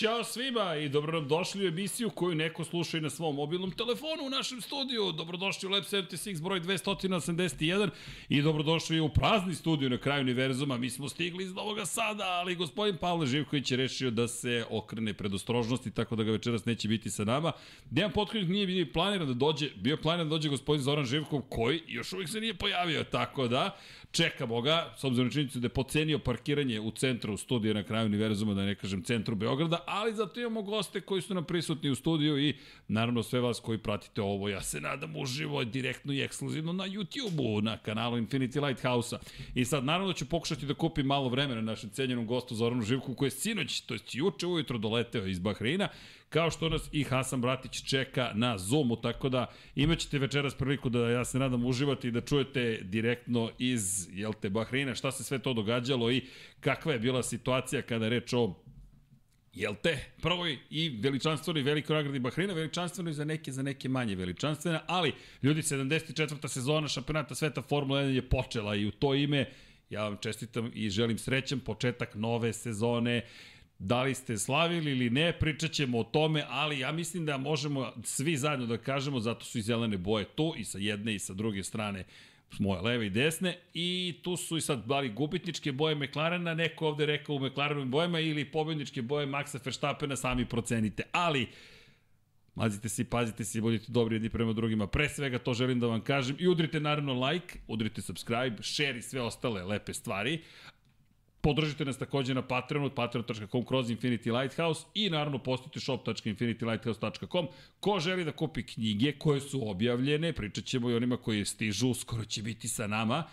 Ćao svima i dobro nam došli u emisiju koju neko sluša i na svom mobilnom telefonu u našem studiju. Dobrodošli u Lab 76 broj 281 i dobrodošli u prazni studiju na kraju univerzuma. Mi smo stigli iz Novog Sada, ali gospodin Pavle Živković je rešio da se okrene pred ostrožnosti, tako da ga večeras neće biti sa nama. Dejan Potkonjak nije bio planiran da dođe, bio planiran da dođe gospodin Zoran Živkov, koji još uvijek se nije pojavio, tako da čekamo ga, s obzirom na činjenicu da je pocenio parkiranje u centru studija na kraju univerzuma, da ne kažem centru Beograda, ali zato imamo goste koji su nam prisutni u studiju i naravno sve vas koji pratite ovo, ja se nadam uživo, direktno i ekskluzivno na YouTube-u, na kanalu Infinity Lighthouse-a. I sad naravno ću pokušati da kupim malo vremena našem cenjenom gostu Zoranu Živku koji je sinoć, to je juče ujutro doleteo iz Bahreina kao što nas i Hasan Bratić čeka na Zoomu, tako da imaćete večeras priliku da ja se nadam uživati i da čujete direktno iz, jel te, Bahreina, šta se sve to događalo i kakva je bila situacija kada je reč o Jel te? Prvoj i veličanstveno i velikoj nagradi Bahreina, i za neke, za neke manje veličanstvene, ali ljudi, 74. sezona šampionata sveta Formula 1 je počela i u to ime ja vam čestitam i želim srećan početak nove sezone. Da li ste slavili ili ne, pričat ćemo o tome, ali ja mislim da možemo svi zajedno da kažemo, zato su i zelene boje tu i sa jedne i sa druge strane s moje leve i desne i tu su i sad bali gubitničke boje McLarena, neko ovde rekao u McLarenovim bojama ili pobedničke boje Maxa Verstappena, sami procenite. Ali, Mazite se i pazite se i budite dobri jedni prema drugima. Pre svega to želim da vam kažem i udrite naravno like, udrite subscribe, share i sve ostale lepe stvari. Podržite nas takođe na Patreonu, patreon.com kroz Infinity Lighthouse i naravno postite shop.infinitylighthouse.com. Ko želi da kupi knjige koje su objavljene, pričat ćemo i onima koji stižu, skoro će biti sa nama.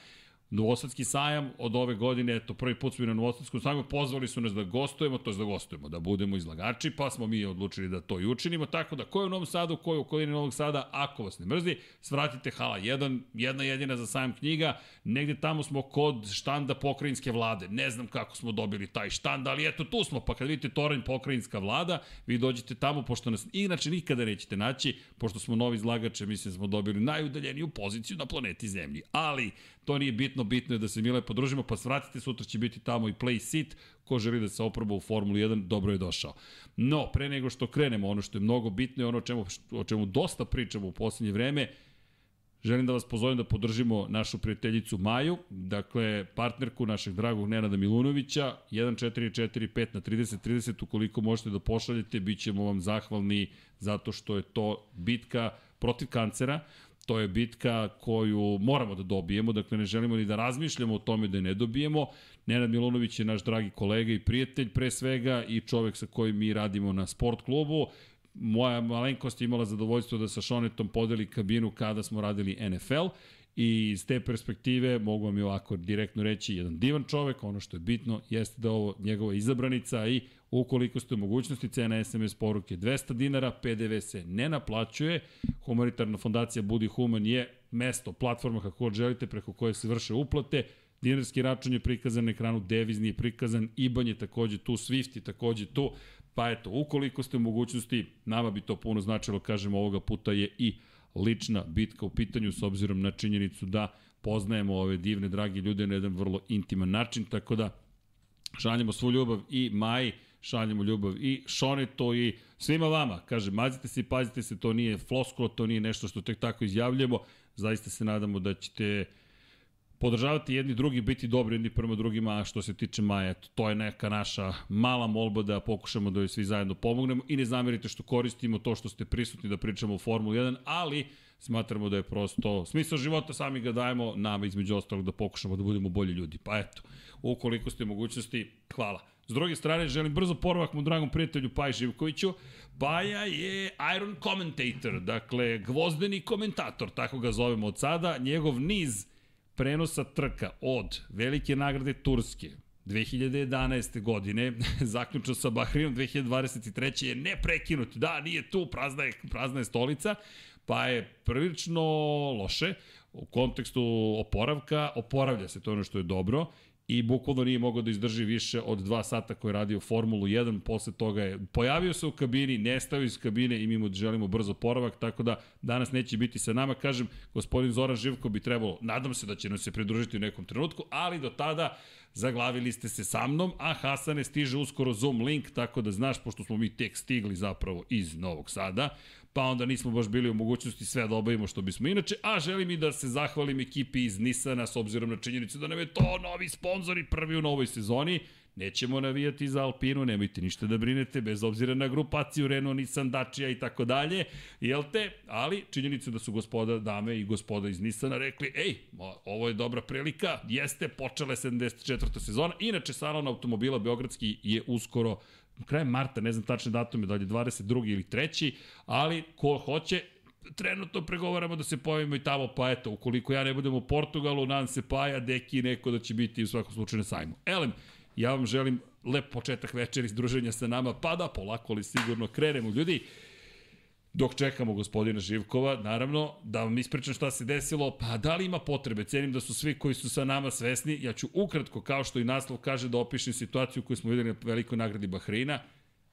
Novosadski sajam od ove godine, eto, prvi put smo na Novosadskom sajmu, pozvali su nas da gostujemo, to je da gostujemo, da budemo izlagači, pa smo mi odlučili da to i učinimo, tako da ko je u Novom Sadu, ko je u okolini Novog Sada, ako vas ne mrzi, svratite hala 1, jedna jedina za sajam knjiga, negde tamo smo kod štanda pokrajinske vlade, ne znam kako smo dobili taj štand, ali eto tu smo, pa kad vidite toranj pokrajinska vlada, vi dođete tamo, pošto nas inače nikada nećete naći, pošto smo novi izlagače, mislim da smo dobili najudaljeniju poziciju na planeti Zemlji, ali to nije bitno, bitno je da se Mile podružimo, pa svratite, sutra će biti tamo i play seat, ko želi da se oproba u Formuli 1, dobro je došao. No, pre nego što krenemo, ono što je mnogo bitno je ono o čemu, o čemu dosta pričamo u poslednje vreme, Želim da vas pozovem da podržimo našu prijateljicu Maju, dakle partnerku našeg dragog Nenada Milunovića, 1445 na 30 30, ukoliko možete da pošaljete, bit ćemo vam zahvalni zato što je to bitka protiv kancera. To je bitka koju moramo da dobijemo, dakle ne želimo ni da razmišljamo o tome da je ne dobijemo. Nenad Milunović je naš dragi kolega i prijatelj pre svega i čovek sa kojim mi radimo na sport klubu. Moja malenkost je imala zadovoljstvo da sa Šonetom podeli kabinu kada smo radili NFL I iz te perspektive mogu vam i ovako direktno reći, jedan divan čovek, ono što je bitno jeste da ovo njegova izabranica i ukoliko ste u mogućnosti, cena SMS poruke 200 dinara, PDV se ne naplaćuje, humanitarna fondacija Budi Human je mesto, platforma kako god želite preko koje se vrše uplate, dinarski račun je prikazan na ekranu, devizni je prikazan, IBAN je takođe tu, SWIFT je takođe tu, pa eto, ukoliko ste u mogućnosti, nama bi to puno značilo, kažem, ovoga puta je i lična bitka u pitanju s obzirom na činjenicu da poznajemo ove divne, dragi ljude na jedan vrlo intiman način, tako da šaljemo svu ljubav i Maji, šaljemo ljubav i Šoneto i svima vama. Kaže, mazite se i pazite se, to nije floskula, to nije nešto što tek tako izjavljamo. Zaista se nadamo da ćete podržavati jedni drugi, biti dobri jedni prema drugima, a što se tiče Maja, to je neka naša mala molba da pokušamo da joj svi zajedno pomognemo i ne zamerite što koristimo to što ste prisutni da pričamo o Formuli 1, ali smatramo da je prosto smisao života, sami ga dajemo nama između ostalog da pokušamo da budemo bolji ljudi. Pa eto, ukoliko ste mogućnosti, hvala. S druge strane, želim brzo porovak mu dragom prijatelju Paj Živkoviću. Paja je Iron Commentator, dakle, gvozdeni komentator, tako ga zovemo od sada. Njegov niz prenosa trka od velike nagrade Turske 2011. godine, zaključno sa Bahrinom 2023. je neprekinut. Da, nije tu, prazna je, prazna je stolica, pa je prilično loše u kontekstu oporavka, oporavlja se to ono što je dobro i bukvalno nije mogao da izdrži više od dva sata koje je radio Formulu 1, posle toga je pojavio se u kabini, nestao iz kabine i mi mu želimo brzo poravak, tako da danas neće biti sa nama, kažem, gospodin Zoran Živko bi trebalo, nadam se da će nam se pridružiti u nekom trenutku, ali do tada zaglavili ste se sa mnom, a Hasane stiže uskoro Zoom link, tako da znaš, pošto smo mi tek stigli zapravo iz Novog Sada, pa onda nismo baš bili u mogućnosti sve da obavimo što bismo inače, a želim i da se zahvalim ekipi iz Nisana s obzirom na činjenicu da nam je to novi sponsor i prvi u novoj sezoni. Nećemo navijati za Alpinu, nemojte ništa da brinete, bez obzira na grupaciju Renault, Nissan, Dacia i tako dalje, jel te? Ali činjenicu da su gospoda, dame i gospoda iz Nissana rekli, ej, ovo je dobra prilika, jeste, počela je 74. sezona, inače salon automobila Beogradski je uskoro krajem marta, ne znam tačne datume, da li je 22. ili 3. ali ko hoće, trenutno pregovaramo da se pojavimo i tamo, pa eto, ukoliko ja ne budem u Portugalu, nam se paja, deki neko da će biti u svakom slučaju na sajmu. Elem, ja vam želim lep početak večeri druženja sa nama, pa da polako ali sigurno krenemo. Ljudi, dok čekamo gospodina Živkova, naravno, da vam ispričam šta se desilo, pa da li ima potrebe, cenim da su svi koji su sa nama svesni, ja ću ukratko, kao što i naslov kaže, da opišem situaciju koju smo videli na velikoj nagradi Bahreina,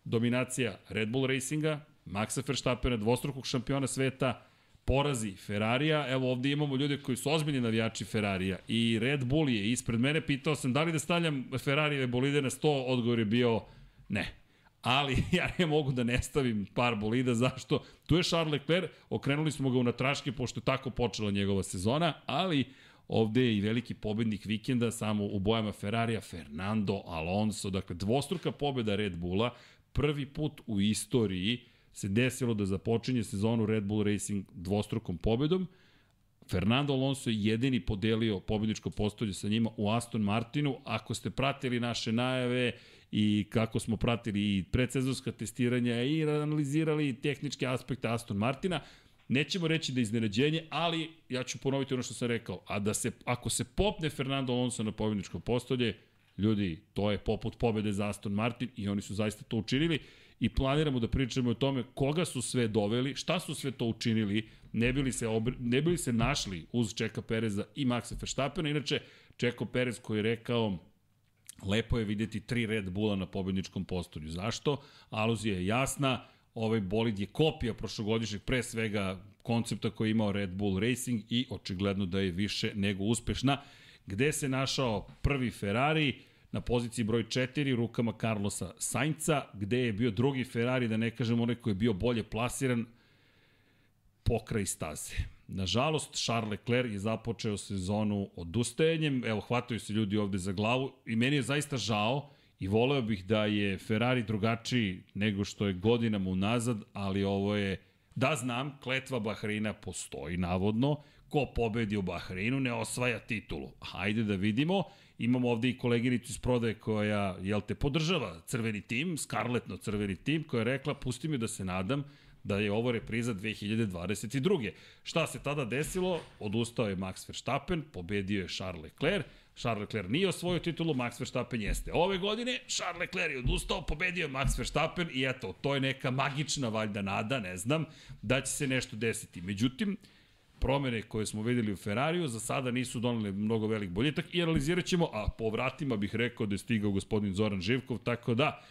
dominacija Red Bull Racinga, Maxa Verstappena, dvostrukog šampiona sveta, porazi Ferrarija, evo ovde imamo ljude koji su ozbiljni navijači Ferrarija i Red Bull je ispred mene, pitao sam da li da stavljam Ferrarijeve bolide na 100, odgovor je bio ne. Ali ja ne mogu da ne stavim par bolida, zašto? Tu je Charles Leclerc, okrenuli smo ga u natraške, pošto je tako počela njegova sezona, ali ovde je i veliki pobednik vikenda, samo u bojama Ferrarija, Fernando Alonso, dakle dvostruka pobeda Red Bulla, prvi put u istoriji se desilo da započinje sezonu Red Bull Racing dvostrukom pobedom, Fernando Alonso je jedini podelio pobedničko postolje sa njima u Aston Martinu. Ako ste pratili naše najave i kako smo pratili i predsezonska testiranja i analizirali tehničke aspekte Aston Martina, nećemo reći da je iznenađenje, ali ja ću ponoviti ono što sam rekao, a da se, ako se popne Fernando Alonso na pobjedničko postolje, ljudi, to je poput pobede za Aston Martin i oni su zaista to učinili i planiramo da pričamo o tome koga su sve doveli, šta su sve to učinili, ne bili se, obri, ne bili se našli uz Čeka Pereza i Maxa Verstappena, inače Čeko Perez koji je rekao Lepo je videti tri Red Bulla na pobedničkom postolju. Zašto? Aluzija je jasna, ovaj bolid je kopija prošlogodišnjeg pre svega koncepta koji je imao Red Bull Racing i očigledno da je više nego uspešna. Gde se našao prvi Ferrari? Na poziciji broj 4 rukama Carlosa Sainca, gde je bio drugi Ferrari, da ne kažem onaj koji je bio bolje plasiran, pokraj staze. Nažalost, Charles Leclerc je započeo sezonu odustajanjem, evo, hvataju se ljudi ovde za glavu i meni je zaista žao i voleo bih da je Ferrari drugačiji nego što je godinama unazad, ali ovo je, da znam, kletva Bahreina postoji navodno, ko pobedi u Bahreinu ne osvaja titulu. Hajde da vidimo, imamo ovde i koleginicu iz prodaje koja, jel te, podržava crveni tim, skarletno crveni tim, koja je rekla, pusti mi da se nadam, da je ovo repriza 2022. Šta se tada desilo? Odustao je Max Verstappen, pobedio je Charles Leclerc, Charles Leclerc nije osvojio titulu, Max Verstappen jeste. Ove godine Charles Leclerc je odustao, pobedio je Max Verstappen i eto, to je neka magična valjda nada, ne znam, da će se nešto desiti. Međutim, promene koje smo videli u Ferrariju za sada nisu doneli mnogo velik boljitak i analizirat ćemo, a po vratima bih rekao da je stigao gospodin Zoran Živkov, tako da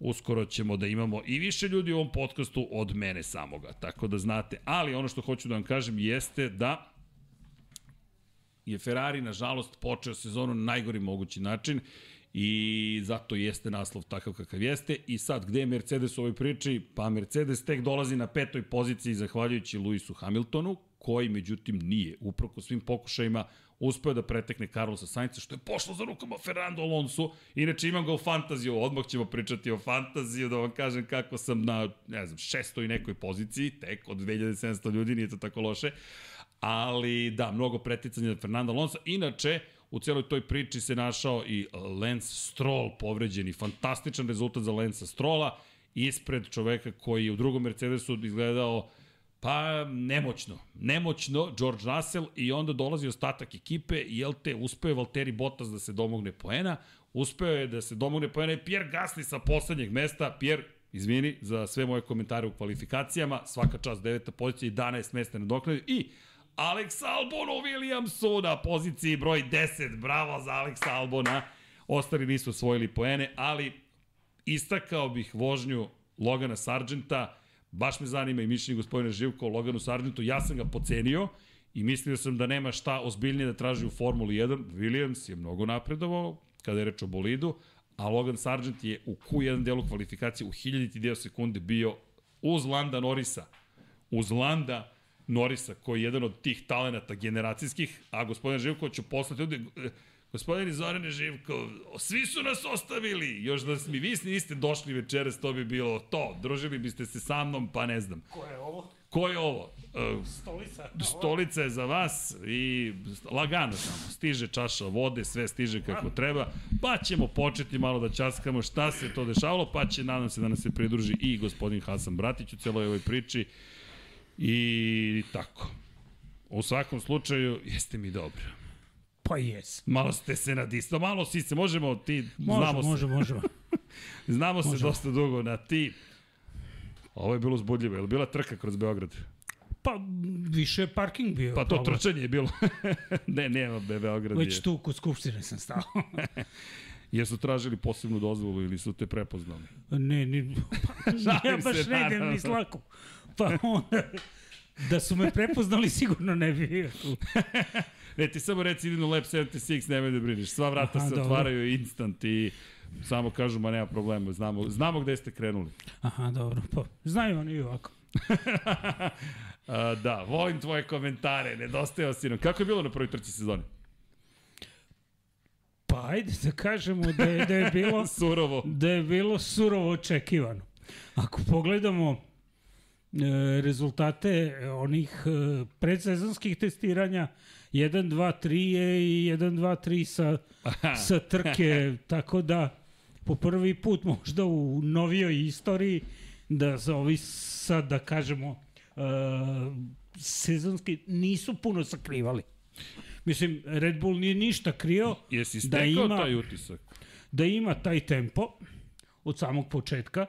uskoro ćemo da imamo i više ljudi u ovom podcastu od mene samoga, tako da znate. Ali ono što hoću da vam kažem jeste da je Ferrari, nažalost, počeo sezonu na najgori mogući način i zato jeste naslov takav kakav jeste. I sad, gde je Mercedes u ovoj priči? Pa Mercedes tek dolazi na petoj poziciji zahvaljujući Luisu Hamiltonu, koji međutim nije, uproko svim pokušajima, uspeo da pretekne Carlosa Sainca, što je pošlo za rukama Fernando Alonso. Inače imam ga u fantaziju, odmah ćemo pričati o fantaziju, da vam kažem kako sam na, ne znam, šestoj nekoj poziciji, tek od 2700 ljudi, nije to tako loše. Ali da, mnogo preticanja za Fernando Alonso. Inače, u cijeloj toj priči se našao i Lance Stroll povređeni. Fantastičan rezultat za Lance Strolla ispred čoveka koji je u drugom Mercedesu izgledao Pa, nemoćno. Nemoćno, George Russell i onda dolazi ostatak ekipe i jel te, uspeo je Valtteri Bottas da se domogne poena, uspeo je da se domogne poena i Pierre Gasly sa poslednjeg mesta, Pierre, izvini za sve moje komentare u kvalifikacijama, svaka čast deveta pozicija i 11 mesta na doknadu i Alex Albon u Williamsu na poziciji broj 10, bravo za Alex Albona, ostali nisu osvojili poene, ali istakao bih vožnju Logana Sargenta, Baš me zanima i mišljenje gospodina Živko o Loganu Sargentu. Ja sam ga pocenio i mislio sam da nema šta ozbiljnije da traži u Formuli 1. Williams je mnogo napredovao, kada je reč o bolidu, a Logan Sargent je u Q1 delu kvalifikacije u hiljaditi deo sekunde bio uz Landa Norisa. Uz Landa Norisa, koji je jedan od tih talenata generacijskih, a gospodin Živko ću poslati ovde, gospodin Zorane Živko, svi su nas ostavili, još da mi vi niste došli večeras, to bi bilo to, družili biste se sa mnom, pa ne znam. Ko je ovo? Ko je ovo? Uh, Stolica. Stolica je za vas i lagano samo, stiže čaša vode, sve stiže kako treba, pa ćemo početi malo da časkamo šta se to dešavalo, pa će, nadam se da nam se pridruži i gospodin Hasan Bratić u celoj ovoj priči i tako. U svakom slučaju, jeste mi dobro. Pa jes. Malo ste se nadisto, malo si se, možemo ti, Može, znamo se, može, možemo. znamo se dosta dugo na ti. Ovo je bilo uzbudljivo, je li bila trka kroz Beograd? Pa više je parking bio. Pa to problem. trčanje je bilo. ne, nema Be Beograd Već je. tu kod Skupštine sam stao. Jesu tražili posebnu dozvolu ili su te prepoznali? ne, ne, pa, ja baš se, ne idem ni slako. Pa onda, da su me prepoznali sigurno ne bi bio tu. Ne, ti samo reci idem u Lab 76, nemoj da brineš. Sva vrata Aha, se dobro. otvaraju instant i samo kažu, ma nema problema, znamo, znamo gde ste krenuli. Aha, dobro. Pa, znaju oni i ovako. A, da, volim tvoje komentare, nedostajao si nam. Kako je bilo na prvoj trci sezone? Pa ajde da kažemo da je, da je bilo Surovo. da je bilo surovo očekivano. Ako pogledamo e, rezultate onih e, predsezonskih testiranja 1, 2, 3 je i 1, 2, 3 sa, sa trke, tako da po prvi put možda u novijoj istoriji da se ovi sad da kažemo e, sezonski nisu puno sakrivali. Mislim, Red Bull nije ništa krio Jesi da ima, taj utisak? da ima taj tempo od samog početka,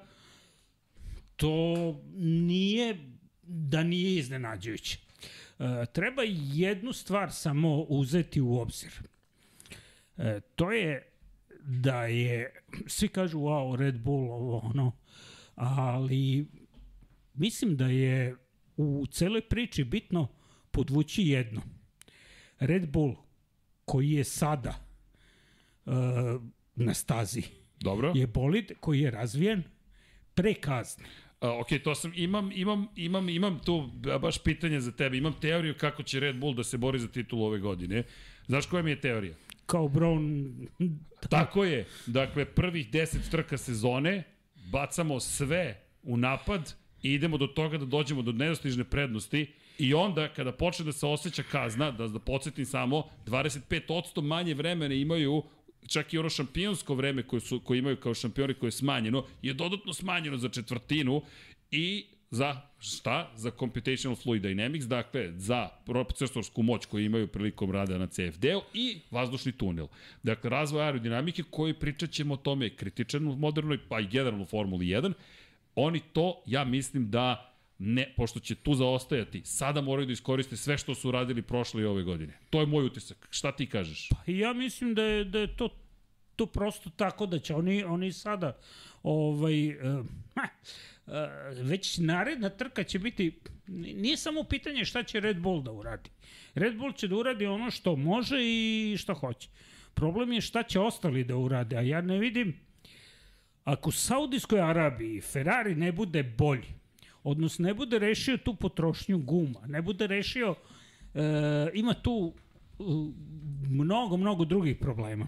to nije da nije iznenađujuće. E, treba jednu stvar samo uzeti u obzir. E, to je da je, svi kažu wow, Red Bull, ovo ono, ali mislim da je u celoj priči bitno podvući jedno. Red Bull koji je sada uh, na stazi Dobro. je bolid koji je razvijen pre kazne. Ok, to sam, imam, imam, imam, imam tu baš pitanje za tebe. Imam teoriju kako će Red Bull da se bori za titulu ove godine. Znaš koja mi je teorija? Kao Brown Tako je. Dakle, prvih 10 trka sezone bacamo sve u napad i idemo do toga da dođemo do nedostižne prednosti i onda kada počne da se osjeća kazna, da, da podsjetim samo, 25% manje vremena imaju čak i ono šampionsko vreme koje, su, koje imaju kao šampioni koje je smanjeno, je dodatno smanjeno za četvrtinu i za šta? Za computational fluid dynamics, dakle za procesorsku moć koju imaju prilikom rada na CFD-u i vazdušni tunel. Dakle, razvoj aerodinamike koji pričat ćemo o tome je kritičan u modernoj, pa i generalno Formuli 1. Oni to, ja mislim da ne, pošto će tu zaostajati, sada moraju da iskoriste sve što su radili prošle i ove godine. To je moj utisak. Šta ti kažeš? Pa ja mislim da je, da je to to prosto tako da će oni, oni sada ovaj, uh, ha, uh, već naredna trka će biti nije samo pitanje šta će Red Bull da uradi. Red Bull će da uradi ono što može i što hoće. Problem je šta će ostali da urade, a ja ne vidim ako u Saudijskoj Arabiji Ferrari ne bude bolji, odnosno ne bude rešio tu potrošnju guma, ne bude rešio, e, ima tu e, mnogo, mnogo drugih problema.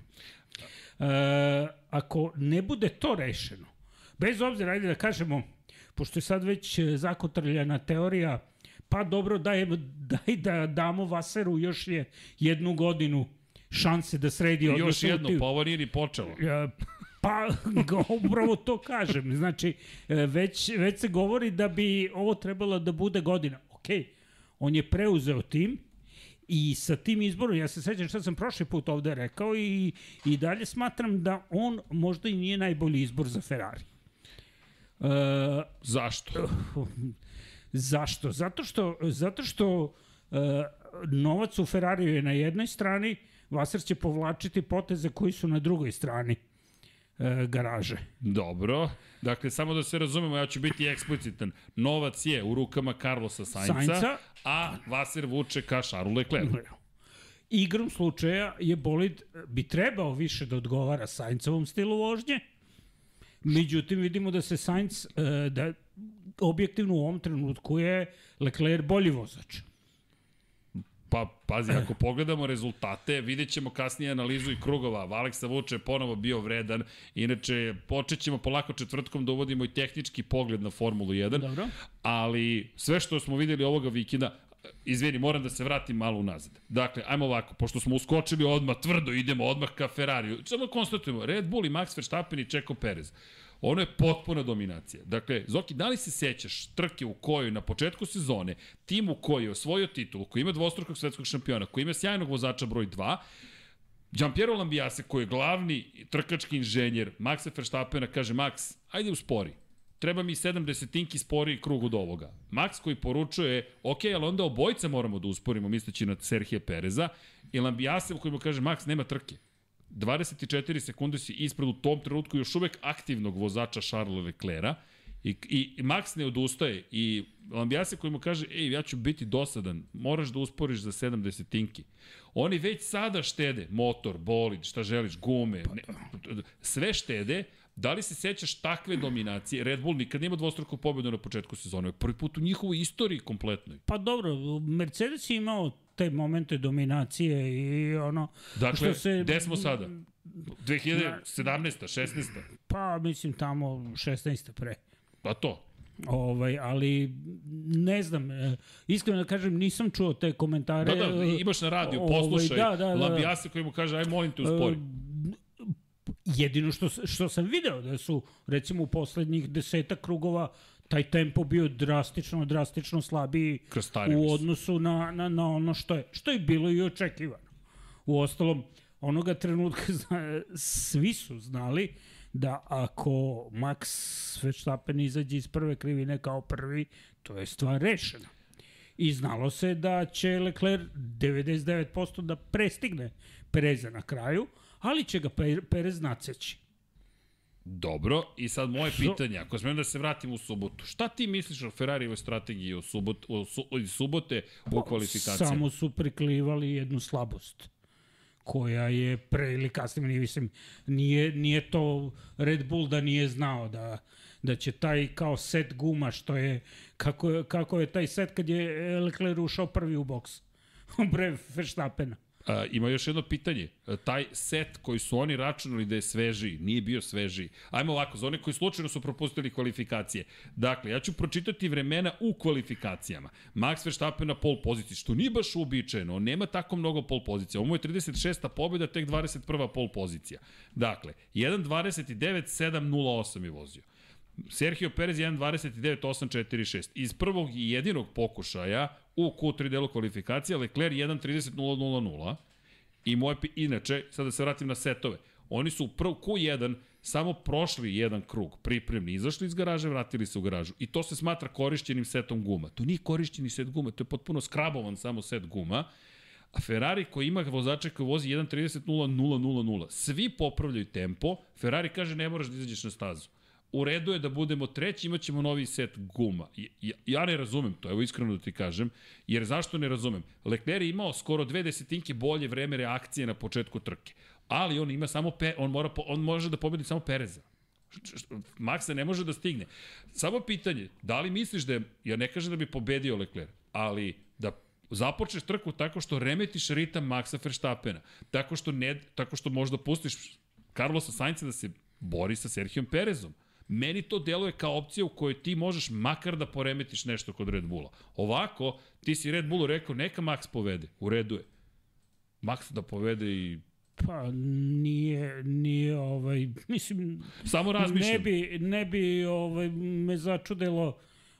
E, ako ne bude to rešeno, bez obzira, ajde da kažemo, pošto je sad već zakotrljena teorija, pa dobro, daj, daj da damo Vaseru još je jednu godinu šanse da sredi Još odnosno jedno, ti- pa ovo nije ni počelo. E, Pa, upravo to kažem. Znači, e, već, već se govori da bi ovo trebalo da bude godina. Ok, on je preuzeo tim i sa tim izborom, ja se sećam šta sam prošli put ovde rekao i, i dalje smatram da on možda i nije najbolji izbor za Ferrari. E, Zašto? Zašto? Zato što, zato što e, novac u Ferrariju je na jednoj strani, Vaser će povlačiti poteze koji su na drugoj strani e, garaže. Dobro. Dakle, samo da se razumemo, ja ću biti eksplicitan. Novac je u rukama Carlosa Sainca, Sainca. a Vaser vuče ka Šaru Leclercu. igrom slučaja je bolid bi trebao više da odgovara Saincovom stilu vožnje, međutim vidimo da se Sainz, e, da objektivno u ovom trenutku je Leclerc bolji vozač. Pa, pazi, ako pogledamo rezultate, vidjet ćemo kasnije analizu i krugova. Aleksa Vuče je ponovo bio vredan. Inače, počet ćemo polako četvrtkom da uvodimo i tehnički pogled na Formulu 1. Dobro. Ali sve što smo videli ovoga vikenda, izvini, moram da se vratim malo unazad. Dakle, ajmo ovako, pošto smo uskočili odmah, tvrdo idemo odmah ka Ferrariju. Samo konstatujemo, Red Bull i Max Verstappen i Checo Perez. Ono je potpuna dominacija. Dakle, Zoki, da li se sećaš trke u kojoj na početku sezone tim u koji je osvojio titulu, koji ima dvostrukog svetskog šampiona, koji ima sjajnog vozača broj 2, Giampiero Lambiase, koji je glavni trkački inženjer Maxa Verstappena, kaže, Max, ajde uspori. Treba mi 7 desetinki spori krug od ovoga. Max koji poručuje, ok, ali onda obojica moramo da usporimo, misleći na Serhije Pereza, i Lambiase koji mu kaže, Max, nema trke 24 sekunde si ispred u tom trenutku još uvek aktivnog vozača Charlesa Leclerca i, i, Max ne odustaje i Lambiase koji mu kaže, ej, ja ću biti dosadan, moraš da usporiš za 70 tinki. Oni već sada štede motor, bolid, šta želiš, gume, ne, sve štede, Da li se sećaš takve dominacije? Red Bull nikad nema dvostruku pobedu na početku sezone. Prvi put u njihovoj istoriji kompletnoj. Pa dobro, Mercedes je imao te momente dominacije i ono... Dakle, što se, gde smo sada? 2017. 16. Pa, mislim, tamo 16. pre. Pa to. Ovaj, ali ne znam, e, iskreno da kažem, nisam čuo te komentare. Da, da, imaš na radiju, ovaj, poslušaj, ovaj, da, da, da, Labijasa koji mu kaže, aj molim te uspori. Uh, jedino što, što sam video da su, recimo, u poslednjih deseta krugova taj tempo bio drastično, drastično slabiji u odnosu na, na, na ono što je, što je bilo i očekivano. U ostalom, onoga trenutka svi su znali da ako Max Verstappen izađe iz prve krivine kao prvi, to je stvar rešena. I znalo se da će Leclerc 99% da prestigne Pereza na kraju, ali će ga Perez naceći. Dobro, i sad moje pitanje, ako smijem da se vratim u subotu, šta ti misliš o Ferrarijevoj strategiji u, subot, u, su, subote u pa, kvalifikaciji? Samo su priklivali jednu slabost koja je pre ili kasnije, nije, mislim, nije, nije to Red Bull da nije znao da, da će taj kao set guma što je, kako, kako je taj set kad je Leclerc ušao prvi u boks, pre Verstappena. A, ima još jedno pitanje. Taj set koji su oni računali da je svežiji, nije bio svežiji. Ajmo ovako, za one koji slučajno su propustili kvalifikacije. Dakle, ja ću pročitati vremena u kvalifikacijama. Max Verstappen na pol poziciji, što nije baš uobičajeno, on nema tako mnogo pol pozicija. Ovo je 36. pobjeda, tek 21. pol pozicija. Dakle, 1.29.7.08 je vozio. Sergio Perez 1.29.846. Iz prvog i jedinog pokušaja u Q3 delu kvalifikacija, Leclerc 1.30.000 i moje, inače, sada da se vratim na setove, oni su u prv Q1 samo prošli jedan krug pripremni, izašli iz garaže, vratili se u garažu. I to se smatra korišćenim setom guma. To nije korišćeni set guma, to je potpuno skrabovan samo set guma. A Ferrari koji ima vozača koji vozi 1.30.000, svi popravljaju tempo, Ferrari kaže ne moraš da izađeš na stazu u redu je da budemo treći, imat ćemo novi set guma. Ja, ja ne razumem to, evo iskreno da ti kažem, jer zašto ne razumem? Leclerc je imao skoro dve desetinke bolje vreme reakcije na početku trke, ali on ima samo, pe, on, mora, on može da pobedi samo Pereza. Maxa ne može da stigne. Samo pitanje, da li misliš da je, ja ne kažem da bi pobedio Leclerc, ali da započneš trku tako što remetiš ritam Maxa Verstappena, tako što, ne, tako što možda pustiš Carlosa Sainca da se bori sa Serhijom Perezom. Meni to deluje kao opcija u kojoj ti možeš makar da poremetiš nešto kod Red Bulla. Ovako, ti si Red Bullu rekao, neka Max povede, u redu je. Max da povede i Pa nije, nije ovaj, mislim... Samo razmišljam. Ne bi, ne bi ovaj, me začudilo,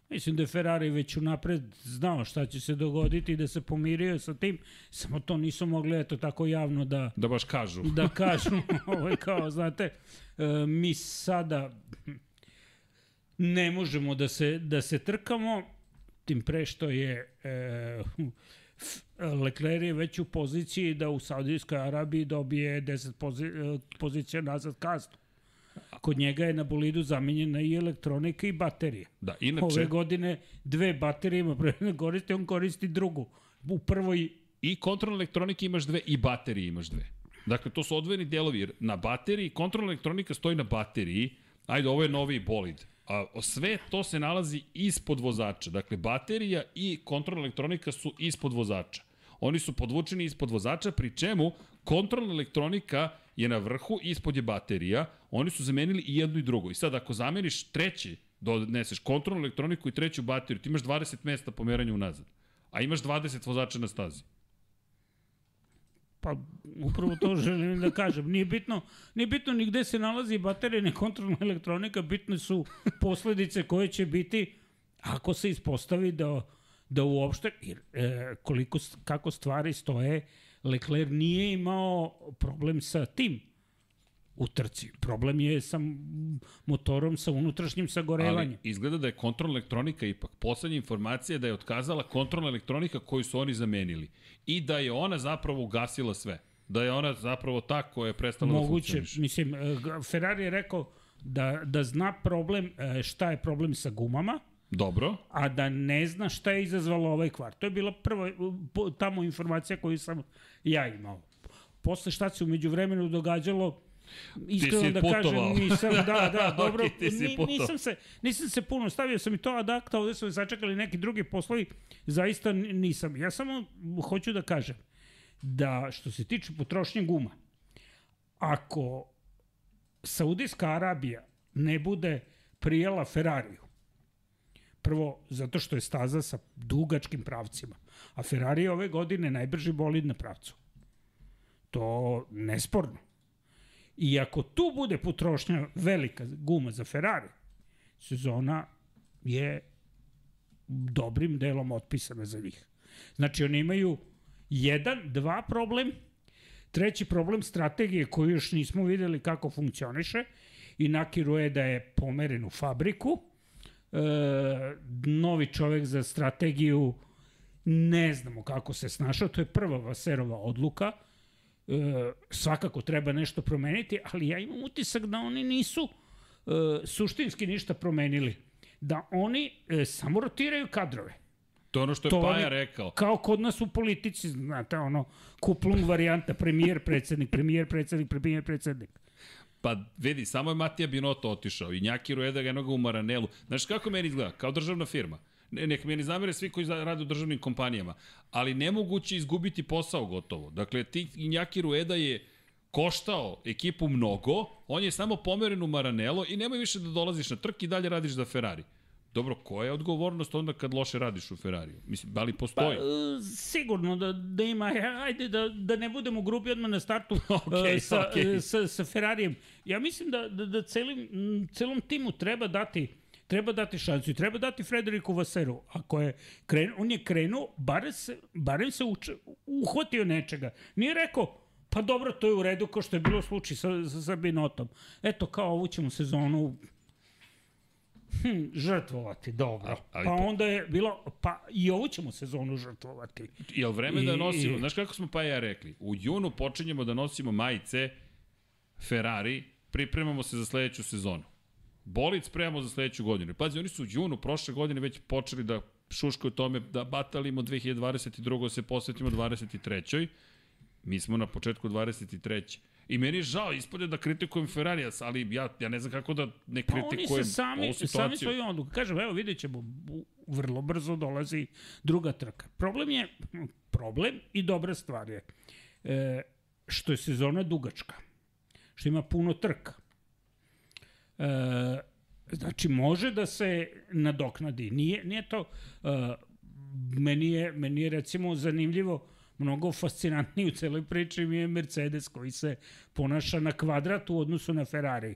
mislim da je Ferrari već unapred znao šta će se dogoditi i da se pomirio sa tim, samo to nisu mogli eto tako javno da... Da baš kažu. Da kažu, ovaj, kao, znate, E, mi sada ne možemo da se, da se trkamo, tim pre što je e, Leclerc je već u poziciji da u Saudijskoj Arabiji dobije 10 pozi, e, pozicija nazad kaznu. Kod njega je na bolidu zamenjena i elektronika i baterija. Da, inače... Ove godine dve baterije ima pre koristi, on koristi drugu. U prvoj I kontrolne elektronike imaš dve i baterije imaš dve. Dakle, to su odvojeni delovi, na bateriji, kontrolna elektronika stoji na bateriji, ajde, ovo je novi bolid, a sve to se nalazi ispod vozača. Dakle, baterija i kontrolna elektronika su ispod vozača. Oni su podvučeni ispod vozača, pri čemu kontrolna elektronika je na vrhu, ispod je baterija. Oni su zamenili i jedno i drugo. I sad, ako zameniš treći, doneseš kontrolnu elektroniku i treću bateriju, ti imaš 20 mesta pomeranja unazad. A imaš 20 vozača na stazi. Pa upravo to želim da kažem. Nije bitno, nije bitno ni gde se nalazi baterija, ni kontrolna elektronika, bitne su posledice koje će biti ako se ispostavi da, da uopšte, jer, e, koliko, kako stvari stoje, Leclerc nije imao problem sa tim u trci. Problem je sa motorom sa unutrašnjim sagorevanjem. Ali izgleda da je kontrolna elektronika ipak. Poslednja informacija je da je otkazala kontrolna elektronika koju su oni zamenili. I da je ona zapravo ugasila sve. Da je ona zapravo ta koja je prestala da Moguće, da funkcioniše. mislim, e, Ferrari je rekao da, da zna problem, e, šta je problem sa gumama, Dobro. a da ne zna šta je izazvalo ovaj kvar. To je bila prva po- tamo informacija koju sam ja imao. Posle šta se umeđu vremenu događalo, iskreno da putovao. kažem, nisam, da, da, dobro, Ok, ti si ni, nisam, se, nisam se puno, stavio sam i to adakta, ovde su me sačekali neki drugi poslovi, zaista nisam. Ja samo hoću da kažem da što se tiče potrošnje guma, ako Saudijska Arabija ne bude prijela Ferrariju, Prvo, zato što je staza sa dugačkim pravcima. A Ferrari je ove godine najbrži bolid na pravcu. To nesporno. I ako tu bude potrošnja velika guma za Ferrari, sezona je dobrim delom otpisana za njih. Znači, oni imaju jedan, dva problem, treći problem strategije koju još nismo videli kako funkcioniše i Naki Rueda je pomeren u fabriku, e, novi čovek za strategiju ne znamo kako se snašao, to je prva Vaserova odluka, svakako treba nešto promeniti, ali ja imam utisak da oni nisu e, suštinski ništa promenili. Da oni e, samo rotiraju kadrove. To ono što je To Paja oni- rekao. Kao kod nas u politici, znate, ono, kuplung varijanta, premijer, predsednik, premijer, predsednik, premijer, predsednik. Pa vidi, samo je Matija Binotto otišao i Njaki Rueda ga enoga u Maranelu. Znaš kako meni izgleda? Kao državna firma. Ne, nek meni zamere svi koji rade u državnim kompanijama. Ali nemoguće izgubiti posao gotovo. Dakle, ti Njaki Rueda je koštao ekipu mnogo, on je samo pomeren u Maranelo i nemoj više da dolaziš na trk i dalje radiš za Ferrari. Dobro, koja je odgovornost onda kad loše radiš u Ferrariju? Mislim, da li Pa, postoji? e, sigurno da, da ima, ajde da, da ne budemo grubi odmah na startu Okej, e, sa, e, sa, sa Ferrarijem. Ja mislim da, da, da celim, celom timu treba dati treba dati šansu i treba dati Frederiku Vaseru. Ako je kren, on je krenuo, barem se, barem se uče, uhvatio nečega. Nije rekao, pa dobro, to je u redu, kao što je bilo slučaj sa, sa, sa Binotom. Eto, kao ovu ćemo sezonu hm, žrtvovati, dobro. ali pa onda je bilo, pa i ovu ćemo sezonu žrtvovati. Jel vreme da I- nosimo, i- znaš kako smo pa ja rekli, u junu počinjemo da nosimo majice Ferrari, pripremamo se za sledeću sezonu. Bolid spremamo za sledeću godinu. Pazi, oni su u junu prošle godine već počeli da šuškaju tome da batalimo 2022. da se posvetimo 23. Mi smo na početku 23. I meni je žao, ispade da kritikujem Ferrari, ali ja, ja ne znam kako da ne Pa oni kritikujem se sami, sami svoju odluku. Kažem, evo vidjet ćemo, vrlo brzo dolazi druga trka. Problem je, problem i dobra stvar je, e, što je sezona dugačka, što ima puno trka. E, znači, može da se nadoknadi. Nije, nije to... E, meni, je, meni je recimo zanimljivo, mnogo fascinantniji u celoj priči mi je Mercedes koji se ponaša na kvadrat u odnosu na Ferrari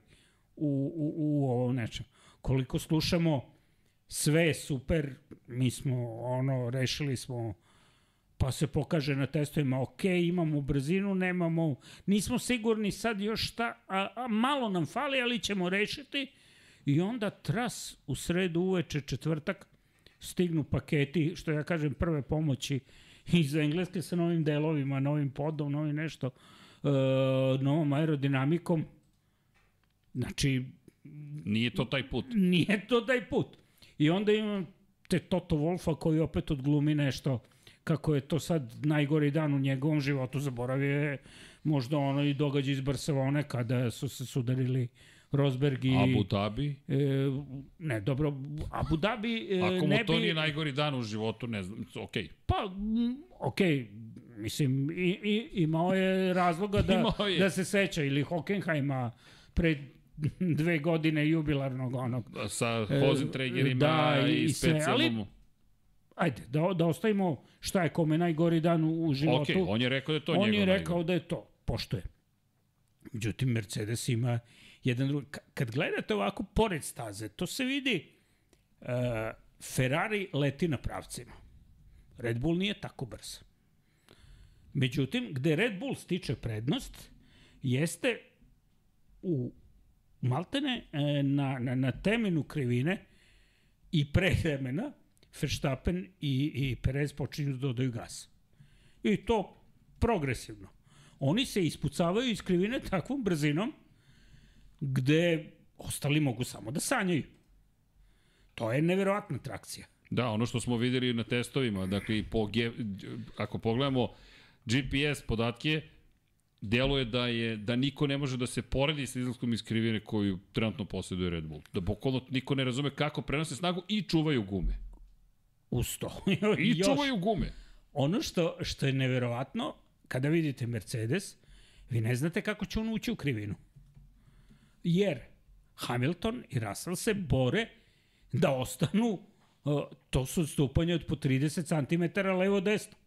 u, u, u ovom nečem. Koliko slušamo sve super, mi smo ono, rešili smo pa se pokaže na testovima, ok, imamo brzinu, nemamo, nismo sigurni sad još šta, a, a malo nam fali, ali ćemo rešiti. I onda tras u sredu uveče četvrtak stignu paketi, što ja kažem, prve pomoći iz Engleske sa novim delovima, novim podom, novim nešto, e, novom aerodinamikom. Znači, Nije to taj put. nije to taj put. I onda imam te Toto Wolfa koji opet odglumi nešto kako je to sad najgori dan u njegovom životu, zaboravio je možda ono i događaj iz Barcelone kada su se sudarili Rosberg i... Abu Dhabi? E, ne, dobro, Abu Dhabi e, Ako mu to bi... nije najgori dan u životu, ne znam, okej. Pa, mm, okej, mislim, i, i, imao je razloga da, Imao je. da se seća, ili Hockenheima pred dve godine jubilarnog onog. Sa E, Hozentregerima da, i i, specijalnom... ali- Ajde, da, da ostavimo šta je kome najgori dan u, u životu. Okej, on je rekao da je to on njegov je rekao najgori. da je to, poštuje. Međutim, Mercedes ima jedan drugi... Ka- Kad gledate ovako pored staze, to se vidi uh, Ferrari leti na pravcima. Red Bull nije tako brz. Međutim, gde Red Bull stiče prednost, jeste u maltene e, na, na, na temenu krivine i pre vremena Verstappen i, i Perez počinju da dodaju gas. I to progresivno. Oni se ispucavaju iz krivine takvom brzinom gde ostali mogu samo da sanjaju. To je neverovatna trakcija. Da, ono što smo videli na testovima, dakle, po, ako pogledamo GPS podatke, deluje da je da niko ne može da se poredi sa izlaskom iz krivine koju trenutno posjeduje Red Bull. Da bukvalno niko ne razume kako prenose snagu i čuvaju gume. Uz to. I Još. čuvaju gume. Ono što, što je neverovatno, kada vidite Mercedes, vi ne znate kako će on ući u krivinu. Jer Hamilton i Russell se bore da ostanu, uh, to su odstupanje od po 30 cm levo-desno.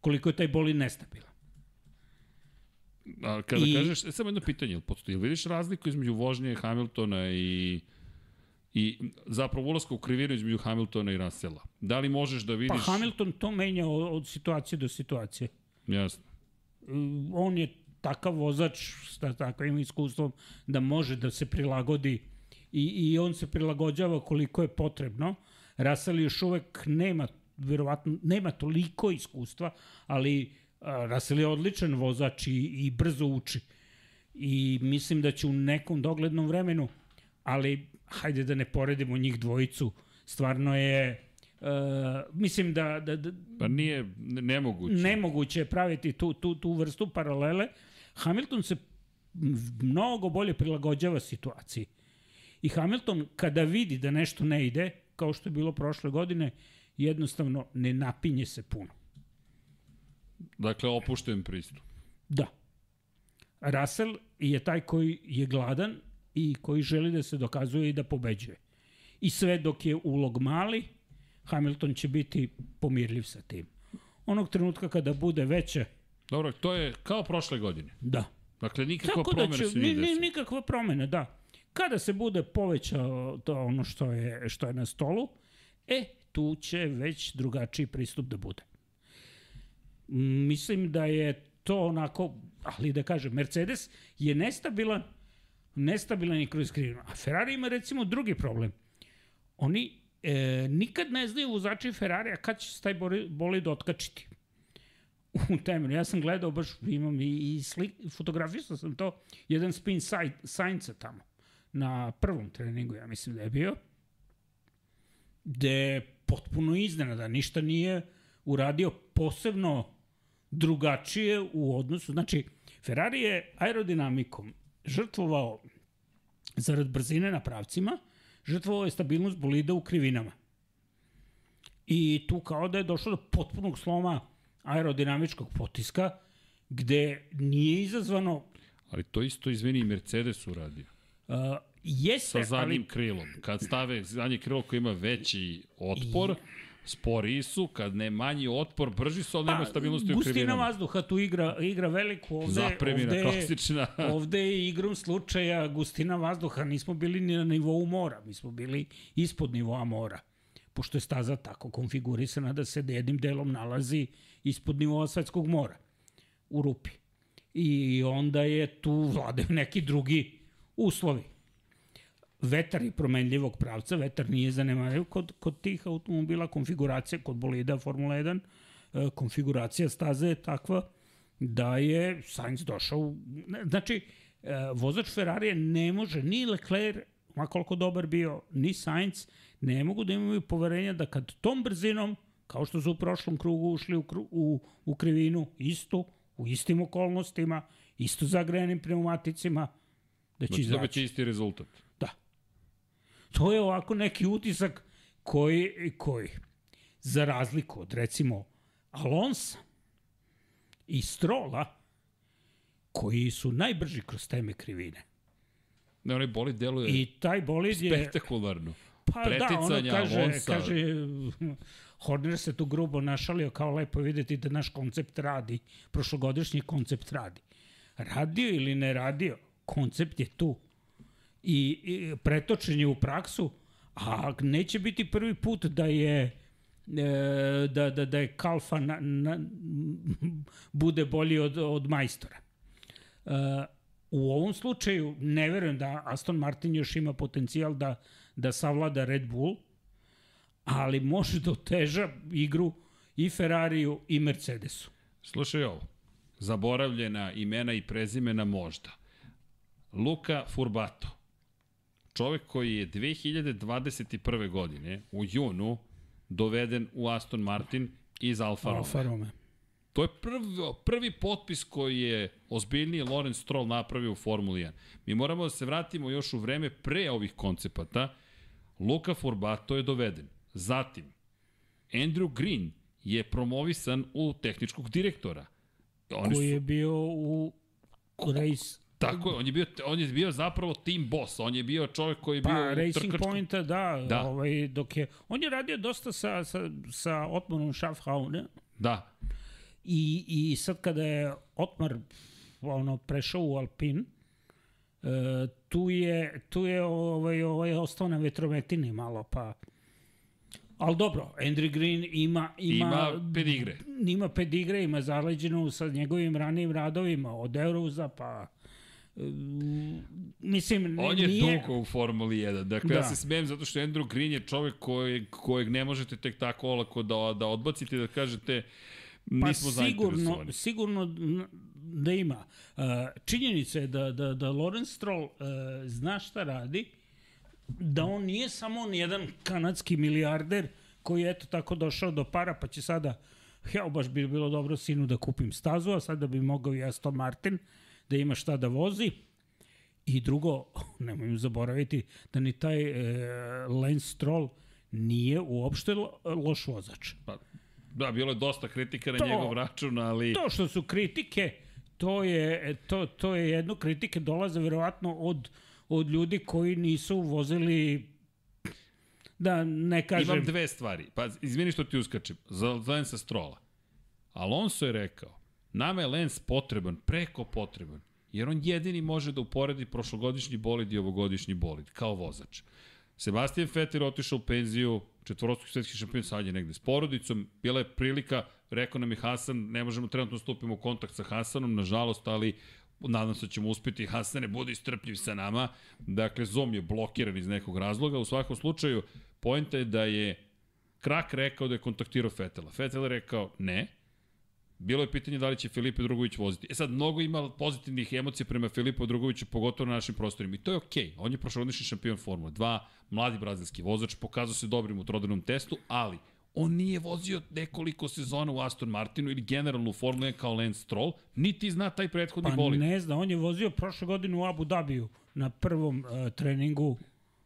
Koliko je taj bolid nestabilan. A kada I- I... kažeš, e, samo jedno pitanje, jel postoji, vidiš razliku između vožnje Hamiltona i i zapravo ulaska u krivinu između Hamiltona i Russella. Da li možeš da Pa vidiš... Hamilton to menja od, situacije do situacije. Jasno. Mm, on je takav vozač sa takvim iskustvom da može da se prilagodi i, i on se prilagođava koliko je potrebno. Russell još uvek nema verovatno nema toliko iskustva, ali a, Russell je odličan vozač i, i brzo uči. I mislim da će u nekom doglednom vremenu, ali hajde da ne poredimo njih dvojicu, stvarno je Uh, mislim da, da, da, Pa nije ne- nemoguće. nemoguće je praviti tu, tu, tu vrstu paralele. Hamilton se mnogo bolje prilagođava situaciji. I Hamilton kada vidi da nešto ne ide, kao što je bilo prošle godine, jednostavno ne napinje se puno. Dakle, opušten pristup. Da. Russell je taj koji je gladan i koji želi da se dokazuje i da pobeđuje. I sve dok je ulog mali, Hamilton će biti pomirljiv sa tim. Onog trenutka kada bude veće, Dobro, to je kao prošle godine. da. Dakle, nikakva Tako da promena će, se ni, nije ni, desila. nikakva promena, da. Kada se bude povećao to ono što je, što je na stolu, e, tu će već drugačiji pristup da bude. Mislim da je to onako, ali da kažem, Mercedes je nestabilan, nestabilan i kroz krivinu. A Ferrari ima recimo drugi problem. Oni e, nikad ne znaju vozači Ferrarija kad će se taj boli- bolid otkačiti u temenu. Ja sam gledao, baš imam i, i slik, fotografisao sam to, jedan spin saj, Sainca tamo, na prvom treningu, ja mislim da je bio, gde je potpuno iznenada, ništa nije uradio posebno drugačije u odnosu, znači Ferrari je aerodinamikom žrtvovao zarad brzine na pravcima, žrtvovao je stabilnost bolida u krivinama. I tu kao da je došlo do potpunog sloma aerodinamičkog potiska, gde nije izazvano Ali to isto, izvini, i Mercedes uradio. uh, jeste, Sa zadnjim ali krilom. Kad stave zadnje krilo koje ima veći otpor, sporiji su, kad ne manji otpor, brži su, ali nema stabilnosti u Pa, gustina krivinama. vazduha tu igra, igra veliku. Ovde, Zapremina, ovde, klasična. ovde je igrom slučaja gustina vazduha. Nismo bili ni na nivou mora, mi smo bili ispod nivoa mora. Pošto je staza tako konfigurisana da se jednim delom nalazi ispod nivoa svetskog mora u rupi. I onda je tu vladaju neki drugi uslovi. Vetar je promenljivog pravca, vetar nije zanemariv kod, kod tih automobila, konfiguracija kod bolida Formula 1, e, konfiguracija staze je takva da je Sainz došao, znači e, vozač Ferrarija ne može, ni Leclerc, ma koliko dobar bio, ni Sainz, ne mogu da imaju poverenja da kad tom brzinom kao što su u prošlom krugu ušli u, u, u krivinu, istu, u istim okolnostima, isto zagrejanim pneumaticima, da će Znači, izaći. dobiće isti rezultat. Da. To je ovako neki utisak koji, koji za razliku od recimo Alonsa i Strola, koji su najbrži kroz teme krivine. Ne, onaj boli deluje I taj bolid je... spektakularno. Pa da, ono preticanja, kaže, Alonsa. kaže, Horner se tu grubo našalio, kao lepo videti da naš koncept radi, prošlogodišnji koncept radi. Radio ili ne radio, koncept je tu. I, i pretočen je u praksu, a neće biti prvi put da je e, da, da, da je Kalfa na, na, bude bolji od, od majstora. E, u ovom slučaju ne verujem da Aston Martin još ima potencijal da, da savlada Red Bull, ali može da oteža igru i Ferrariju i Mercedesu. Slušaj ovo. Zaboravljena imena i prezimena možda. Luka Furbato. Čovek koji je 2021. godine u junu doveden u Aston Martin iz Alfa Romeo. Alfa Romeo. To je prvi, prvi potpis koji je ozbiljniji Lorenz Stroll napravio u Formuli 1. Mi moramo da se vratimo još u vreme pre ovih koncepata. Luka Forbato je doveden. Zatim, Andrew Green je promovisan u tehničkog direktora. Oni Koji su, je bio u race, tako je, on je, bio, on je bio zapravo team boss, on je bio čovjek koji je bio pa Racing trkačkom... Pointa, da, Da. Ovaj, dok je, on je radio dosta sa, sa, sa Otmanom Schaffhaune Da, i, i sad kada je Otmar ono, prešao u Alpin, e, tu je, tu je ovaj, ovaj, ostao na vetrometini malo, pa Ali dobro, Andrew Green ima, ima, ima pedigre. ima pedigre, ima zaleđenu sa njegovim ranijim radovima, od Euroza pa... Um, mislim, On je nije... dugo u Formuli 1. Dakle, da. Da. ja se smijem zato što Andrew Green je čovek kojeg, kojeg ne možete tek tako olako da, da odbacite da kažete Pa nismo sigurno, zainteresovani. sigurno n- da ima. Uh, činjenica je da, da, da Lorenz Stroll uh, zna šta radi, da on nije samo jedan kanadski milijarder koji je eto tako došao do para pa će sada ja baš bi bilo dobro sinu da kupim stazu, a sada bi mogao i Aston Martin da ima šta da vozi. I drugo, nemojmo zaboraviti da ni taj e, Lance Stroll nije uopšte lo, loš vozač. Pa, da, bilo je dosta kritika na To- njegov račun, ali... To što su kritike, to je, to, to je jedno kritike dolaze verovatno od, od ljudi koji nisu vozili da ne kažem Imam dve stvari. Pa, izvini što ti uskačem. Za Lensa Strola. Alonso je rekao, nama je Lens potreban, preko potreban, jer on jedini može da uporedi prošlogodišnji bolid i ovogodišnji bolid, kao vozač. Sebastian Vettel otišao u penziju, četvorostruki svetski šampion, sad je negde s porodicom, bila je prilika, rekao nam je Hasan, ne možemo trenutno stupiti u kontakt sa Hasanom, nažalost, ali nadam se da ćemo uspeti. Hasane, budi strpljiv sa nama. Dakle, Zom je blokiran iz nekog razloga. U svakom slučaju, pojenta je da je Krak rekao da je kontaktirao Fetela. Fetel je rekao ne. Bilo je pitanje da li će Filipe Drugović voziti. E sad, mnogo ima pozitivnih emocija prema Filipu Drugoviću, pogotovo na našim prostorima. I to je okej. Okay. On je prošlogodišnji šampion Formule 2, mladi brazilski vozač, pokazao se dobrim u trodenom testu, ali on nije vozio nekoliko sezona u Aston Martinu ili generalno u Formule 1 kao Lance Stroll, niti zna taj prethodni pa bolid. ne zna, on je vozio prošle godine u Abu Dhabiju na prvom uh, treningu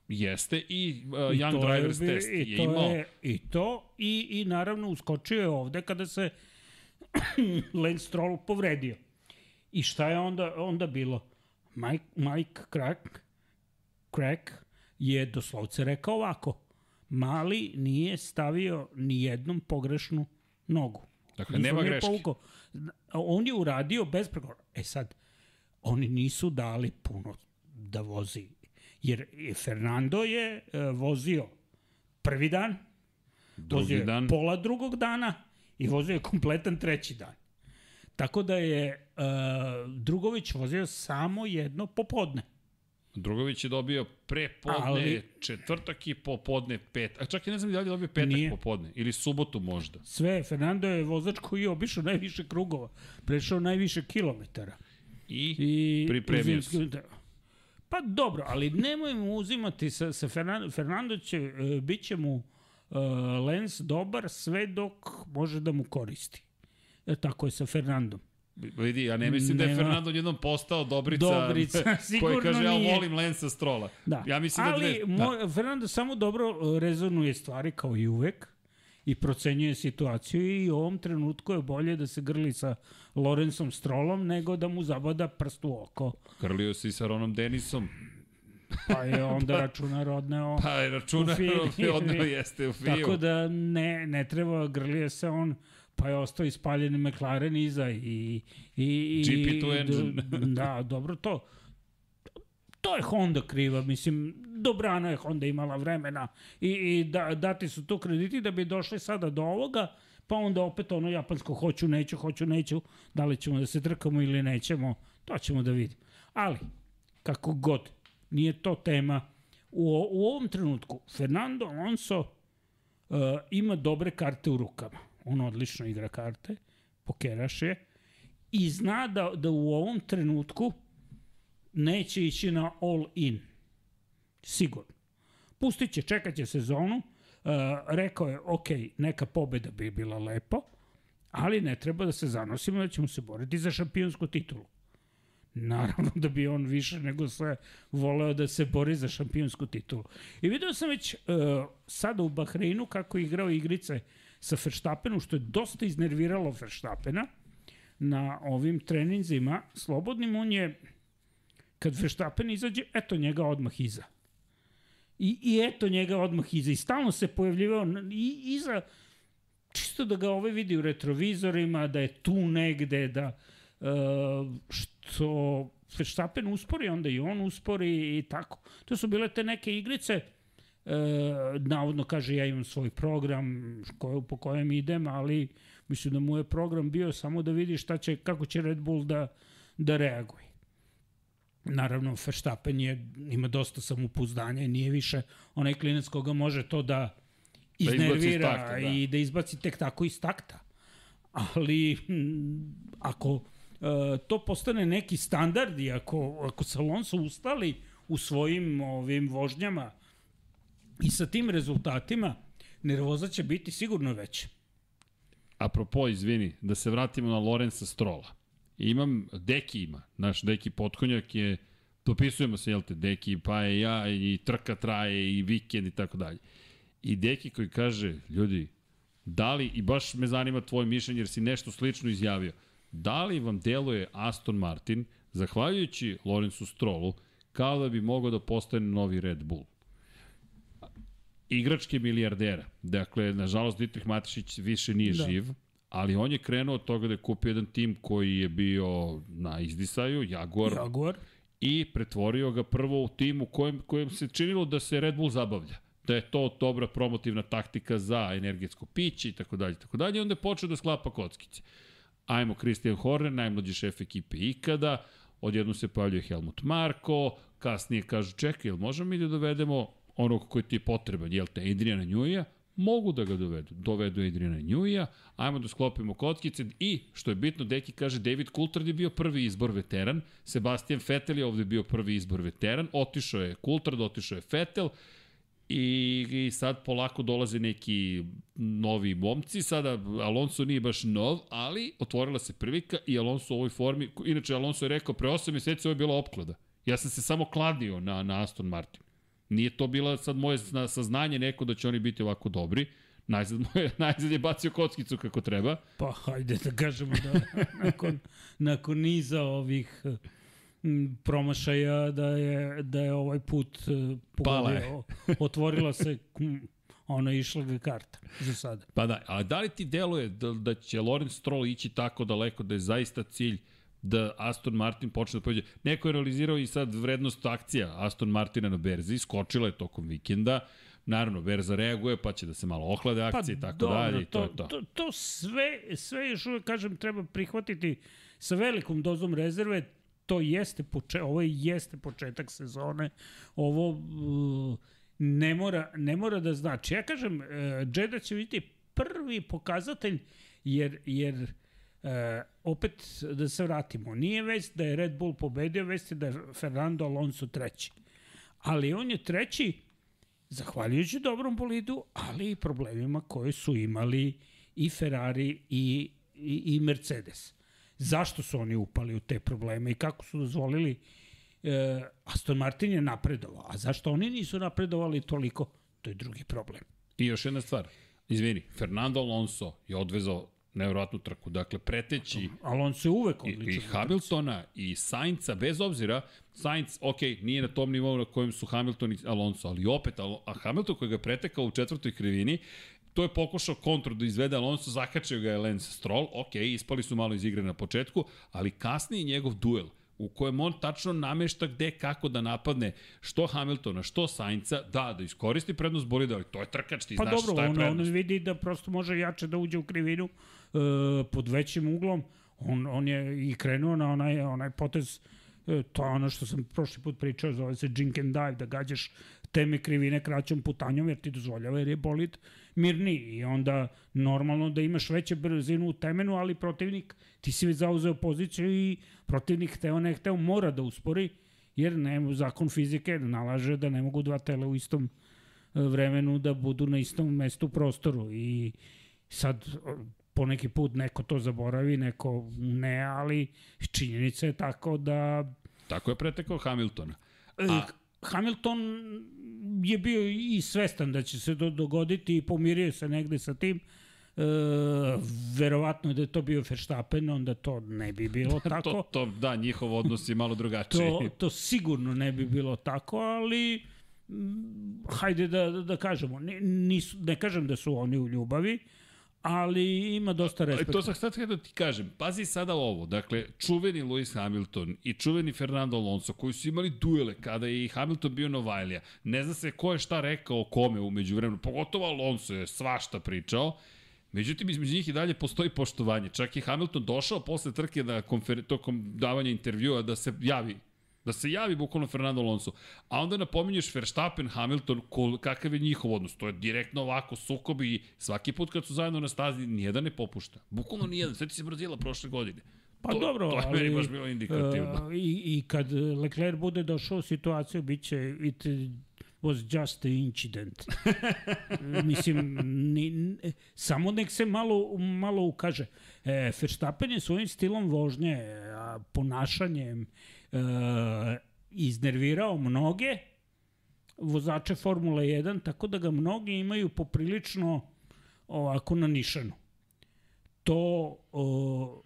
Jeste i uh, I Young Drivers bi- test i je to imao. Je, I to, i, i naravno uskočio je ovde kada se Lance Stroll povredio. I šta je onda, onda bilo? Mike, Mike Crack, Crack je doslovce rekao ovako. Mali nije stavio ni jednom pogrešnu nogu. Dakle, Niko nema greške. povukao. On je uradio bez pregovora. E sad, oni nisu dali puno da vozi. Jer je Fernando je e, vozio prvi dan, vozio Drugi je dan. pola drugog dana i vozio je kompletan treći dan. Tako da je uh, Drugović vozio samo jedno popodne. Drugović je dobio prepodne, Ali... Četvrtak i popodne pet. A čak i ne znam da li je dobio petak Nije. popodne. Ili subotu možda. Sve, Fernando je vozač koji je obišao najviše krugova, prešao najviše kilometara. I, I pripremio se. da. Pa dobro, ali nemojmo uzimati sa, sa Fernando, Fernando će, e, bit će mu uh, Lens dobar sve dok može da mu koristi. E, tako je sa Fernandom. Vidi, ja ne mislim Nema. da je Fernando jednom postao dobrica, dobrica koji kaže nije. ja volim Lensa Strola. Da. Ja mislim Ali da dve, moj, da. Fernando samo dobro uh, rezonuje stvari kao i uvek i procenjuje situaciju i u ovom trenutku je bolje da se grli sa Lorencom Strolom nego da mu zabada prst u oko. Grlio se i sa Ronom Denisom. Pa je onda pa, računar odneo Pa je računar odneo jeste u Fiju. Tako da ne, ne treba, grlije se on pa je ostao ispaljeni McLaren iza i... i, i GP2 engine. da, dobro to. To je Honda kriva, mislim, dobrano je Honda imala vremena i, i da, dati su to krediti da bi došli sada do ovoga, pa onda opet ono japansko hoću, neću, hoću, neću, da li ćemo da se trkamo ili nećemo, to ćemo da vidimo. Ali, kako god, nije to tema. U, u ovom trenutku Fernando Alonso uh, ima dobre karte u rukama. On odlično igra karte, pokeraš je i zna da, da u ovom trenutku neće ići na all in. Sigurno. Pustit će, čekat će sezonu. Uh, rekao je, ok, neka pobeda bi bila lepo, ali ne treba da se zanosimo da ćemo se boriti za šampionsku titulu. Naravno da bi on više nego sve voleo da se bori za šampionsku titulu. I video sam već uh, sada u Bahreinu kako je igrao igrice sa Verstappenom, što je dosta iznerviralo Verstappena na ovim treninzima slobodnim. On je, kad Verstappen izađe, eto njega odmah iza. I, i eto njega odmah iza. I stalno se pojavljivao i, iza, čisto da ga ove vidi u retrovizorima, da je tu negde, da što Verstappen uspori, onda i on uspori i tako. To su bile te neke igrice, e, navodno kaže ja imam svoj program ko, po kojem idem, ali mislim da mu je program bio samo da vidi šta će, kako će Red Bull da, da reaguje. Naravno, Verstappen je, ima dosta samopouzdanja i nije više onaj klinac koga može to da, da iznervira da takta, da. i da izbaci tek tako iz takta. Ali, ako to postane neki standard i ako, ako se Alonso ustali u svojim ovim vožnjama i sa tim rezultatima, nervoza će biti sigurno veća. Apropo, izvini, da se vratimo na Lorenza Strola. Imam, Deki ima, naš Deki potkonjak je, dopisujemo se, jel te, Deki, pa je ja, i trka traje, i vikend, i tako dalje. I Deki koji kaže, ljudi, da li, i baš me zanima tvoje mišljenje, jer si nešto slično izjavio, Da li vam deluje Aston Martin, zahvaljujući Lorenzu Strollu, kao da bi mogao da postane novi Red Bull? Igračke milijardera. Dakle, nažalost, Dietrich Matišić više nije da. živ, ali on je krenuo od toga da je kupio jedan tim koji je bio na izdisaju, Jaguar, Jaguar. i pretvorio ga prvo u tim u kojem, kojem se činilo da se Red Bull zabavlja da je to dobra promotivna taktika za energetsko piće i tako dalje, tako dalje, onda je počeo da sklapa kockice ajmo Christian Horner, najmlađi šef ekipe ikada, odjedno se pojavljuje Helmut Marko, kasnije kažu čekaj, jel možemo mi da dovedemo onog koji ti je potreban, jel te Adriana Njuja, mogu da ga dovedu. Dovedu Adriana Njuja, ajmo da sklopimo kockice i, što je bitno, Deki kaže, David Coulthard je bio prvi izbor veteran, Sebastian Vettel je ovde bio prvi izbor veteran, otišao je Coulthard, otišao je Vettel, I, I sad polako dolaze neki novi momci, sada Alonso nije baš nov, ali otvorila se prilika i Alonso u ovoj formi, inače Alonso je rekao pre 8 meseci ovo je bila opklada. Ja sam se samo kladio na, na Aston Martin. Nije to bila sad moje saznanje neko da će oni biti ovako dobri. Najzad, moje, najzad je bacio kockicu kako treba. Pa hajde da kažemo da nakon, nakon niza ovih promašaja da je, da je ovaj put e, pogodio, otvorila se ona je išla ga karta za sada. Pa da, a da li ti deluje da, da će Lorenz Stroll ići tako daleko da je zaista cilj da Aston Martin počne da pođe. Neko je realizirao i sad vrednost akcija Aston Martina na berzi, skočila je tokom vikenda, Naravno, Berza reaguje, pa će da se malo ohlade akcije i pa, tako dobro, dalje. I to, to, je to. to, to sve, sve još uvek, kažem, treba prihvatiti sa velikom dozom rezerve to jeste poče, ovo jeste početak sezone. Ovo uh, ne mora, ne mora da znači. Ja kažem, Jeddah će biti prvi pokazatelj jer, jer uh, opet da se vratimo, nije već da je Red Bull pobedio, već da je Fernando Alonso treći. Ali on je treći zahvaljujući dobrom bolidu, ali i problemima koje su imali i Ferrari i, i, i Mercedes. Zašto su oni upali u te probleme i kako su dozvolili e, Aston Martin je napredovao, a zašto oni nisu napredovali toliko, to je drugi problem. I još jedna stvar, izvini, Fernando Alonso je odvezao nevjerojatnu trku. Dakle, preteći Alonso je uvek odličan. i, i Hamiltona i Sainca, bez obzira, Sainz, ok, nije na tom nivou na kojem su Hamilton i Alonso, ali opet, a Hamilton koji ga pretekao u četvrtoj krivini, to je pokušao kontru da izvede Alonso, zakačio ga je Lance Stroll, ok, ispali su malo iz igre na početku, ali kasnije njegov duel, u kojem on tačno namešta gde kako da napadne što Hamiltona, što Sainca, da, da iskoristi prednost bolida, ali to je trkač, ti pa znaš dobro, šta je on, prednost. on vidi da prosto može jače da uđe u krivinu uh, pod većim uglom. On, on je i krenuo na onaj, onaj potez e, to je ono što sam prošli put pričao, zove se jink and dive, da gađaš teme krivine kraćom putanjom, jer ti dozvoljava jer je bolid mirni i onda normalno da imaš veće brzinu u temenu, ali protivnik, ti si već zauzeo poziciju i protivnik hteo ne hteo mora da uspori, jer ne, zakon fizike nalaže da ne mogu dva tela u istom e, vremenu da budu na istom mestu u prostoru i sad poneki put neko to zaboravi, neko ne, ali činjenica je tako da Tako je pretekao Hamiltona. A... Hamilton je bio i svestan da će se to dogoditi i pomirio se negde sa tim. E, verovatno da je to bio Verstappen, onda to ne bi bilo tako. to, to, da, njihov odnos je malo drugačiji. to, to sigurno ne bi bilo tako, ali hajde da, da, da kažemo, ne, nisu, ne kažem da su oni u ljubavi, ali ima dosta respekta. To sam sad da ti kažem. Pazi sada ovo. Dakle, čuveni Lewis Hamilton i čuveni Fernando Alonso koji su imali duele kada je i Hamilton bio Novajlija. Ne zna se ko je šta rekao kome umeđu vremenu. Pogotovo Alonso je svašta pričao. Međutim, između njih i dalje postoji poštovanje. Čak i Hamilton došao posle trke na konfer... tokom davanja intervjua da se javi Da se javi bukvalno Fernando Alonso. A onda napominješ Verstappen, Hamilton, kol, kakav je njihov odnos. To je direktno ovako sukob i svaki put kad su zajedno na stazi, nijedan ne popušta. Bukvalno nijedan. Sveti se Brazila prošle godine. Pa to, dobro, to je ali, meni baš bilo indikativno. Uh, i, I kad Leclerc bude došao u situaciju, bit će it was just an incident. Mislim, ni, samo nek se malo, malo ukaže. E, Verstappen je svojim stilom vožnje, ponašanjem, e, iznervirao mnoge vozače Formule 1, tako da ga mnogi imaju poprilično ovako na nišanu. To o,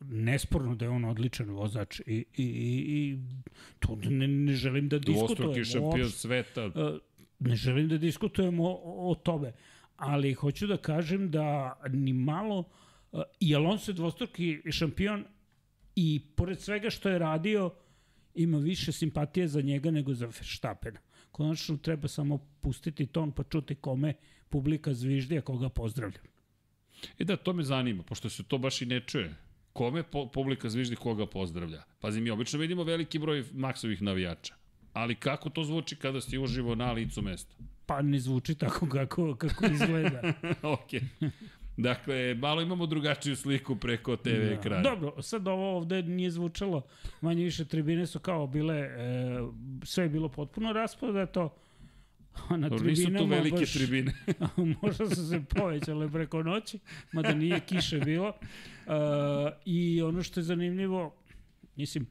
nesporno da je on odličan vozač i, i, i, i to ne, ne želim da diskutujem. Dvostruki šampion sveta. E, ne želim da diskutujem o, o tome, ali hoću da kažem da ni malo e, i Alonso je dvostruki šampion i pored svega što je radio ima više simpatije za njega nego za Verstappena. Konačno treba samo pustiti ton pa čuti kome publika zviždi, a koga pozdravlja. E da, to me zanima, pošto se to baš i ne čuje. Kome po, publika zviždi koga pozdravlja? Pazi, mi obično vidimo veliki broj maksovih navijača. Ali kako to zvuči kada si uživo na licu mesta? Pa ne zvuči tako kako, kako izgleda. ok. Dakle, malo imamo drugačiju sliku preko TV da. ekrana. Dobro, sad ovo ovde nije zvučalo, manje više tribine su kao bile, e, sve je bilo potpuno raspodato, na Dobro, nisu to velike baš, tribine. možda su se povećale preko noći, mada nije kiše bilo. Uh, I ono što je zanimljivo, mislim,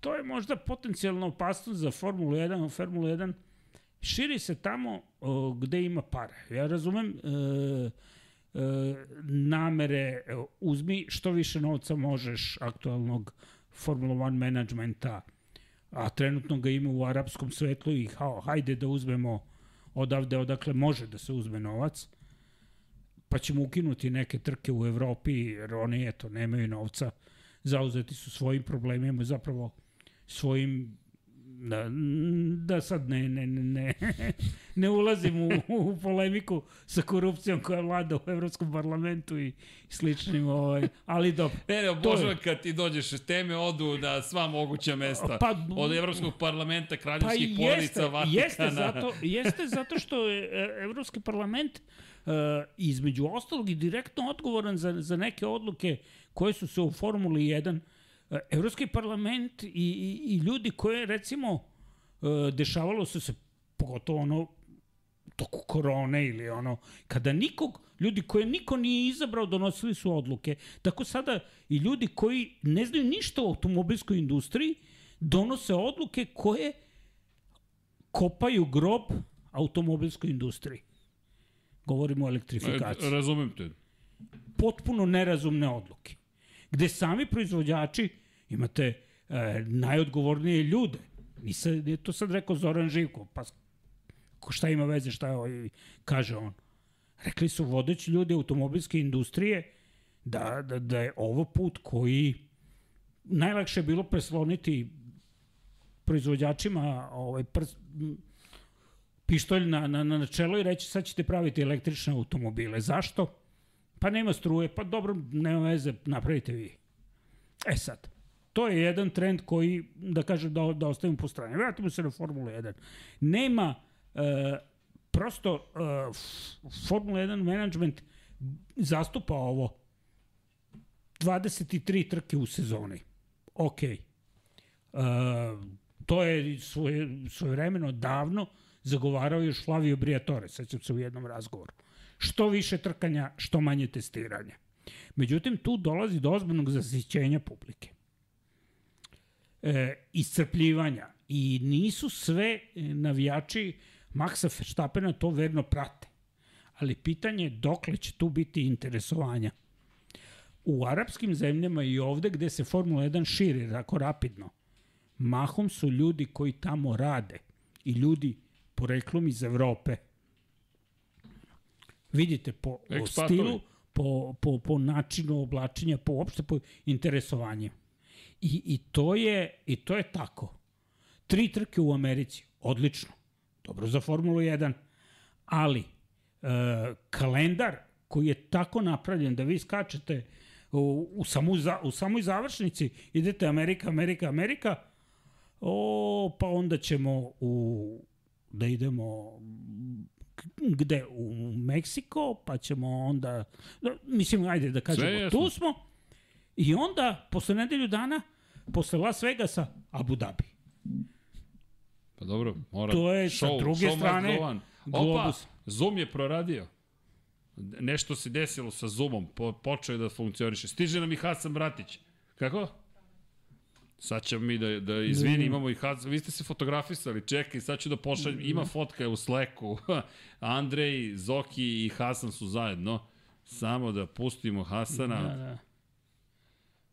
to je možda potencijalna opasnost za Formulu 1, Formulu 1 širi se tamo uh, gde ima pare. Ja razumem uh, namere, uzmi što više novca možeš aktualnog Formula 1 menadžmenta, a trenutno ga ima u arapskom svetlu i hao, hajde da uzmemo odavde odakle može da se uzme novac, pa ćemo ukinuti neke trke u Evropi, jer oni, eto, nemaju novca, zauzeti su svojim problemima, zapravo svojim da, da sad ne, ne, ne, ne ulazim u, u polemiku sa korupcijom koja vlada u Evropskom parlamentu i sličnim, ovaj, ali dobro. Ne, ne, obožavam kad ti dođeš teme odu na sva moguća mesta. Pa, od Evropskog parlamenta, kraljevskih pa porodica, Vatikana. Jeste zato, jeste zato što je e, Evropski parlament uh, između ostalog i direktno odgovoran za, za neke odluke koje su se u Formuli 1 E, Evropski parlament i, i, i ljudi koje, recimo, e, dešavalo su se, pogotovo ono toku korone ili ono, kada nikog, ljudi koje niko nije izabrao donosili su odluke. Tako sada i ljudi koji ne znaju ništa o automobilskoj industriji donose odluke koje kopaju grob automobilskoj industriji. Govorimo o elektrifikaciji. E, razumem te. Potpuno nerazumne odluke. Gde sami proizvođači imate e, najodgovornije ljude. Nisam, nije to sad rekao Zoran Živko, pa šta ima veze šta je, ovaj, kaže on. Rekli su vodeći ljudi automobilske industrije da, da, da je ovo put koji najlakše je bilo presloniti proizvođačima ovaj, prs, pištolj na, na, na čelo i reći sad ćete praviti električne automobile. Zašto? Pa nema struje, pa dobro, nema veze, napravite vi. E sad, to je jedan trend koji, da kažem, da, da ostavim po strani. Vratimo se na Formulu 1. Nema, e, prosto, e, Formula 1 management zastupa ovo 23 trke u sezoni. Ok. E, to je svoje, svojevremeno davno zagovarao još Flavio Briatore, sećam se u jednom razgovoru. Što više trkanja, što manje testiranja. Međutim, tu dolazi do ozbiljnog zasićenja publike. E, iscrpljivanja. I nisu sve navijači Maxa Verstappena to verno prate. Ali pitanje je dokle će tu biti interesovanja. U arapskim zemljama i ovde gde se Formula 1 širi tako rapidno, mahom su ljudi koji tamo rade i ljudi poreklom iz Evrope. Vidite po Ekspatori. stilu, po, po, po načinu oblačenja, po uopšte po interesovanju. I, i, to je, I to je tako. Tri trke u Americi, odlično. Dobro za Formulu 1. Ali, e, kalendar koji je tako napravljen da vi skačete u, u, samu, za, u samoj završnici, idete Amerika, Amerika, Amerika, o, pa onda ćemo u da idemo gde? U Meksiko, pa ćemo onda, mislim, ajde da kažemo, tu smo. I onda, posle nedelju dana, posle Las Vegasa, Abu Dhabi. Pa dobro, mora. To je show, sa druge show strane. Opa, Zoom je proradio. Nešto se desilo sa Zoomom, po, počeo je da funkcioniše. Stiže nam i Hasan Bratić. Kako? Sad ćemo mi da, da izvini, imamo i Hasan, vi ste se fotografisali, čekaj, sad ću da pošaljem, ima fotka u Slacku, Andrej, Zoki i Hasan su zajedno, samo da pustimo Hasana. Da, da.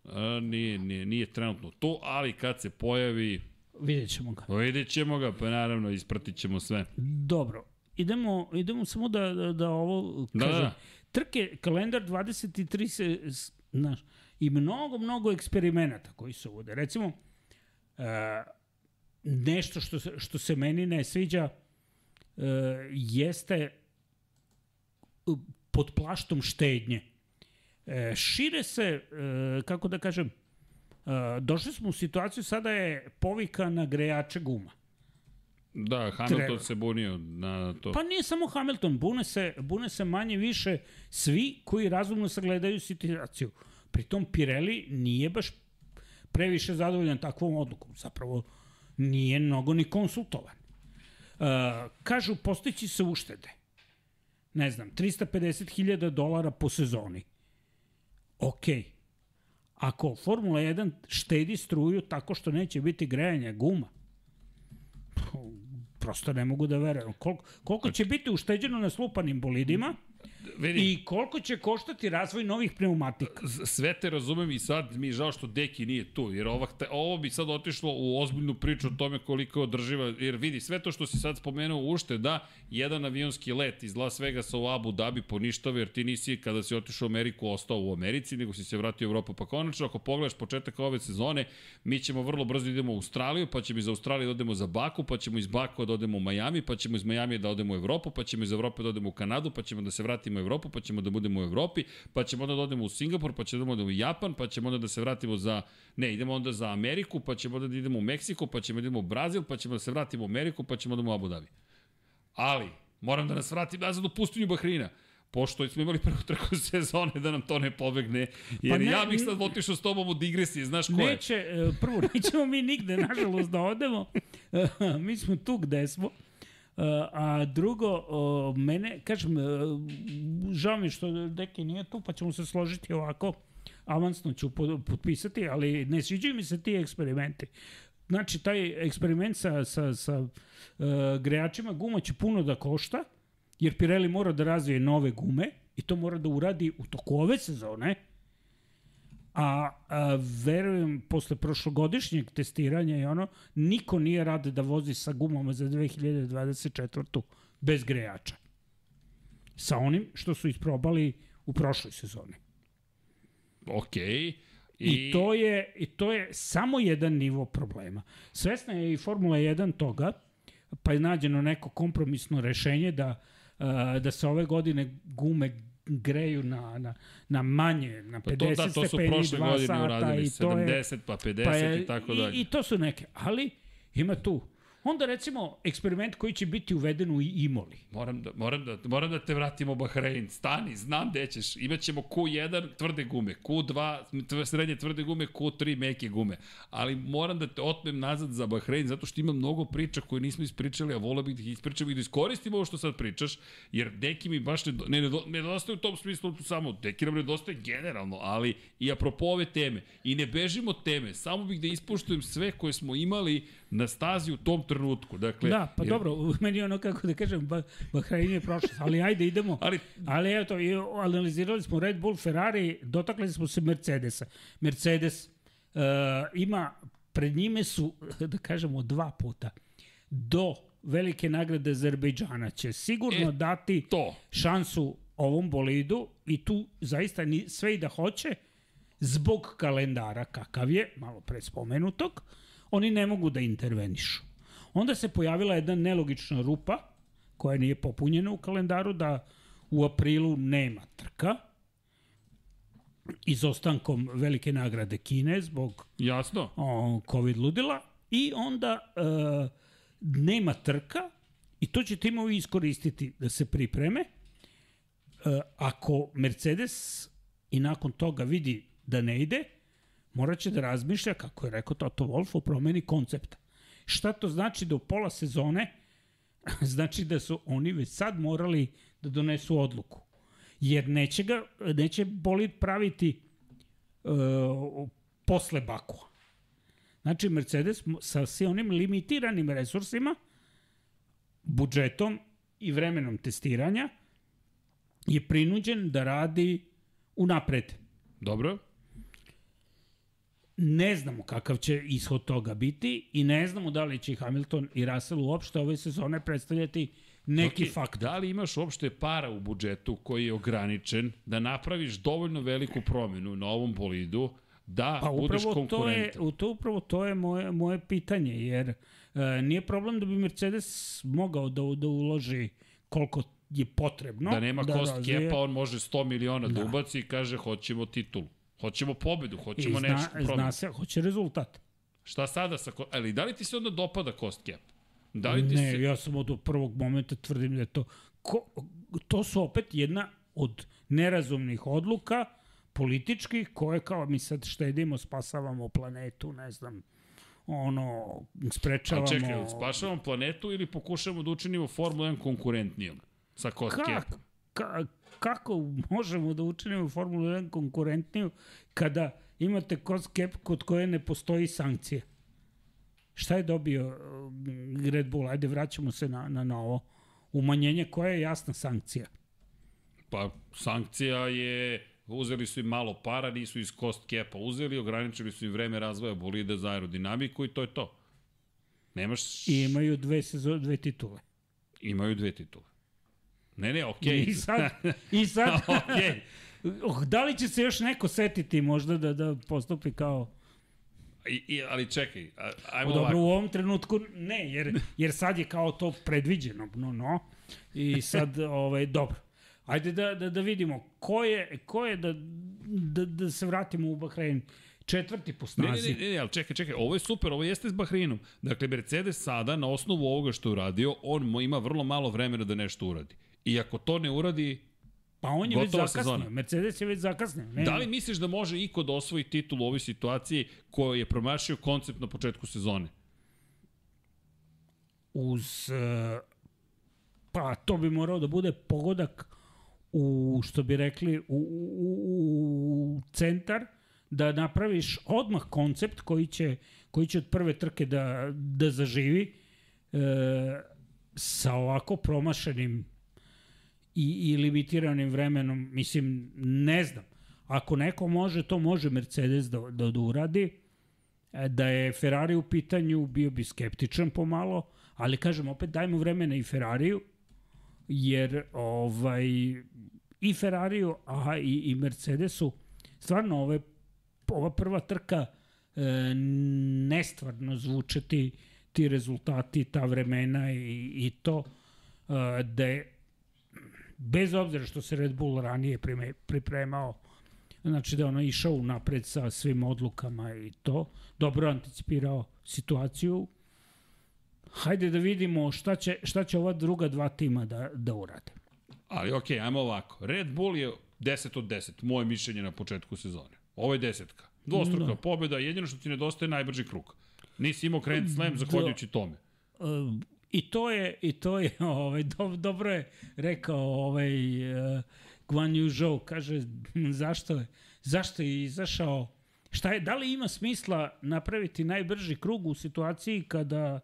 A, nije, nije, nije trenutno to, ali kad se pojavi... Vidjet ćemo ga. Vidjet ćemo ga, pa naravno ispratit ćemo sve. Dobro, idemo, idemo samo da, da, da ovo da, kažem. Da. Trke, kalendar 23 se, znaš, i mnogo, mnogo eksperimenata koji se uvode. Recimo, uh, nešto što se, što se meni ne sviđa uh, jeste pod plaštom štednje. Uh, šire se, uh, kako da kažem, uh, došli smo u situaciju, sada je povika na grejače guma. Da, Hamilton Treba. se bunio na to. Pa nije samo Hamilton, bune se, bune se manje više svi koji razumno sagledaju situaciju. Pritom Pirelli nije baš previše zadovoljan takvom odlukom. Zapravo nije mnogo ni konsultovan. Uh, kažu, postići se uštede. Ne znam, 350.000 dolara po sezoni. Ok. Ako Formula 1 štedi struju tako što neće biti grejanja guma, prosto ne mogu da verujem. Koliko, koliko će biti ušteđeno na slupanim bolidima, Vidi, I koliko će koštati razvoj novih pneumatika? Sve te razumem i sad mi je žao što Deki nije tu, jer ovo, ovo bi sad otišlo u ozbiljnu priču o tome koliko je održiva, jer vidi, sve to što si sad spomenuo ušte, da, jedan avionski let iz Las Vegasa u Abu Dhabi poništava, jer ti nisi kada si otišao u Ameriku ostao u Americi, nego si se vratio u Evropu. Pa konačno, ako pogledaš početak ove sezone, mi ćemo vrlo brzo da idemo u Australiju, pa ćemo iz Australije da odemo za Baku, pa ćemo iz Baku da odemo u Miami, pa ćemo iz Miami da odemo u Evropu, pa ćemo iz Evrope da odemo u Kanadu, pa ćemo da se vratimo u Evropu, pa ćemo da budemo u Evropi, pa ćemo onda da odemo u Singapur, pa ćemo da odemo u Japan, pa ćemo onda da se vratimo za, ne, idemo onda za Ameriku, pa ćemo onda da idemo u Meksiko, pa ćemo da idemo u Brazil, pa ćemo da se vratimo u Ameriku, pa ćemo da idemo u Abu Dhabi. Ali, moram da nas vratim nazad u pustinju Bahrina pošto smo imali prvu trku sezone da nam to ne pobegne, jer pa ne, ja bih sad otišao s tobom u digresiji, znaš ko je? Neće, e, prvo, nećemo mi nigde, nažalost, da odemo, mi smo tu gde smo, a drugo, o, mene, kažem, e, žao mi što Deki nije tu, pa ćemo se složiti ovako, avansno ću potpisati, ali ne sviđaju mi se ti eksperimenti. Znači, taj eksperiment sa, sa, sa uh, grejačima guma će puno da košta, jer Pirelli mora da razvije nove gume i to mora da uradi u toku ove sezone, a, a verujem posle prošlogodišnjeg testiranja i ono, niko nije rade da vozi sa gumama za 2024. bez grejača. Sa onim što su isprobali u prošloj sezoni. Okej. Okay. I, I, to je, I to je samo jedan nivo problema. Svesna je i Formula 1 toga, pa je nađeno neko kompromisno rešenje da, da se ove godine gume greju na, na, na manje, na 50 pa to, da, to stepeni, 2 sata i to 70 je, pa 50 pa je, i tako dalje. I, I to su neke, ali ima tu Onda recimo eksperiment koji će biti uveden u Imoli. Moram da, moram da, moram da te vratimo Bahrein. Stani, znam gde ćeš. Imaćemo Q1 tvrde gume, Q2 srednje tvrde gume, Q3 meke gume. Ali moram da te otmem nazad za Bahrein zato što ima mnogo priča koje nismo ispričali, a volio bih da ih ispričam i da iskoristim ovo što sad pričaš, jer neki mi baš ne, ne, ne, ne nedostaje u tom smislu samo, neki nam nedostaje generalno, ali i apropo ove teme. I ne bežimo teme, samo bih da ispoštujem sve koje smo imali na stazi u tom trenutku. Dakle, da, pa jer... dobro, meni ono kako da kažem, ba, Bahrain je prošlo, ali ajde idemo. ali, ali eto, analizirali smo Red Bull, Ferrari, dotakli smo se Mercedesa. Mercedes uh, ima, pred njime su, da kažemo, dva puta do velike nagrade Azerbejdžana će sigurno e, dati to. šansu ovom bolidu i tu zaista ni, sve i da hoće zbog kalendara kakav je, malo pre spomenutog, oni ne mogu da intervenišu. Onda se pojavila jedna nelogična rupa koja nije popunjena u kalendaru da u aprilu nema trka izostankom velike nagrade Kine zbog Jasno. O, COVID ludila i onda e, nema trka i to će timovi iskoristiti da se pripreme. E, ako Mercedes i nakon toga vidi da ne ide, morat će da razmišlja, kako je rekao Toto Wolf, o promeni koncepta. Šta to znači da u pola sezone znači da su oni već sad morali da donesu odluku. Jer neće, ga, neće bolid praviti uh, posle Bakua. Znači, Mercedes sa sve onim limitiranim resursima, budžetom i vremenom testiranja je prinuđen da radi unapred. Dobro. Ne znamo kakav će ishod toga biti i ne znamo da li će Hamilton i Russell uopšte ove sezone predstavljati neki okay, fakt. Da li imaš uopšte para u budžetu koji je ograničen da napraviš dovoljno veliku promenu na ovom bolidu da pa budeš konkurentan? To je, to upravo to je moje, moje pitanje, jer e, nije problem da bi Mercedes mogao da, da uloži koliko je potrebno. Da nema da kost razvije. kepa, on može 100 miliona da, da ubaci i kaže hoćemo titulu. Hoćemo pobedu, hoćemo I zna, nešto. Zna se, hoće rezultat. Šta sada sa... Ali da li ti se onda dopada cost cap? Da li ti ne, se... ja sam od prvog momenta tvrdim da je to... Ko, to su opet jedna od nerazumnih odluka političkih koje kao mi sad štedimo, spasavamo planetu, ne znam, ono, sprečavamo... A čekaj, spašavamo planetu ili pokušamo da učinimo Formula 1 konkurentnijom sa cost cap? Ka, kako možemo da učinimo Formulu 1 konkurentniju kada imate cost cap kod koje ne postoji sankcija? Šta je dobio uh, Red Bull? Ajde, vraćamo se na, na, na ovo. Umanjenje koja je jasna sankcija? Pa, sankcija je uzeli su im malo para, nisu iz cost capa uzeli, ograničili su im vreme razvoja bolida za aerodinamiku i to je to. Nemaš... I imaju dve, sezone, dve titule. Imaju dve titule. Ne, ne, okej. Okay. I sad, i sad okay. Oh, da li će se još neko setiti možda da, da postupi kao... I, i, ali čekaj, ajmo Dobro, ovako. u ovom trenutku ne, jer, jer sad je kao to predviđeno, no, no. I sad, ovaj, dobro. Ajde da, da, da vidimo ko je, ko je da, da, da se vratimo u Bahrein četvrti po snazi. Ne, ne, ne, ne, ali čekaj, čekaj, ovo je super, ovo jeste s Bahreinom. Dakle, Mercedes sada, na osnovu ovoga što je uradio, on ima vrlo malo vremena da nešto uradi. I ako to ne uradi, Pa on je već zakasnio, sezona. Mercedes je već zakasnio. Ne, da li misliš da može iko da osvoji titul u ovoj situaciji koji je promašio koncept na početku sezone? Uz uh, pa to bi morao da bude pogodak u, što bi rekli, u, u, u centar, da napraviš odmah koncept koji će, koji će od prve trke da, da zaživi e, sa ovako promašenim i, i limitiranim vremenom, mislim, ne znam. Ako neko može, to može Mercedes da, da, da uradi. E, da je Ferrari u pitanju, bio bi skeptičan pomalo, ali kažem, opet dajmo vremena i Ferrariju, jer ovaj, i Ferrariju, a i, i Mercedesu, stvarno ove, ova prva trka e, nestvarno zvuče ti, ti rezultati, ta vremena i, i to e, da je bez obzira što se Red Bull ranije prime, pripremao znači da ono išao napred sa svim odlukama i to, dobro anticipirao situaciju. Hajde da vidimo šta će, šta će ova druga dva tima da, da urade. Ali okej, okay, ajmo ovako. Red Bull je 10 od 10, moje mišljenje na početku sezone. Ovo je desetka. Dvostruka da. pobjeda, jedino što ti nedostaje najbrži krug. Nisi imao Grand Slam zahvaljujući da. tome. I to je, i to je, ovaj, do, dobro je rekao ovaj, uh, Guan Yu Zhou, kaže, zašto je, zašto je izašao, šta je, da li ima smisla napraviti najbrži krug u situaciji kada,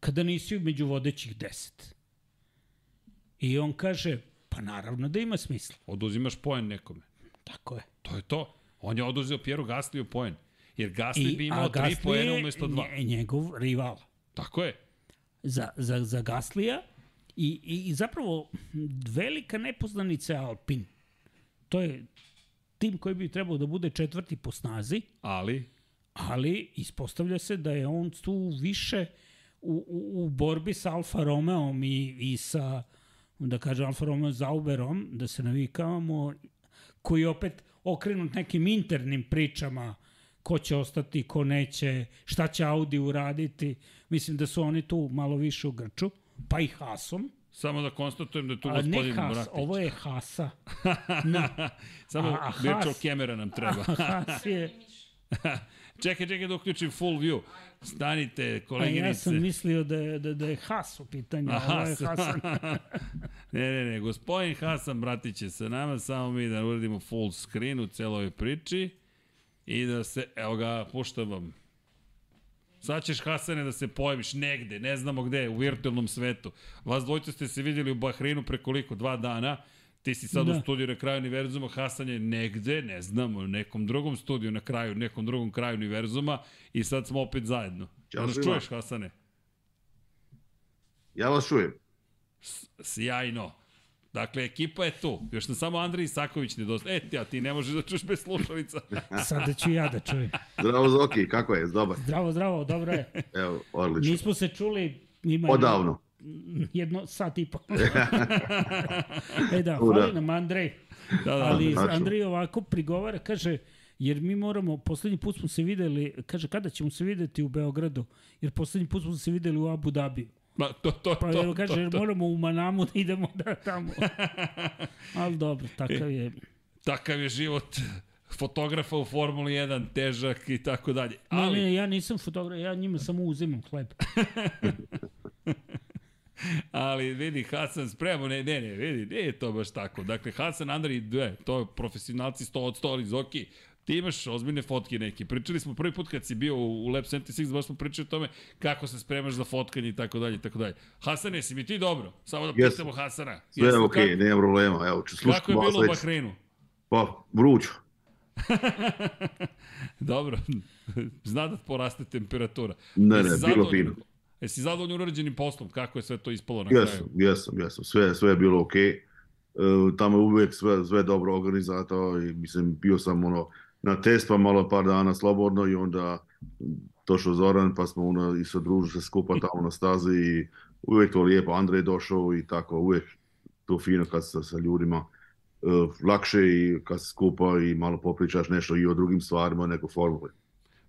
kada nisi među vodećih deset? I on kaže, pa naravno da ima smisla. Oduzimaš poen nekome. Tako je. To je to. On je oduzeo Pjeru Gasliju poen. Jer Gasli I, bi imao tri poena umesto dva. Njegov rival. Tako je za, za, za Gaslija i, i, i zapravo velika nepoznanica je Alpin. To je tim koji bi trebao da bude četvrti po snazi. Ali? Ali ispostavlja se da je on tu više u, u, u borbi sa Alfa Romeom i, i sa, da kažem, Alfa Romeo Zauberom, da se navikavamo, koji opet okrenut nekim internim pričama ko će ostati, ko neće, šta će Audi uraditi. Mislim da su oni tu malo više u grču, pa i Hasom. Samo da konstatujem da je tu gospodin Has, Mratić. ovo je Hasa. Na. Samo a, a virtual Has, camera nam treba. A Has je... čekaj, čekaj da uključim full view. Stanite, koleginice. A ja sam mislio da je, da, da je Has u pitanju, a ovo je Hasan. ne, ne, ne, gospodin Hasan Bratić je sa nama, samo mi da uradimo full screen u celoj priči. I da se, evo ga, puštam vam. Sad ćeš, Hasane, da se pojaviš negde, ne znamo gde, u virtualnom svetu. Vas dvojte ste se vidjeli u Bahreinu pre koliko, dva dana. Ti si sad da. u studiju na kraju univerzuma, Hasan je negde, ne znamo, u nekom drugom studiju na kraju, nekom drugom kraju univerzuma i sad smo opet zajedno. Ja nas čuješ, Hasane? Ja vas čujem. S sjajno. Dakle, ekipa je tu. Još nam samo Andrej Isaković nedostaje. E, ti, a ti ne možeš da čuš bez slušalica. Sada ću ja da čujem. Zdravo, Zoki, kako je? Dobar. Zdravo, zdravo, dobro je. Evo, odlično. Nismo se čuli ima Odavno. Jedno sat i po. e da, hvala nam Andrej. Da, da, Ali znači. Andrej ovako prigovara, kaže, jer mi moramo, poslednji put smo se videli, kaže, kada ćemo se videti u Beogradu? Jer poslednji put smo se videli u Abu Dhabiju. Ma, to, to, pa to, kaže, to, to. moramo u Manamu da idemo da tamo. Ali dobro, takav je. Takav je život fotografa u Formuli 1, težak i tako dalje. Ali... Ne, ne, ja nisam fotograf, ja njima samo uzimam hleb. Ali vidi, Hasan spremamo, ne, ne, ne, vidi, ne je to baš tako. Dakle, Hasan, Andri, dve, to je profesionalci 100 od 100, ali Zoki, ti imaš ozbiljne fotke neke. Pričali smo prvi put kad si bio u Lab 76, baš smo pričali o tome kako se spremaš za fotkanje i tako dalje i tako dalje. Hasane, si mi ti dobro? Samo da yes. pitamo Hasana. Sve je okej, okay, nema problema. Evo, ću slušati Kako je bilo u Bahreinu? Pa, vrućo. dobro. Zna da poraste temperatura. Ne, ne, bilo fino. Jesi zadovoljno urađenim poslom? Kako je sve to ispalo na jesam, kraju? Jesam, jesam. Sve, sve je bilo okej. Okay. Uh, tamo je uvek sve, sve dobro organizato i mislim, bio sam ono, na test, pa malo par dana slobodno i onda došao Zoran, pa smo ono, i se družili se skupa tamo na stazi i uvek to lijepo, Andrej došao i tako, uvek to fino kad se sa ljudima uh, lakše i kad se skupa i malo popričaš nešto i o drugim stvarima nego formuli.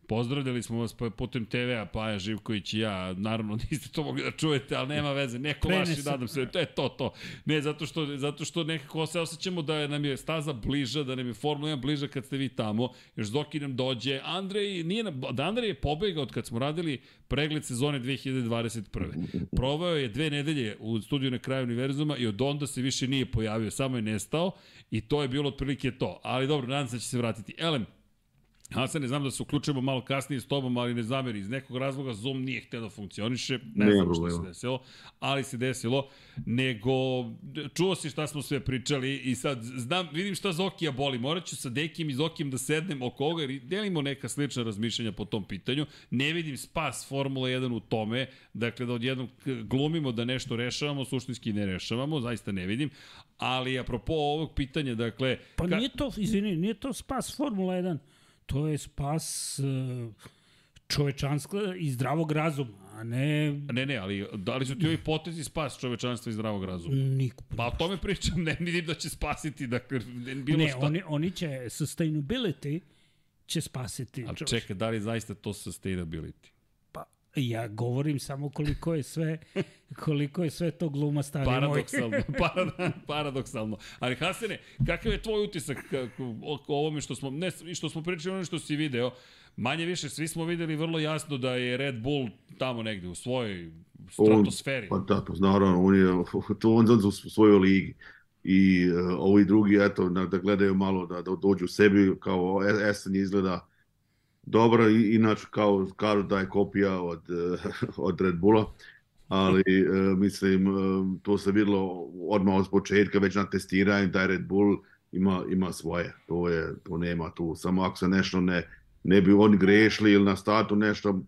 Pozdravljali smo vas putem TV-a, Paja Živković i ja. Naravno, niste to mogli da čujete, ali nema veze. Neko vaš i nadam se. To je to, to. Ne, zato što, zato što nekako se osjećamo da nam je staza bliža, da nam je Formula 1 bliža kad ste vi tamo. Još Zoki nam dođe. Andrej, nije da Andrej je pobegao od kad smo radili pregled sezone 2021. Provao je dve nedelje u studiju na kraju univerzuma i od onda se više nije pojavio, samo je nestao i to je bilo otprilike to. Ali dobro, nadam se da će se vratiti. Elem, Hasan, ne znam da se uključujemo malo kasnije s tobom, ali ne zameri, iz nekog razloga Zoom nije htio da funkcioniše, ne, ne znam što se desilo, ali se desilo, nego čuo si šta smo sve pričali i sad znam, vidim šta Zokija boli, morat ću sa Dekim i Zokijem da sednem oko ovoga jer delimo neka slična razmišljanja po tom pitanju, ne vidim spas Formula 1 u tome, dakle da odjednom glumimo da nešto rešavamo, suštinski ne rešavamo, zaista ne vidim, ali apropo ovog pitanja, dakle... Pa ka... nije to, izvini, nije to spas Formula 1, to je spas uh, čovečanstva i zdravog razuma, a ne... Ne, ne, ali da li su ti ovi potezi spas čovečanstva i zdravog razuma? Niko. Pa o tome pričam, ne vidim da će spasiti, dakle, bilo ne, šta. Oni, oni će, sustainability će spasiti. Ali čekaj, da li zaista to sustainability? Ja govorim samo koliko je sve koliko je sve to gluma stari paradoksalno, moj. parad, paradoksalno. Ali Hasene, kakav je tvoj utisak o ovome što smo ne što smo pričali ono što si video? Manje više svi smo videli vrlo jasno da je Red Bull tamo negde u svojoj stratosferi. On, pa da, pa naravno, on je to on, on u svojoj ligi i uh, ovi drugi eto da, da gledaju malo da, da dođu u sebi kao Essen izgleda dobra, inače kao kažu da je kopija od, od Red Bulla, ali mislim to se videlo odmah od početka već na testiranju da Red Bull ima, ima svoje, to, je, to nema tu, samo ako se nešto ne, ne bi oni grešili ili na startu nešto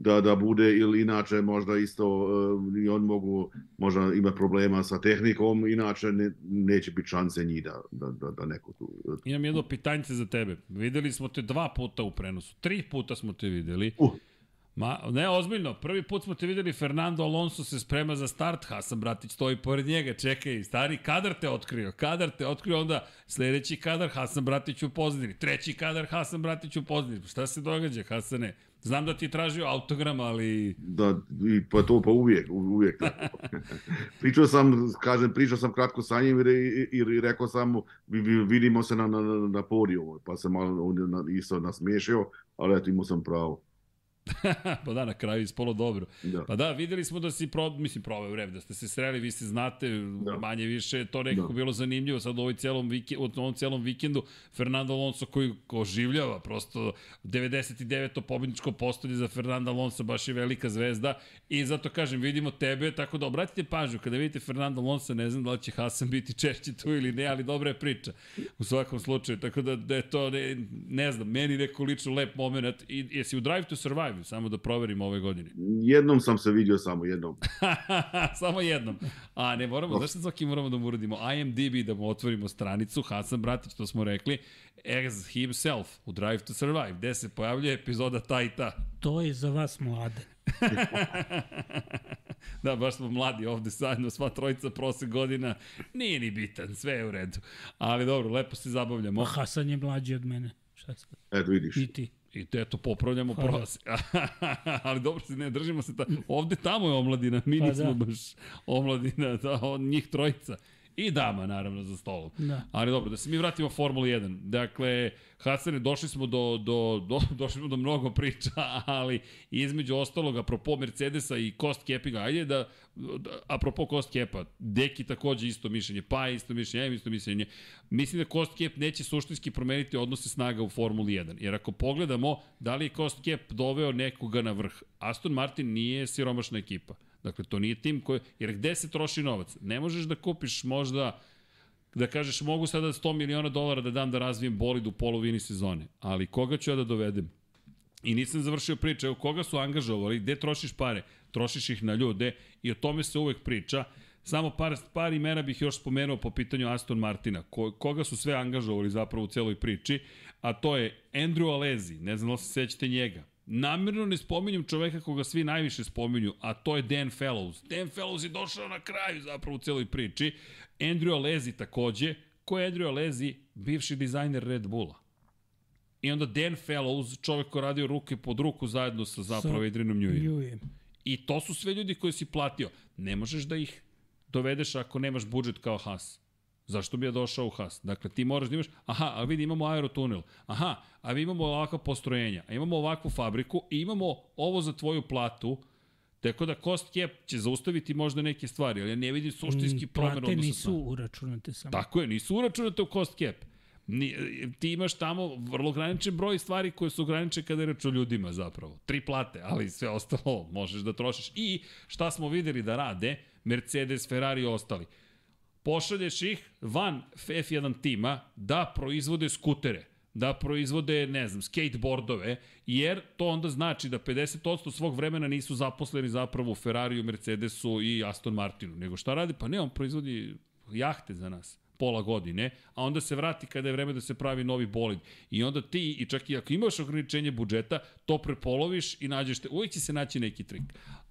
da, da bude ili inače možda isto uh, i on mogu možda ima problema sa tehnikom, inače ne, neće biti šanse njih da, da, da, da neko tu... Imam jedno pitanjce za tebe. Videli smo te dva puta u prenosu. Tri puta smo te videli. Uh. Ma, ne, ozbiljno, prvi put smo te videli, Fernando Alonso se sprema za start, Hasan Bratić stoji pored njega, čekaj, stari, kadar te otkrio, kadar te otkrio, onda sledeći kadar, Hasan Bratić u pozadini, treći kadar, Hasan Bratić u pozadini, šta se događa, Hasane? Znam da ti tražio autogram, ali... Da, i pa to pa uvijek, uvijek. pričao sam, kažem, pričao sam kratko sa njim i, i, i rekao sam mu, vidimo se na, na, na podiju, pa sam malo on isto nasmiješio, ali eto imao sam pravo. pa da, na kraju ispolo dobro. Da. Pa da, videli smo da si, pro, mislim, probao rev, da ste se sreli, vi se znate, da. manje više, to nekako da. bilo zanimljivo sad u ovoj celom, vikend, u ovom celom vikendu, Fernando Alonso koji oživljava, prosto 99. pobjedničko postolje za Fernando Alonso, baš je velika zvezda i zato kažem, vidimo tebe, tako da obratite pažnju, kada vidite Fernando Alonso, ne znam da li će Hasan biti češće tu ili ne, ali dobra je priča u svakom slučaju, tako da, da je to, ne, ne znam, meni neko lično lep moment i jesi u Drive to Survive Survivor, samo da proverimo ove godine. Jednom sam se vidio, samo jednom. samo jednom. A ne moramo, oh. zašto Zoki moramo da mu uradimo IMDb, da mu otvorimo stranicu, Hasan Bratić, to smo rekli, as himself u Drive to Survive, gde se pojavljuje epizoda ta i ta. To je za vas mlade. da, baš smo mladi ovde zajedno, sva trojica prosek godina, nije ni bitan, sve je u redu. Ali dobro, lepo se zabavljamo. Hasan je mlađi od mene. Šta se... Eto vidiš. I ti. I te eto popravljamo pa, prolaz. Ali dobro se ne držimo se ta... Ovde tamo je omladina, mi pa, nismo da. baš omladina, da, on, njih trojica. I dama, naravno, za stolom. Da. Ali dobro, da se mi vratimo Formuli 1. Dakle, Hasane, došli smo do, do, do, došli smo do mnogo priča, ali između ostalog, apropo Mercedesa i cost cappinga, ajde da, da apropo cost capa, Deki takođe isto mišljenje, pa isto mišljenje, ja isto mišljenje. Mislim da cost cap neće suštinski promeniti odnose snaga u Formuli 1. Jer ako pogledamo da li je cost cap doveo nekoga na vrh, Aston Martin nije siromašna ekipa. Dakle, to nije tim koji... Jer gde se troši novac? Ne možeš da kupiš možda da kažeš mogu sada 100 miliona dolara da dam da razvijem bolid u polovini sezone, ali koga ću ja da dovedem? I nisam završio priče, evo koga su angažovali, gde trošiš pare? Trošiš ih na ljude i o tome se uvek priča. Samo par, par imena bih još spomenuo po pitanju Aston Martina, ko, koga su sve angažovali zapravo u celoj priči, a to je Andrew Alezi, ne znam da se sećate njega, Namerno ne spominjem čoveka koga svi najviše spominju, a to je Dan Fellows. Dan Fellows je došao na kraju zapravo u celoj priči. Andrew Alezi takođe. Ko je Andrew Alezi? Bivši dizajner Red Bulla. I onda Dan Fellows, čovek koji radio ruke pod ruku zajedno sa zapravo Adrianom. Njujem. I to su sve ljudi koje si platio. Ne možeš da ih dovedeš ako nemaš budžet kao Haas. Zašto bi ja došao u Haas? Dakle, ti moraš da imaš, aha, a vidi, imamo aerotunel, aha, a vi imamo ovakva postrojenja, a imamo ovakvu fabriku i imamo ovo za tvoju platu, Tako da cost cap će zaustaviti možda neke stvari, ali ja ne vidim suštinski Mm, promjer Plate odnosa nisu uračunate samo. Tako je, nisu uračunate u cost cap. Ni, ti imaš tamo vrlo ograničen broj stvari koje su ograničene kada je reč o ljudima zapravo. Tri plate, ali sve ostalo možeš da trošiš. I šta smo videli da rade, Mercedes, Ferrari i ostali. Pošalješ ih van F1 tima da proizvode skutere da proizvode, ne znam, skateboardove, jer to onda znači da 50% svog vremena nisu zaposleni zapravo u Ferrariju, Mercedesu i Aston Martinu. Nego šta radi? Pa ne, on proizvodi jahte za nas pola godine, a onda se vrati kada je vreme da se pravi novi bolid. I onda ti, i čak i ako imaš ograničenje budžeta, to prepoloviš i nađeš te, uvijek će se naći neki trik.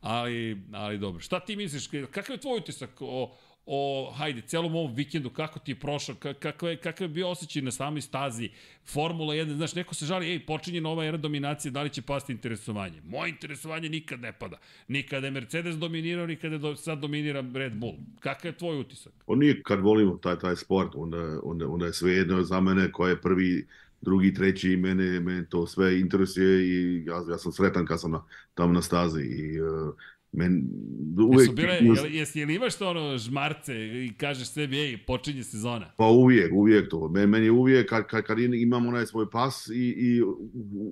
Ali, ali dobro, šta ti misliš, kakav je tvoj utisak o, o, hajde, celom ovom vikendu, kako ti je prošao, kakav je, kakav je bio osjećaj na samoj stazi, Formula 1, znaš, neko se žali, ej, počinje nova era dominacije, da li će pasti interesovanje? Moje interesovanje nikad ne pada. Nikada je Mercedes dominirao, nikada je do, sad dominira Red Bull. Kakav je tvoj utisak? On nije kad volimo taj, taj sport, onda, onda, onda je sve jedno za mene ko je prvi, drugi, treći, mene, mene to sve interesuje i ja, ja sam sretan kad sam na, tamo na stazi i uh, Men, uvek... Jesu bile, jel, jesi, jel imaš to ono žmarce i kažeš sebi, ej, počinje sezona? Pa uvijek, uvijek to. Men, meni uvijek, kad, kad, kad imam onaj svoj pas i, i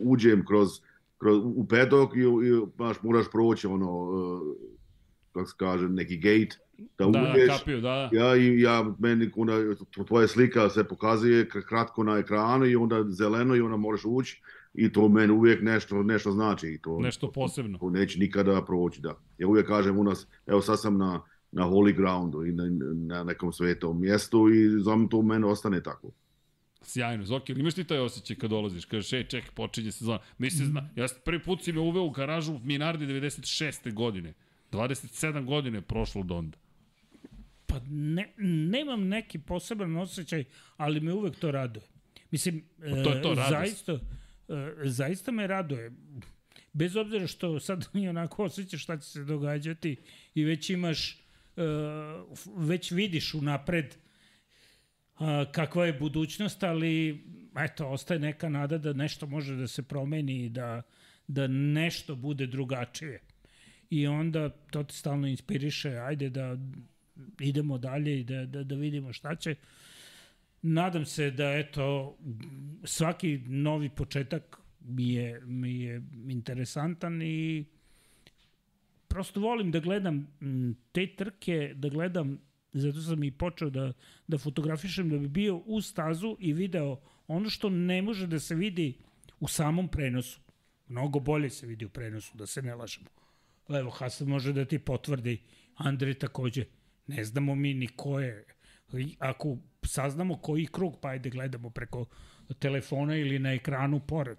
uđem kroz, kroz u pedok i, i baš moraš proći ono, uh, kako se kaže, neki gate, da, da uđeš. Da, kapiju, da, da. Ja, i, ja, meni, onda, tvoja slika se pokazuje kratko na ekranu i onda zeleno i onda moraš ući i to meni uvijek nešto, nešto znači. I to, nešto posebno. To neće nikada proći, da. Ja uvijek kažem u nas, evo sad sam na, na holy groundu i na, na nekom svetom mjestu i znam to meni ostane tako. Sjajno, Zoki, imaš ti taj osjećaj kad dolaziš? Kažeš, ej, ček, počinje sezona. Mi se zna, ja prvi put si me uveo u garažu Minardi 96. godine. 27 godine je prošlo od onda. Pa ne, nemam neki poseban osjećaj, ali me uvek to raduje. Mislim, pa to je to, radost. zaista, zaista me raduje. Bez obzira što sad mi onako osjećaš šta će se događati i već imaš, već vidiš unapred kakva je budućnost, ali eto, ostaje neka nada da nešto može da se promeni i da, da nešto bude drugačije. I onda to te stalno inspiriše, ajde da idemo dalje i da, da, da vidimo šta će. Nadam se da eto svaki novi početak mi je, mi je interesantan i prosto volim da gledam te trke, da gledam, zato sam i počeo da, da fotografišem, da bi bio u stazu i video ono što ne može da se vidi u samom prenosu. Mnogo bolje se vidi u prenosu, da se ne lažemo. Evo, Hasan može da ti potvrdi, Andrej takođe. Ne znamo mi ni ko je. Ako saznamo koji krug, pa ajde gledamo preko telefona ili na ekranu pored.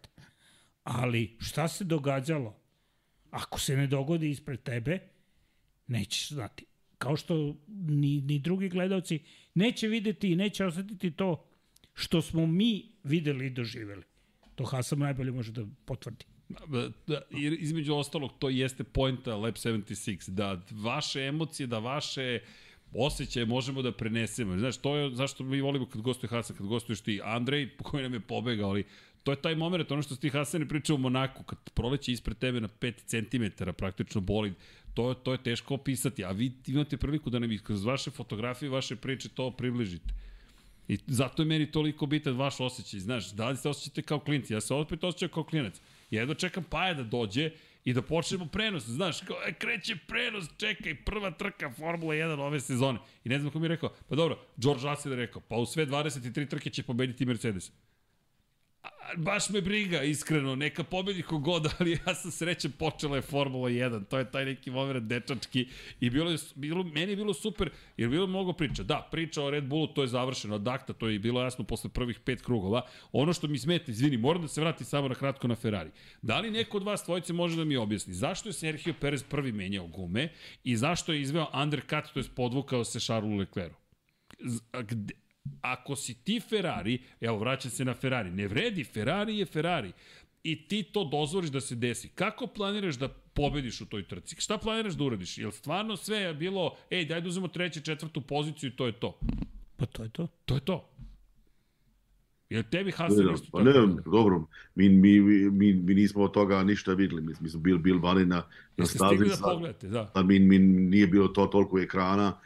Ali šta se događalo? Ako se ne dogodi ispred tebe, nećeš znati. Kao što ni, ni drugi gledalci neće videti i neće osetiti to što smo mi videli i doživeli. To Hasan najbolje može da potvrdi. Da, da, između ostalog, to jeste poenta Lab 76, da vaše emocije, da vaše osjećaje možemo da prenesemo. Znaš, to je zašto mi volimo kad gostuje Hasan, kad gostuješ ti Andrej, koji nam je pobegao, ali to je taj moment, ono što si ti Hasan pričao u Monaku, kad proleće ispred tebe na 5 cm praktično boli, to, to je teško opisati, a vi imate priliku da nam kroz vaše fotografije, vaše priče to približite. I zato je meni toliko bitan vaš osjećaj, znaš, da li se osjećate kao klinci, ja se opet osjećam kao klinac. Ja jedno čekam Paja da dođe i da počnemo prenos, znaš, kao, e, kreće prenos, čekaj, prva trka Formula 1 ove sezone. I ne znam ko mi je rekao, pa dobro, George Russell je rekao, pa u sve 23 trke će pobediti Mercedes baš me briga, iskreno, neka pobedi kogod, ali ja sam srećan počela je Formula 1, to je taj neki moment dečački i bilo je, bilo, meni je bilo super, jer bilo mnogo priča. Da, priča o Red Bullu, to je završeno, od akta, to je bilo jasno posle prvih pet krugova. Ono što mi smeta, izvini, moram da se vrati samo na kratko na Ferrari. Da li neko od vas dvojice može da mi objasni zašto je Sergio Perez prvi menjao gume i zašto je izveo undercut, to je podvukao se Charlesu Leclercu? Gde, Ako si ti Ferrari, evo vraćam se na Ferrari, ne vredi, Ferrari je Ferrari i ti to dozvoliš da se desi. Kako planiraš da pobediš u toj trci? Šta planiraš da uradiš? Jel stvarno sve je bilo, ej, daj da uzmemo treću, četvrtu poziciju i to je to? Pa to je to. To je to. Jel tebi Hasan Ne, isto pa tako? ne, dobro, mi, mi, mi, mi nismo od toga ništa videli, mi, mi smo bili, bili vani na, na stazi, da pogledate, da. sad mi, mi nije bilo to toliko ekrana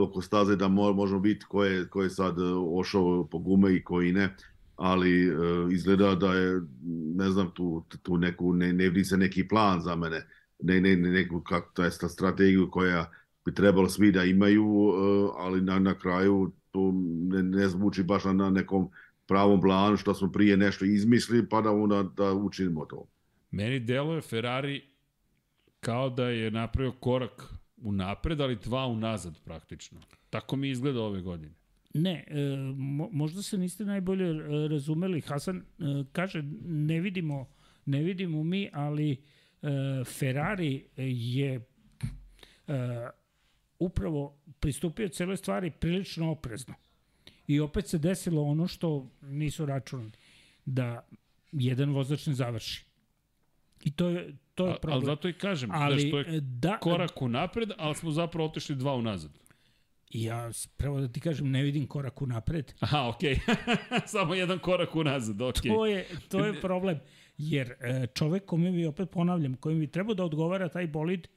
oko staze da mo, možemo biti ko je, ko je sad e, ošao po gume i koji ne, ali e, izgleda da je, ne znam, tu, tu neku, ne, ne vidi se neki plan za mene, ne, ne, ne neku, kako, to je sta strategiju koja bi trebalo svi da imaju, e, ali na, na kraju to ne, ne zvuči baš na, na nekom pravom planu što smo prije nešto izmislili pa da onda da učinimo to. Meni deluje Ferrari kao da je napravio korak u napred, ali dva unazad praktično. Tako mi izgleda ove godine. Ne, e, mo, možda se niste najbolje e, razumeli. Hasan e, kaže ne vidimo, ne vidimo mi, ali e, Ferrari je e, upravo pristupio celoj stvari prilično oprezno. I opet se desilo ono što nisu računali, da jedan vozač ne završi. I to je, to je A, problem. ali zato i kažem, ali, da što je e, da, korak u napred, ali smo zapravo otišli dva unazad. ja pravo da ti kažem, ne vidim korak u napred. Aha, okej. Samo jedan korak unazad, okej. To je, to je problem. Jer e, čovek kome bi, opet ponavljam, kojim bi trebao da odgovara taj bolid,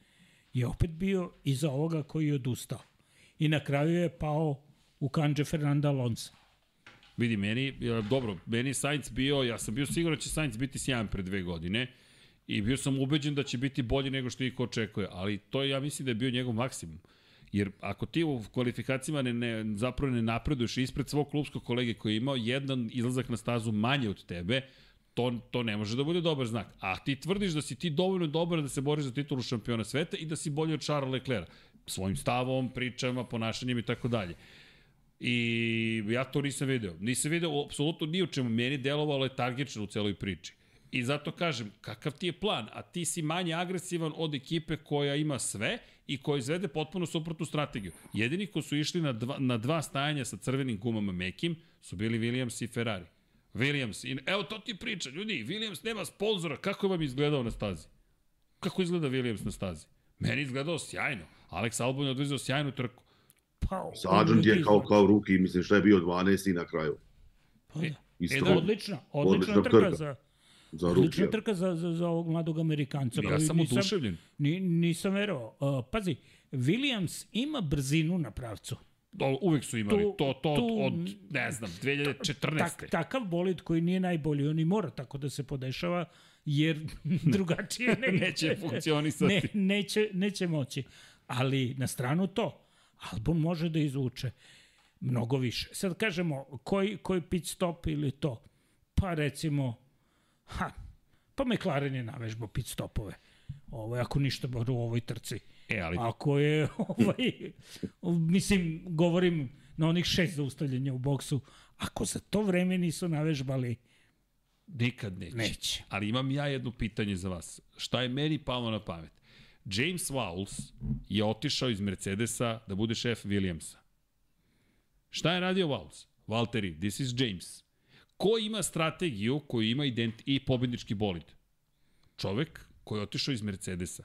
je opet bio iza ovoga koji je odustao. I na kraju je pao u kanđe Fernanda Alonso. Vidi, meni, e, dobro, meni je Sainz bio, ja sam bio siguran da će Sainz biti sjajan pre dve godine i bio sam ubeđen da će biti bolji nego što iko očekuje, ali to ja mislim da je bio njegov maksimum. Jer ako ti u kvalifikacijama ne, ne, zapravo ne napreduješ ispred svog klubskog kolege koji je imao jedan izlazak na stazu manje od tebe, to, to ne može da bude dobar znak. A ti tvrdiš da si ti dovoljno dobar da se boriš za titulu šampiona sveta i da si bolji od Charles Leclerc. Svojim stavom, pričama, ponašanjem i tako dalje. I ja to nisam video. Nisam video apsolutno ni u čemu. Meni delovalo je targetčno u celoj priči. I zato kažem, kakav ti je plan? A ti si manje agresivan od ekipe koja ima sve i koja izvede potpuno suprotnu strategiju. Jedini ko su išli na dva, na dva stajanja sa crvenim gumama mekim su bili Williams i Ferrari. Williams, i, evo to ti priča, ljudi, Williams nema sponzora, kako je vam izgledao na stazi? Kako izgleda Williams na stazi? Meni izgledao sjajno. Alex Albon je odvezao sjajnu trku. Pa, Sargent je kao, kao ruki, mislim šta je bio 12. na kraju. Pa, da. Isto, E, da, Odlična, odlična, Odlična trka, trka. za za odlična trka za, za, za ovog mladog Amerikanca. Ja sam nisam- oduševljen. Ni, nisam verovao. Uh, pazi, Williams ima brzinu na pravcu. To, uvek su imali. Tu- to, to tu- od, ne znam, 2014. Tak, takav bolid koji nije najbolji, on i mora tako da se podešava, jer drugačije ne, Neće funkcionisati. Ne, neće, neće moći. Ali na stranu to, Albon može da izvuče mnogo više. Sad kažemo, koji, koji pit stop ili to? Pa recimo, ha, pa McLaren je navežbao pit stopove. Ovo, ako ništa bar u ovoj trci. E, ali Ako je, ovaj, mislim, govorim na onih šest zaustavljanja u boksu, ako za to vreme nisu navežbali, nikad neće. neće. Ali imam ja jedno pitanje za vas. Šta je meni palo na pamet? James Vowles je otišao iz Mercedesa da bude šef Williamsa. Šta je radio Vowles? Valtteri, this is James. Ko ima strategiju koju ima ident i pobednički bolid? Čovek koji je otišao iz Mercedesa.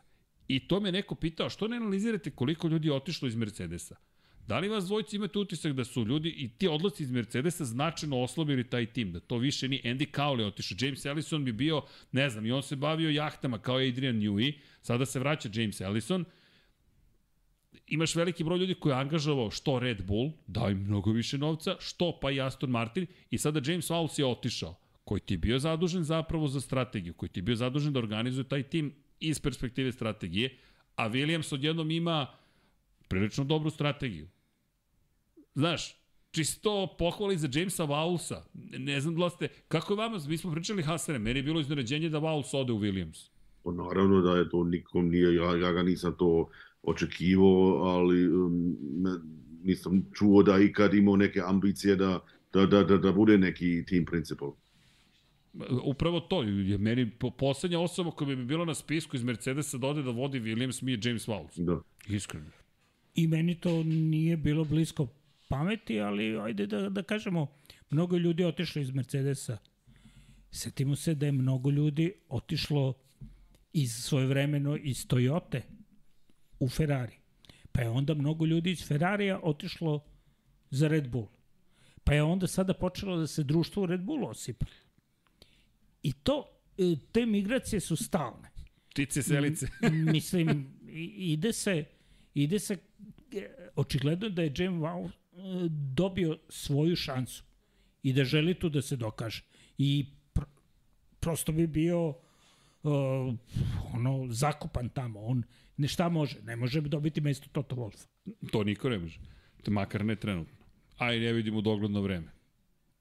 I to me neko pitao, što ne analizirate koliko ljudi je otišlo iz Mercedesa? Da li vas dvojici imate utisak da su ljudi i ti odlasci iz Mercedesa značajno oslabili taj tim, da to više ni Andy Cowley otišao, James Ellison bi bio, ne znam, i on se bavio jahtama kao Adrian Newey, sada se vraća James Ellison, imaš veliki broj ljudi koji je angažovao što Red Bull, dao im mnogo više novca, što pa i Aston Martin i sada James Vowles je otišao, koji ti je bio zadužen zapravo za strategiju, koji ti je bio zadužen da organizuje taj tim iz perspektive strategije, a Williams odjednom ima prilično dobru strategiju. Znaš, čisto pohvali za Jamesa Vowlesa. Ne znam da ste, kako je vama, mi smo pričali Hasane, meni je bilo iznenađenje da Vowles ode u Williams. Pa naravno da je to nikom nije, ja, ja ga nisam to očekivao, ali um, ne- nisam čuo da ikad imao neke ambicije da, da, da, da, da bude neki team principal. Upravo to, je meni po, poslednja osoba koja bi mi bila na spisku iz Mercedesa da ode da vodi Williams mi je James Vowles. Da. Iskreno. I meni to nije bilo blisko pameti, ali ajde da, da kažemo, mnogo ljudi otišlo iz Mercedesa. Setimo se da je mnogo ljudi otišlo iz svoje vremeno iz Toyote u Ferrari. Pa je onda mnogo ljudi iz Ferrarija otišlo za Red Bull. Pa je onda sada počelo da se društvo u Red Bullu osipa. I to, e, te migracije su stalne. Ptice selice. Mislim, ide se, ide se, e, očigledno da je James Wow e, dobio svoju šansu i da želi tu da se dokaže. I pr prosto bi bio uh, ono, zakupan tamo. On ne šta može, ne može dobiti mesto Toto Wolfa. To niko ne može. Makar ne trenutno. A i ne vidimo dogledno vreme.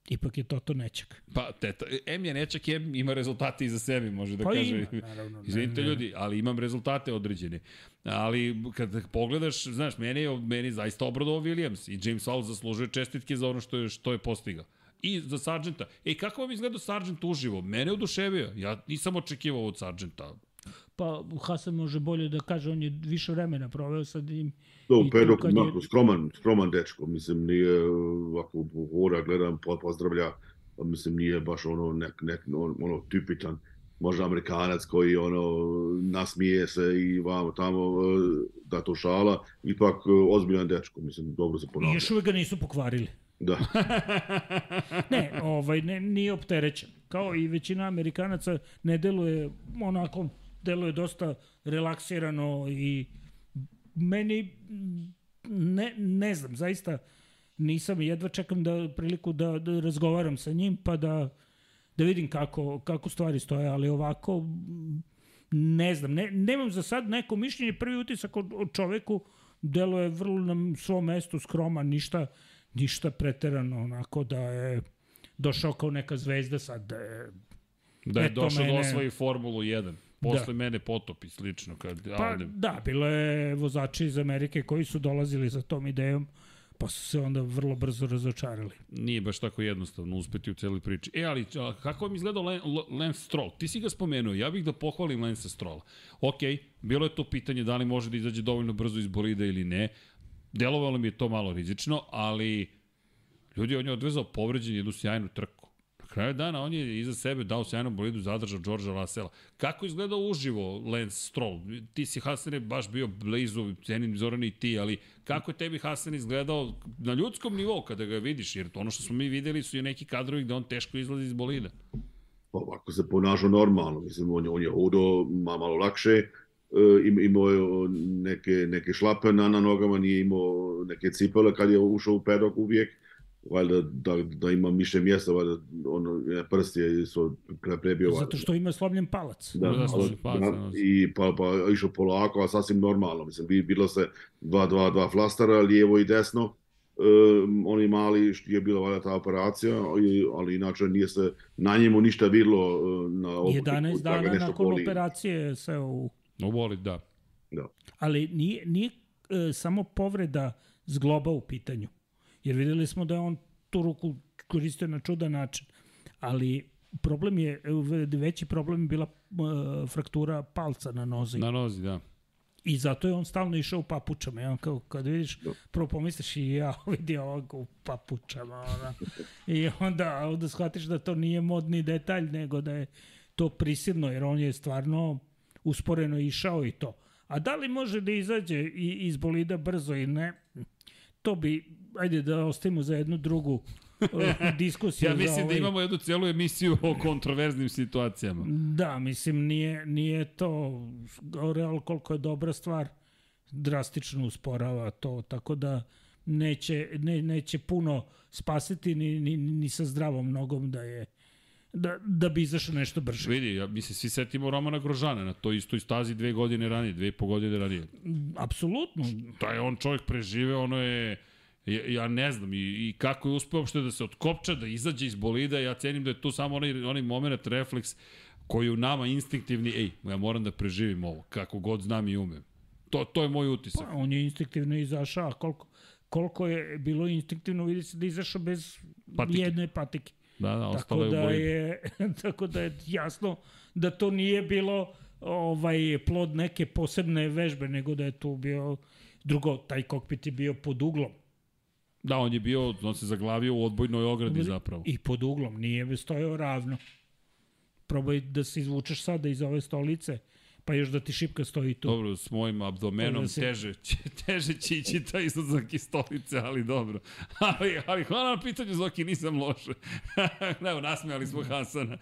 Ipak je Toto nečak. Pa, teta, M je nečak, M ima rezultate iza sebe, može da pa kaže. Ima, naravno. Izvinite ljudi, ali imam rezultate određene. Ali kad pogledaš, znaš, meni je, meni je zaista obradovao Williams i James Hall zaslužuje čestitke za ono što je, što je postigao i za Sargenta. Ej, kako vam izgleda Sargent uživo? Mene oduševio. Ja nisam očekivao od Sargenta. Pa Hasan može bolje da kaže, on je više vremena proveo sa njim. To u Pedok, je... skroman, skroman dečko, mislim, nije ovako hora gledam, pozdravlja, pa mislim, nije baš ono nek, nek ono, ono tipičan možda Amerikanac koji ono nasmije se i vamo tamo da to šala, ipak ozbiljan dečko, mislim, dobro se ponavlja. I još uvek ga nisu pokvarili. Da. ne, ovaj, ne, nije opterećen. Kao i većina Amerikanaca ne deluje onako, deluje dosta relaksirano i meni ne, ne znam, zaista nisam jedva čekam da priliku da, da razgovaram sa njim pa da da vidim kako, kako stvari stoje, ali ovako ne znam, ne, nemam za sad neko mišljenje, prvi utisak od, od čoveku deluje vrlo na svom mestu skroman, ništa ništa preterano onako da je došao kao neka zvezda sad da je da je došao da mene... da osvoji Formulu 1 posle da. mene potop i slično kad pa, ovde... da bilo je vozači iz Amerike koji su dolazili za tom idejom pa su se onda vrlo brzo razočarali. Nije baš tako jednostavno uspeti u celoj priči. E, ali a, kako vam izgledao Lance Stroll? Ti si ga spomenuo, ja bih da pohvalim Lance Strolla. Ok, bilo je to pitanje da li može da izađe dovoljno brzo iz bolida ili ne. Delovalo mi je to malo rizično, ali ljudi, on je odvezao povređen jednu sjajnu trku. Kraju dana on je iza sebe dao sjajnu bolidu, zadržao Đorđa Lasela. Kako izgleda uživo Lance Stroll? Ti si Hasane baš bio blizu, cenim Zoran i ti, ali kako je tebi Hasan izgledao na ljudskom nivou kada ga vidiš? Jer ono što smo mi videli su i neki kadrovi gde on teško izlazi iz bolida. Pa ako se ponašao normalno, mislim, on je, on je hodo malo lakše, E, imao je neke, neke šlape na, na nogama, nije imao neke cipele kad je ušao u pedok uvijek, valjda da, da ima više mjesta, valjda ono, prst je su prebio. Valjda. Zato što ima slomljen palac. Da, da, palac, da, i pa, pa išao polako, a sasvim normalno. Mislim, bilo se dva, dva, dva flastara, lijevo i desno, um, oni mali što je bila valjda ta operacija, ali inače nije se na njemu ništa vidlo na 11 dana nakon poli. operacije se u No voli, da. da. Ali nije, nije e, samo povreda zgloba u pitanju. Jer videli smo da je on tu ruku koristio na čudan način. Ali problem je, veći problem je bila e, fraktura palca na nozi. Na nozi, da. I zato je on stalno išao u papučama. Ja, kao, kad vidiš, prvo pomisliš i ja vidi ovako u papučama. Ona. I onda, onda shvatiš da to nije modni detalj, nego da je to prisilno, jer on je stvarno usporeno išao i to. A da li može da izađe iz bolida brzo i ne, to bi, ajde da ostavimo za jednu drugu uh, diskusiju. ja mislim da ovaj... da imamo jednu celu emisiju o kontroverznim situacijama. Da, mislim, nije, nije to, Real koliko je dobra stvar, drastično usporava to, tako da neće, ne, neće puno spasiti ni, ni, ni sa zdravom nogom da je da, da bi izašao nešto brže. Vidi, ja, mi se svi setimo Romana Grožana na toj istoj stazi dve godine ranije, dve i po godine ranije. Apsolutno. Da je on čovjek prežive, ono je... Ja, ja ne znam i, i kako je uspeo uopšte da se otkopča, da izađe iz bolida, ja cenim da je tu samo onaj, onaj moment, refleks koji u nama instinktivni, ej, ja moram da preživim ovo, kako god znam i umem. To, to je moj utisak. Pa, on je instinktivno izašao, koliko, koliko je bilo instinktivno, vidi se da izašao bez patike. jedne patike. Da, da, ostalo tako da je, tako da je jasno da to nije bilo ovaj plod neke posebne vežbe, nego da je tu bio drugo, taj kokpit je bio pod uglom. Da, on je bio, on se zaglavio u odbojnoj ogradi zapravo. I pod uglom, nije stojao ravno. Probaj da se izvučeš sada iz ove stolice pa još da ti šipka stoji tu. Dobro, s mojim abdomenom da se... teže, teže će ići ta izlazak iz stolice, ali dobro. ali, ali hvala na pitanju, Zoki, nisam loše. Evo, nasmijali smo Hasana.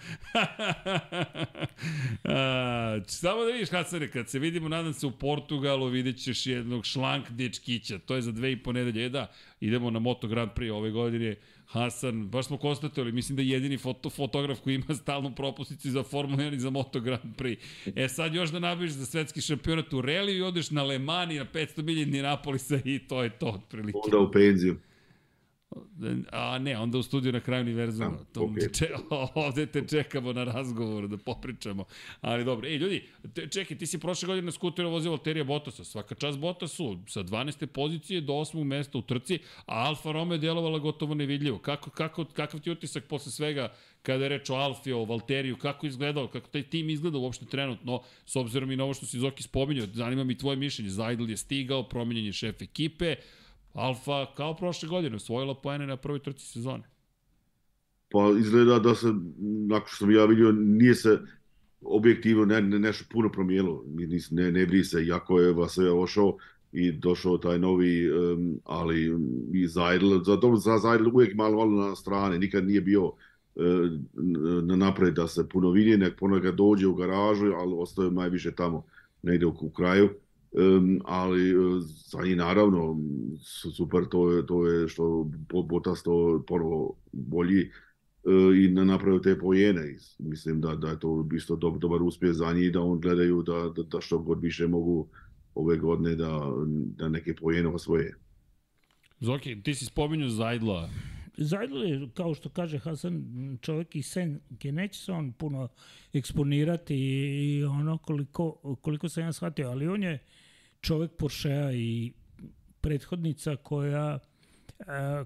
A, samo da vidiš, Hasane, kad se vidimo, nadam se, u Portugalu, vidjet ćeš jednog šlank dečkića. To je za dve i po nedelje. E da, idemo na Moto Grand Prix ove godine Hasan, baš smo konstatovali, mislim da je jedini foto, fotograf koji ima stalnu propusnicu za Formula 1 i za Moto Grand Prix. E sad još da nabiš za svetski šampionat u reliju i odeš na Le Mans i na 500 milija Napolisa i to je to otprilike. Onda u penziju. A ne, onda u studiju na kraju univerzuma. A, okay. če, ovde te čekamo na razgovor da popričamo. Ali dobro, ej ljudi, te, čekaj, ti si prošle godine na skuteru vozio Valterija Bottasa. Svaka čast Bottasu, sa 12. pozicije do 8. mesta u trci, a Alfa Romeo je djelovala gotovo nevidljivo. Kako, kako, kakav ti utisak posle svega kada je reč o Alfi, o Valteriju, kako izgledao, kako taj tim izgleda uopšte trenutno, s obzirom i na ovo što si Zoki spominjao, zanima mi tvoje mišljenje. Zajdl je stigao, promenjen je šef ekipe, Alfa, kao prošle godine, osvojila poene na prvoj trci sezone. Pa izgleda da se, nakon što sam ja vidio, nije se objektivno ne, ne, nešto puno promijenilo. Ne, ne vidi se, jako je Vaseo ošao i došao taj novi, um, ali i Zajdl, za, za Zajdl uvijek malo, malo na strane, nikad nije bio uh, na napred da se puno vidi, nek ponekad dođe u garažu, ali ostaje najviše tamo, negde u, u kraju. Um, ali za njih naravno super to je, to je što Botas to ponovo bolji uh, i napravio te pojene. Mislim da, da je to isto dob, dobar uspjeh za njih da on gledaju da, da, da što god više mogu ove godine da, da neke pojene osvoje. Zoki, ti si spominjao Zajdla. Zajdl je, kao što kaže Hasan, čovjek i sen, gdje neće se on puno eksponirati i ono koliko, koliko sam ja shvatio, ali on je čovjek Porschea i prethodnica koja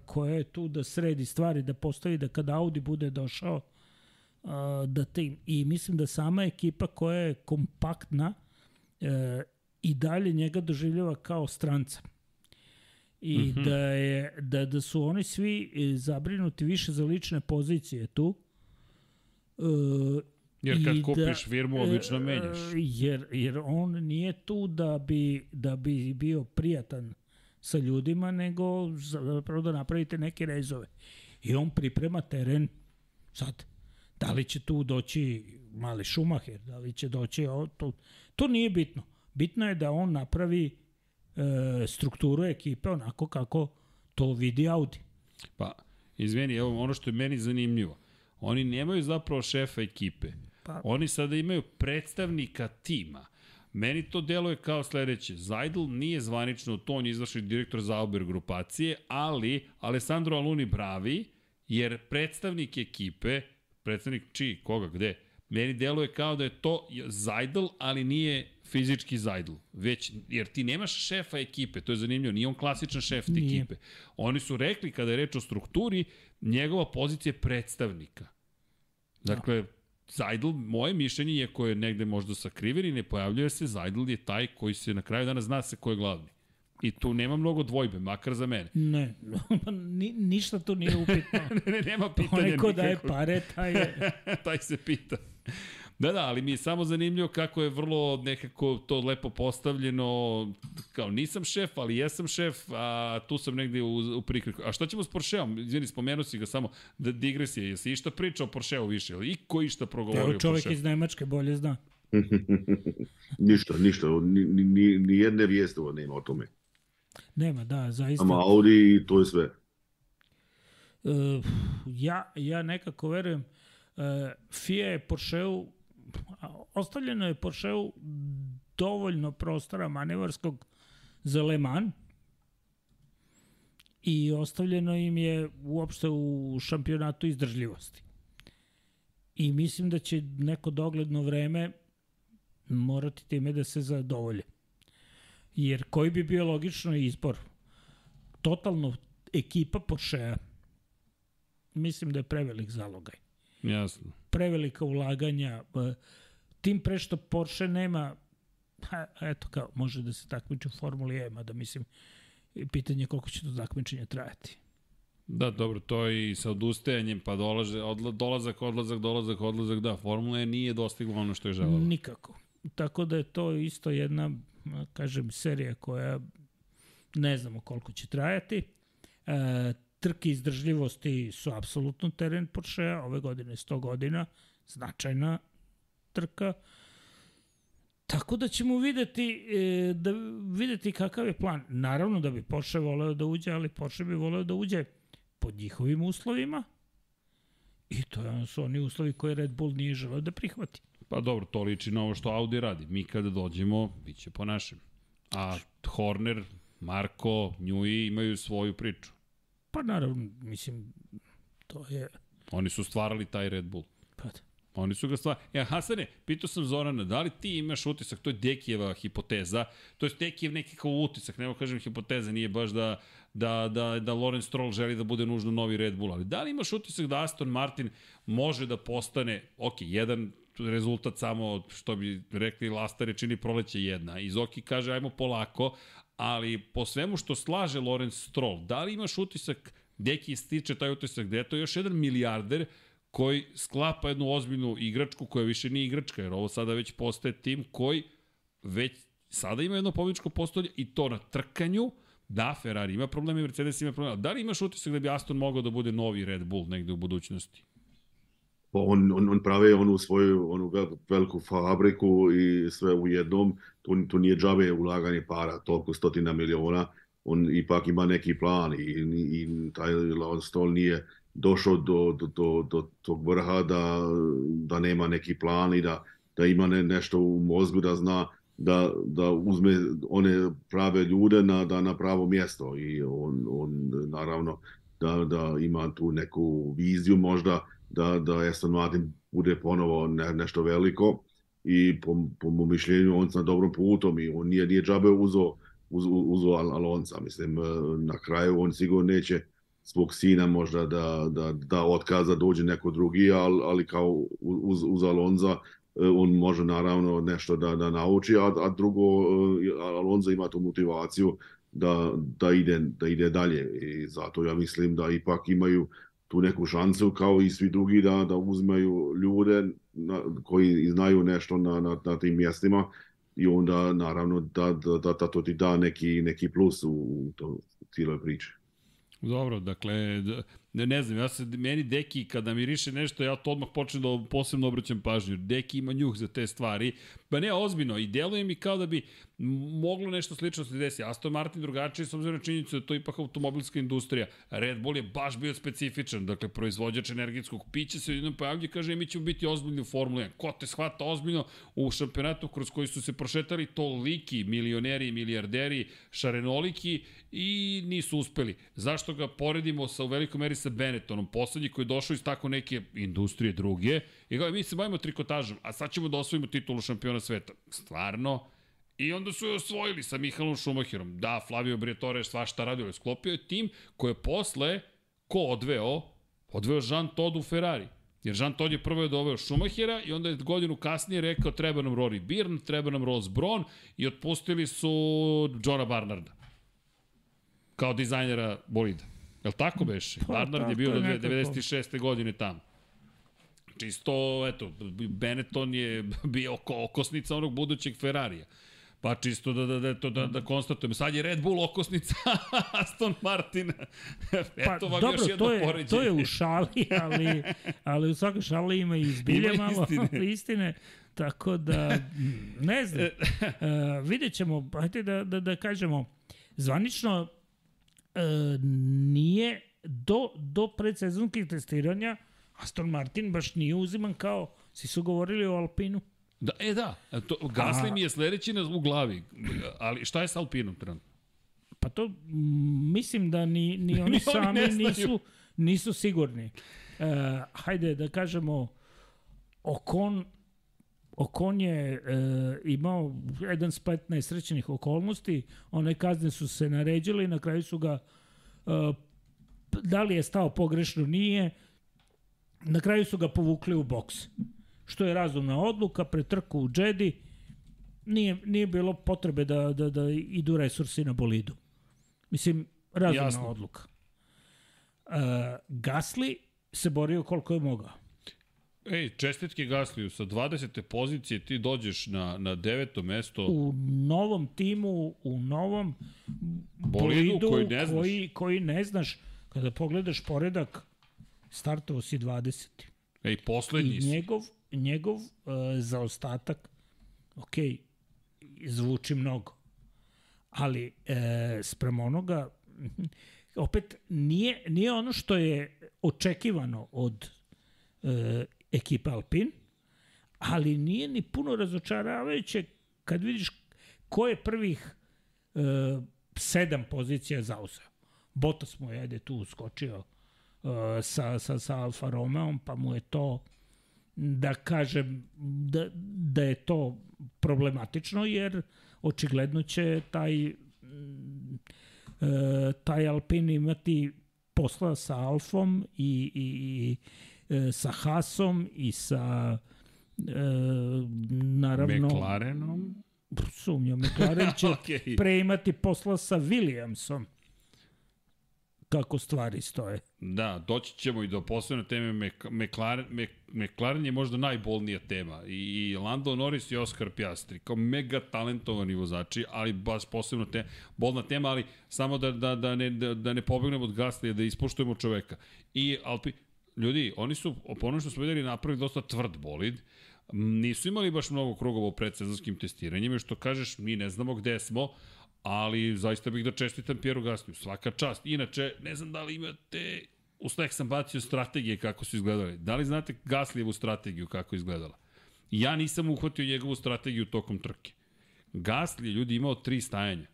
koja je tu da sredi stvari, da postavi da kada Audi bude došao da te, i mislim da sama ekipa koja je kompaktna e, i dalje njega doživljava kao stranca i mm -hmm. da, je, da, da su oni svi e, zabrinuti više za lične pozicije tu. E, jer kad kupiš da, firmu, obično menjaš. E, jer, jer on nije tu da bi, da bi bio prijatan sa ljudima, nego zapravo da napravite neke rezove. I on priprema teren sad. Da li će tu doći mali Šumacher, da li će doći... O, to, to nije bitno. Bitno je da on napravi e, strukturu ekipe onako kako to vidi Audi. Pa, izveni, evo ono što je meni zanimljivo. Oni nemaju zapravo šefa ekipe. Pa. Oni sada imaju predstavnika tima. Meni to deluje kao sledeće. Zajdl nije zvanično to, on je izvršni direktor Zauber grupacije, ali Alessandro Aluni bravi, jer predstavnik ekipe, predstavnik čiji, koga, gde, meni deluje kao da je to Zajdl, ali nije fizički zajdl. Već, jer ti nemaš šefa ekipe, to je zanimljivo, nije on klasičan šef te ekipe. Oni su rekli, kada je reč o strukturi, njegova pozicija je predstavnika. Dakle, no. Zajdl, moje mišljenje je koje je negde možda sakriven i ne pojavljuje se, Zajdl je taj koji se na kraju dana zna se ko je glavni. I tu nema mnogo dvojbe, makar za mene. Ne, Ni, ništa tu nije upitno. ne, ne, nema pitanja Onaj ko daje pare, taj je... taj se pita. Da, da, ali mi je samo zanimljivo kako je vrlo nekako to lepo postavljeno, kao nisam šef, ali jesam šef, a tu sam negde u, u prikriku. A šta ćemo s Porscheom? Izvini, spomenuo si ga samo, da digresija, jesi išta pričao o Porscheu više, ili iko išta progovorio Evo čovjek iz Nemačke bolje zna. ništa, ništa, ni, ni, ni jedne vijeste nema o tome. Nema, da, zaista. Ama Audi i to je sve. Uh, ja, ja nekako verujem, uh, FIA je Porscheu ostavljeno je Porscheu dovoljno prostora manevarskog za Le Mans i ostavljeno im je uopšte u šampionatu izdržljivosti. I mislim da će neko dogledno vreme morati time da se zadovolje. Jer koji bi bio logično izbor? Totalno ekipa Porschea mislim da je prevelik zalogaj. Jasno. Prevelika ulaganja. Tim pre što Porsche nema ha, eto kao, može da se takmiči u Formuli E, mada mislim pitanje koliko će to takmičenje trajati. Da, dobro, to je i sa odustajanjem, pa dolaže, odla, dolazak, odlazak, dolazak, odlazak, da, Formula E nije dostigla ono što je želala. Nikako. Tako da je to isto jedna, kažem, serija koja ne znamo koliko će trajati. E, trke izdržljivosti su apsolutno teren Porschea, ove godine 100 godina, značajna trka. Tako da ćemo videti, e, da videti kakav je plan. Naravno da bi Porsche voleo da uđe, ali Porsche bi voleo da uđe pod njihovim uslovima i to su oni uslovi koje Red Bull nije želeo da prihvati. Pa dobro, to liči na ovo što Audi radi. Mi kada dođemo, bit će po našem. A Horner, Marko, Njui imaju svoju priču. Pa naravno, mislim, to je... Oni su stvarali taj Red Bull. Pa da. Oni su ga stvar... Ja, Hasane, pitao sam Zorana, da li ti imaš utisak, to je Dekijeva hipoteza, to je Dekijev neki kao utisak, nema kažem hipoteza, nije baš da, da, da, da Lorenz Stroll želi da bude nužno novi Red Bull, ali da li imaš utisak da Aston Martin može da postane, ok, jedan rezultat samo, što bi rekli Lastare, čini proleće jedna. Izoki kaže, ajmo polako, ali po svemu što slaže Lorenz Stroll, da li imaš utisak, Deki stiče taj utisak, da je to još jedan milijarder koji sklapa jednu ozbiljnu igračku koja više nije igračka, jer ovo sada već postaje tim koji već sada ima jedno pobjedičko postolje i to na trkanju, da, Ferrari ima probleme, Mercedes ima probleme, da li imaš utisak da bi Aston mogao da bude novi Red Bull negde u budućnosti? Pa on, on, on prave onu svoju onu veliku fabriku i sve u jednom, to, to nije džabe ulaganje para, toliko stotina miliona, on ipak ima neki plan i, i, i taj Lance Stroll nije došao do, do, do, do tog vrha da, da nema neki plan i da, da ima ne, nešto u mozgu da zna da, da uzme one prave ljude na, da na pravo mjesto. I on, on naravno da, da ima tu neku viziju možda da, da Aston Martin bude ponovo ne, nešto veliko i po, po mom mišljenju on na dobrom putom i on nije, nije džabe uzo, uzo, uzo Alonca. Mislim, na kraju on sigurno neće svog sina možda da, da, da otkaza dođe neko drugi, ali, ali kao uz, uz Alonza on može naravno nešto da, da nauči, a, a drugo Alonso ima tu motivaciju da, da, ide, da ide dalje i zato ja mislim da ipak imaju tu neku šansu kao i svi drugi da, da uzmaju ljude na, koji znaju nešto na, na, na tim mjestima i onda naravno da, da, da, da to ti da neki, neki plus u, to cijeloj priči. Dobro, dakle, ne, ne znam, ja se, meni Deki, kada mi riše nešto, ja to odmah počnem da posebno obraćam pažnju. Deki ima njuh za te stvari. Pa ne, ozbiljno, i deluje mi kao da bi moglo nešto slično se desi. Aston Martin drugačije, s obzirom na činjenicu da to ipak automobilska industrija. Red Bull je baš bio specifičan, dakle, proizvođač energijskog pića se jednom pojavlja kaže mi ćemo biti ozbiljni u Formuli 1. Ko te shvata ozbiljno u šampionatu kroz koji su se prošetali toliki milioneri i milijarderi, šarenoliki i nisu uspeli. Zašto ga poredimo sa u velikoj meri sa Benettonom, poslednji koji je došao iz tako neke industrije druge i kao mi se bavimo trikotažom, a sad ćemo da osvojimo titulu šampiona sveta. Stvarno, I onda su je osvojili sa Mihalom Šumahirom. Da, Flavio Briatore je svašta radio, je sklopio je tim koji je posle, ko odveo? Odveo Jean Todt u Ferrari. Jer Jean Todt je prvo je doveo Schumachera i onda je godinu kasnije rekao treba nam Rory Byrne, treba nam Ross Braun i otpustili su Johna Barnarda kao dizajnera bolida. Je li tako beše? Pa, Barnard je bio do 96. godine tamo. Čisto, eto, Benetton je bio oko, okosnica onog budućeg Ferrarija. Pa čisto da, da, da, to, da, da konstatujemo. Sad je Red Bull okosnica Aston Martina. Eto pa, vam dobro, još jedno to je, poređenje. To je u šali, ali, ali u svakoj šali ima i zbilje ima malo istine. istine. Tako da, ne znam. Uh, vidjet ćemo, hajde da, da, da kažemo, zvanično e, nije do, do predsezonskih testiranja Aston Martin baš nije uziman kao, si su govorili o Alpinu. Da, e da, to, Gasly mi je sledeći u glavi, ali šta je sa Alpinom trenutno? Pa to mislim da ni, ni oni sami oni nisu, nisu sigurni. Uh, hajde da kažemo, Okon Okon je e, imao jedan splet nesrećenih okolnosti, one kazne su se naređile i na kraju su ga e, da li je stao pogrešno, nije, na kraju su ga povukli u boks. Što je razumna odluka, pretrku u džedi, nije, nije bilo potrebe da, da, da idu resursi na bolidu. Mislim, razumna Jasno. odluka. Gasli se borio koliko je mogao. Ej, čestitke Gasliju, sa 20. pozicije ti dođeš na, na deveto mesto. U novom timu, u novom Bolidu bolidu koji ne znaš. Koji, koji ne znaš. Kada pogledaš poredak, startovao si 20. Ej, poslednji I si. njegov, njegov uh, zaostatak, ok, zvuči mnogo, ali e, sprem onoga, opet nije, nije ono što je očekivano od e, ekipe Alpin, ali nije ni puno razočaravajuće kad vidiš ko je prvih e, sedam pozicija zauzeo. Bottas mu je ajde, tu uskočio uh, sa, sa, sa Alfa Romeom, pa mu je to da kažem da, da je to problematično, jer očigledno će taj mm, e, taj Alpin imati posla sa Alfom i, i, i e, sa Hasom i sa e, naravno McLarenom. sumnjam McLaren će Okej. pre imati posla sa Williamsom kako stvari stoje. Da, doći ćemo i do posebne teme Mc- McLaren, Mc- McLaren je možda najbolnija tema i, i Lando Norris i Oscar Piastri kao mega talentovani vozači, ali baš posebno te, bolna tema, ali samo da, da, da, ne, da, da ne pobegnemo od Gaslija, da ispoštujemo čoveka. I Alpi, ljudi, oni su, po ono što smo videli, napravili dosta tvrd bolid, nisu imali baš mnogo krugova u predsezonskim testiranjima, što kažeš, mi ne znamo gde smo, ali zaista bih da čestitam Pjeru Gasliju, svaka čast. Inače, ne znam da li imate, u sneg sam bacio strategije kako su izgledale. Da li znate Gaslijevu strategiju kako izgledala? Ja nisam uhvatio njegovu strategiju tokom trke. Gasli je ljudi imao tri stajanja.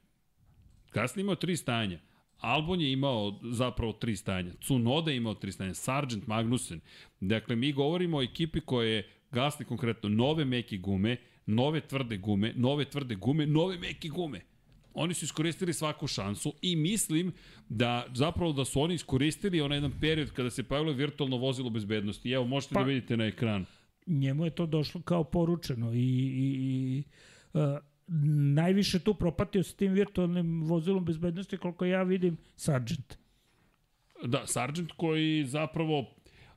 Gasli je imao tri stajanja. Albon je imao zapravo tri stajanja. Cunoda je imao tri stajanja. Sargent Magnussen. Dakle, mi govorimo o ekipi koja je Gasli konkretno nove meke gume, nove tvrde gume, nove tvrde gume, nove meke gume. Oni su iskoristili svaku šansu i mislim da zapravo da su oni iskoristili onaj jedan period kada se pojavilo virtualno vozilo bezbednosti. Evo, možete pa, Pa- da vidite na ekran. njemu je to došlo kao poručeno i, i, i uh, najviše tu propatio sa tim virtualnim vozilom bezbednosti koliko ja vidim Sargent. Da, Sargent koji zapravo,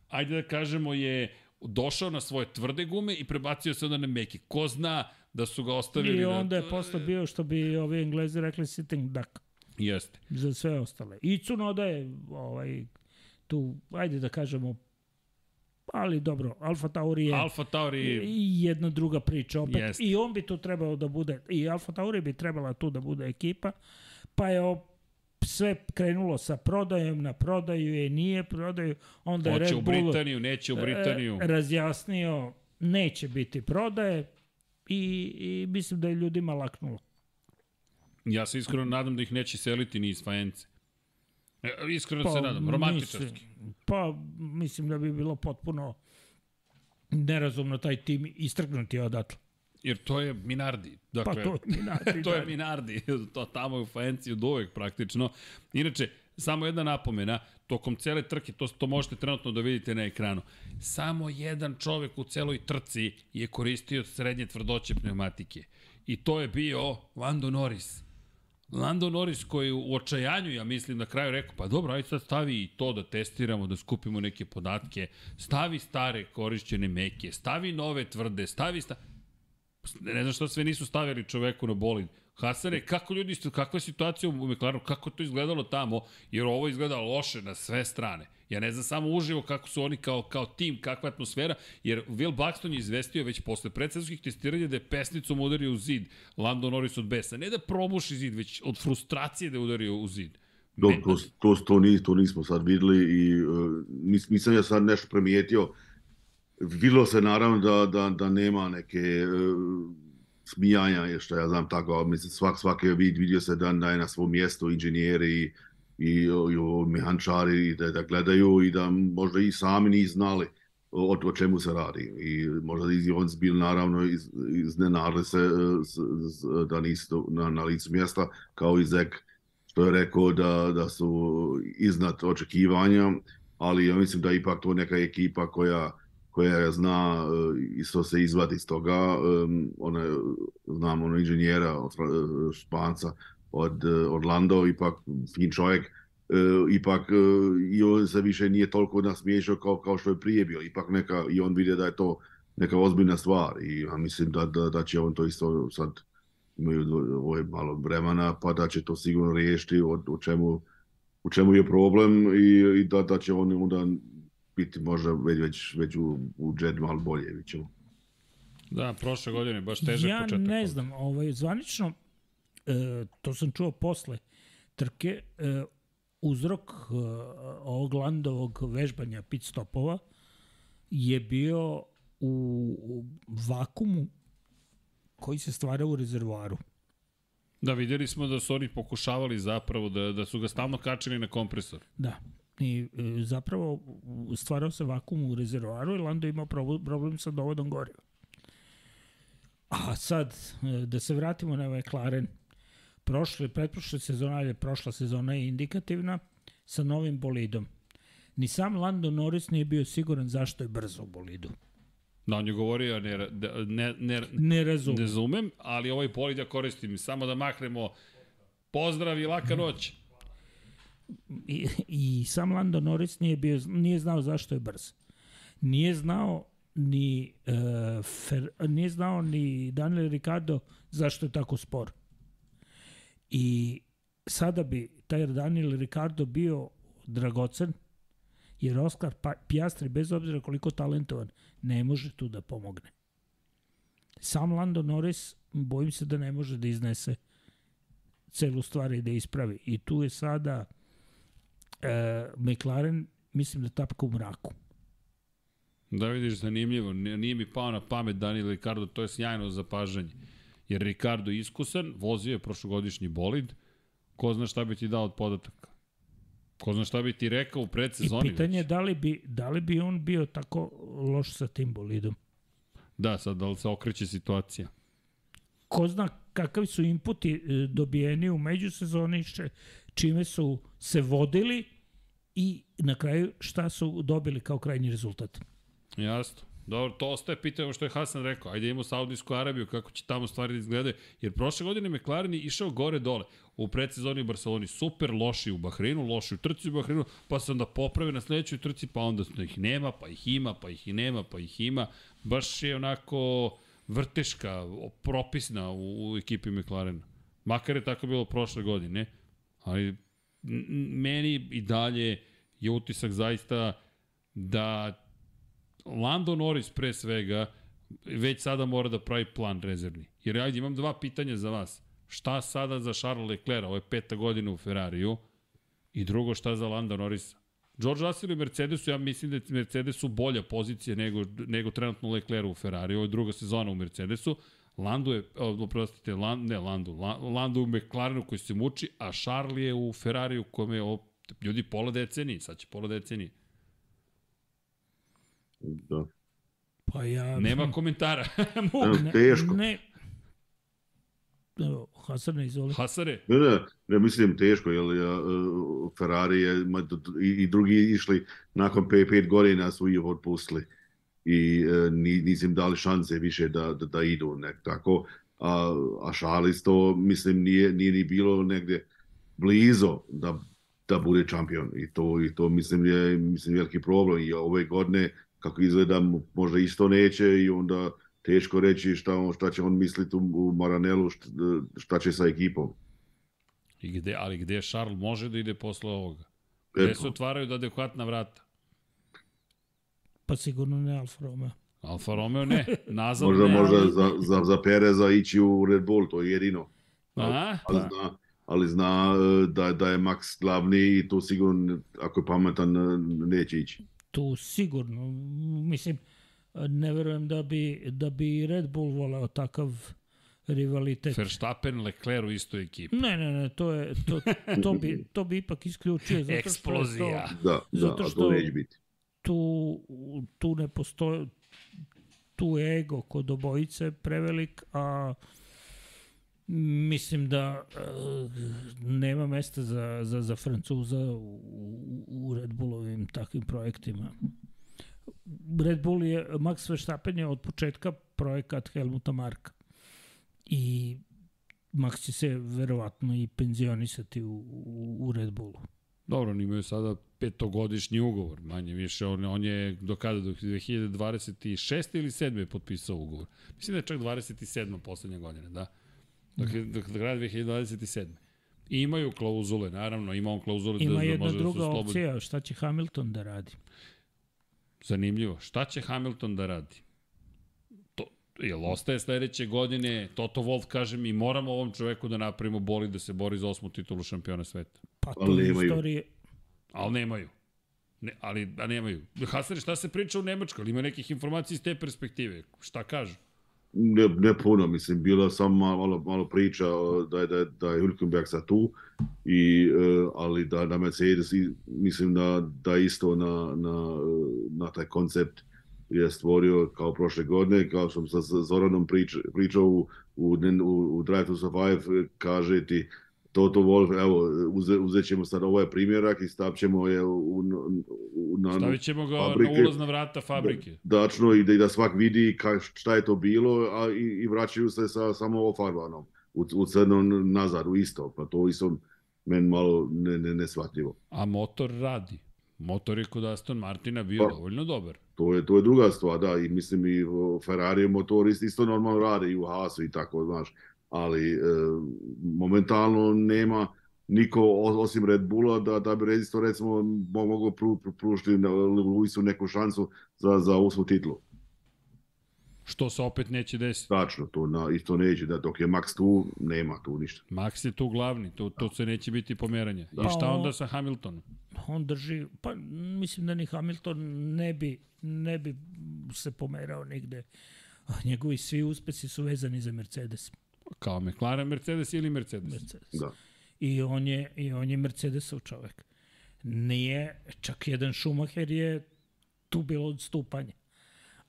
ajde da kažemo, je došao na svoje tvrde gume i prebacio se onda na meke. Ko zna da su ga ostavili... I da- onda je posle bio što bi ovi englezi rekli sitting duck Jeste. za sve ostale. I Cunoda je ovaj, tu, ajde da kažemo, ali dobro, Alfa Tauri je Alfa Tauri... i jedna druga priča opet. Jeste. I on bi tu trebao da bude, i Alfa Tauri bi trebala tu da bude ekipa, pa je o, sve krenulo sa prodajom, na prodaju je, nije prodaju, onda je Hoće Red u Bull Britaniju, neće u Britaniju. e, razjasnio neće biti prodaje i, i mislim da je ljudima laknulo. Ja se iskreno nadam da ih neće seliti ni iz Fajence. E, Iskreno se nadam, romantičarski. Mislim, pa mislim da bi bilo potpuno nerazumno taj tim istrgnuti odatle. Jer to je Minardi. Pa Dakle, to je Minardi. to je da. Minardi, to tamo je u Fajenci od uvek praktično. Inače, samo jedna napomena, tokom cele trke, to, to možete trenutno da vidite na ekranu, samo jedan čovek u celoj trci je koristio srednje tvrdoće pneumatike. I to je bio Lando Norris. Lando Norris koji u očajanju, ja mislim, na kraju rekao, pa dobro, ajde sad stavi i to da testiramo, da skupimo neke podatke, stavi stare korišćene meke, stavi nove tvrde, stavi sta... Ne znam šta sve nisu stavili čoveku na bolid. Hasane, kako ljudi, kakva je situacija u McLarenu, kako je to izgledalo tamo, jer ovo izgleda loše na sve strane. Ja ne znam samo uživo kako su oni kao, kao tim, kakva je atmosfera, jer Will Buxton je izvestio već posle predsezonskih testiranja da je pesnicom udario u zid Lando Norris od besa. Ne da probuši zid, već od frustracije da je udario u zid. Do, Ne- to, to, to, nis, to nismo sad videli i uh, nis, nisam ja sad nešto primijetio. Videlo se naravno da, da, da nema neke uh, smijanja, je što ja znam tako, mislim svak, svaki vid vidio se da, da je na svom mjestu inženjeri i, i, i mehančari da, da gledaju i da možda i sami nisu znali o, o čemu se radi. I možda i on bil naravno iz, iznenadili se uh, s, s, da nisu na, na licu mjesta kao i Zek što je rekao da, da su iznad očekivanja, ali ja mislim da ipak to neka ekipa koja koja zna uh, isto se izvadi iz toga. Um, ona, znam ono inženjera od Fra- Španca, od Orlando, ipak fin čovjek. ipak e, i on se više nije toliko nasmiješao kao, kao što je prije bio. Ipak neka, i on vidi da je to neka ozbiljna stvar i ja mislim da, da, da će on to isto sad imaju ovo je malo vremena, pa da će to sigurno riješiti o, o čemu, u čemu je problem i, i da, da će on onda biti možda već, već, već u, u jet malo bolje, vidit ćemo. Da, prošle godine baš težak ja početak. Ja ne znam, ovaj, zvanično, e, to sam čuo posle trke, e, uzrok e, ovog landovog vežbanja pit stopova je bio u vakumu koji se stvara u rezervoaru. Da, vidjeli smo da su oni pokušavali zapravo da, da su ga stalno kačili na kompresor. Da. I e, zapravo stvarao se vakum u rezervoaru i Lando imao problem sa dovodom goriva. A sad, e, da se vratimo na McLaren, prošle, pretprošle sezona, ali prošla sezona je indikativna sa novim bolidom. Ni sam Lando Norris nije bio siguran zašto je brzo u bolidu. Da, on je govorio, ne, ne, ne, ne razumem. Ne razumem, ali ovaj bolid ja koristim samo da mahnemo pozdrav i laka noć. I, i sam Lando Norris nije, bio, nije znao zašto je brz. Nije znao ni uh, Fer, nije znao ni Daniel Ricardo zašto je tako spor. I sada bi taj Daniel Ricardo bio dragocen, jer Oskar pa, Piastri, bez obzira koliko talentovan, ne može tu da pomogne. Sam Lando Norris, bojim se da ne može da iznese celu stvar i da ispravi. I tu je sada e, McLaren, mislim da tapka u mraku. Da vidiš, zanimljivo. Nije mi pao na pamet Daniel Ricardo, to je sjajno zapažanje. Jer Ricardo je iskusan, vozio je prošlogodišnji bolid, ko zna šta bi ti dao od podataka. Ko zna šta bi ti rekao u predsezoni. I pitanje je da li bi, da li bi on bio tako loš sa tim bolidom. Da, sad da li se okreće situacija. Ko zna kakvi su inputi e, dobijeni u međusezoni, čime su se vodili i na kraju šta su dobili kao krajnji rezultat. Jasno. Dobro, to ostaje pitanje što je Hasan rekao. Ajde imamo Saudijsku Arabiju, kako će tamo stvari da izgledaju. Jer prošle godine McLaren je išao gore-dole. U predsezoni u Barceloni super, loši u Bahreinu, loši u trci u Bahreinu, pa se onda poprave na sledećoj trci, pa onda ih nema, pa ih ima, pa ih i nema, pa ih ima. Baš je onako vrteška, propisna u, u ekipi McLarena. Makar je tako bilo prošle godine, ali meni i dalje je utisak zaista da Lando Norris pre svega već sada mora da pravi plan rezervni. Jer ajde, imam dva pitanja za vas. Šta sada za Charles Leclerc, ovo je peta godina u Ferrariju, i drugo šta za Lando Norrisa? George Russell i Mercedesu, ja mislim da je Mercedesu bolja pozicija nego, nego trenutno Leclerc u Ferrariju, ovo je druga sezona u Mercedesu, Lando je, oprostite, Land, ne Lando, Lando u McLarenu koji se muči, a Charles je u Ferrariju kome je, ljudi, pola decenije, sad će pola decenije. Da. Pa ja... Nema komentara. ne, teško. Ne, Evo, Hasane, izvoli. Hasare? Ne, ne, ne mislim teško, jer ja, Ferrari je, i, i drugi išli nakon 5 godina su ih otpustili i e, nisam dali šanse više da, da, da idu nek tako, a, a Šalis to mislim nije, nije ni bilo negde blizo da, da bude šampion i to, i to mislim je mislim veliki problem i ove godine kako izgleda možda isto neće i onda teško reći šta, on, šta će on misliti u, u Maranelu, šta, šta će sa ekipom. I gde, ali gde Charles može da ide posle ovoga? Gde se otvaraju da adekvatna vrata? Pa sigurno ne Alfa Romeo. Alfa Romeo ne, nazad možda, ne. Možda ali... za, za, za Pereza ići u Red Bull, to je jedino. Ali, ali, pa. zna, ali zna e, da, da je Max glavni i tu sigurno, ako je pametan, neće ići tu sigurno. Mislim, ne verujem da bi, da bi Red Bull voleo takav rivalitet. Verstappen, Leclerc u istoj ekipi. Ne, ne, ne, to, je, to, to, bi, to bi ipak isključio. Zato Eksplozija. Što da, da, zato što to neće biti. Tu, tu ne postoji, tu je ego kod obojice prevelik, a Mislim da uh, nema mesta za, za, za Francuza u, u Red Bullovim takvim projektima. Red Bull je, Max Verstappen je od početka projekat Helmuta Marka. I Max će se verovatno i penzionisati u, u, u Red Bullu. Dobro, oni imaju sada petogodišnji ugovor, manje više, on, on je do kada, do 2026. ili 7. je potpisao ugovor. Mislim da je čak 27. poslednja godina, da. Dok je, dok, do kraja 2027. I imaju klauzule, naravno, ima on klauzule Ima da, da jedna može druga da se slobodi. opcija, šta će Hamilton da radi? Zanimljivo. Šta će Hamilton da radi? To, jel ostaje sledeće godine, Toto Wolff kaže mi moramo ovom čoveku da napravimo boli da se bori za osmu titulu šampiona sveta. Pa to je istorije, Ali nemaju. Ne, ali da nemaju. Hasane, šta se priča u Nemačkoj? Ima nekih informacija iz te perspektive? Šta kažu? Ne, ne puno, mislim, bilo samo malo, malo priča da je, da, je- da je Hülkenberg sad tu, i, e, ali da, da Mercedes, i, mislim da, da isto na, na, na taj koncept je stvorio kao prošle godine, kao što sam sa Zoranom prič, pričao u, u, u, u Drive to Survive, kaže ti Toto Wolff, evo, uze, uzet ćemo sad ovaj primjerak i stavit ćemo je u, u, u, na, Stavit ćemo ga fabrike. na ulazna vrata fabrike. dačno i da, i da svak vidi ka, šta je to bilo, a i, i vraćaju se sa samo ofarbanom u, u crnom nazad, u isto. Pa to isto meni malo ne, ne, nesvatljivo. A motor radi. Motor je kod Aston Martina bio Pa. dovoljno dobar. To je, to je druga stvar, da, i mislim i Ferrari motor isto, isto normalno rade i u Haasu i tako, znaš, ali e, momentalno nema niko osim Red Bulla da, da bi isto recimo mo- mogao pru, pru, pružiti na Luisu neku šansu za, za osmu titlu. Što se opet neće desiti. Tačno, to na, isto neće, da dok je Max tu, nema tu ništa. Max je tu glavni, to, to se neće biti pomeranja. I Pa, šta o- onda sa Hamiltonom? on drži, pa mislim da ni Hamilton ne bi, ne bi se pomerao nigde. A Njegovi svi uspesi su vezani za Mercedes. Kao McLaren, Mercedes ili Mercedes? Mercedes. Da. I on je, i on je Mercedesov čovek. Nije, čak jedan Schumacher je tu bilo odstupanje.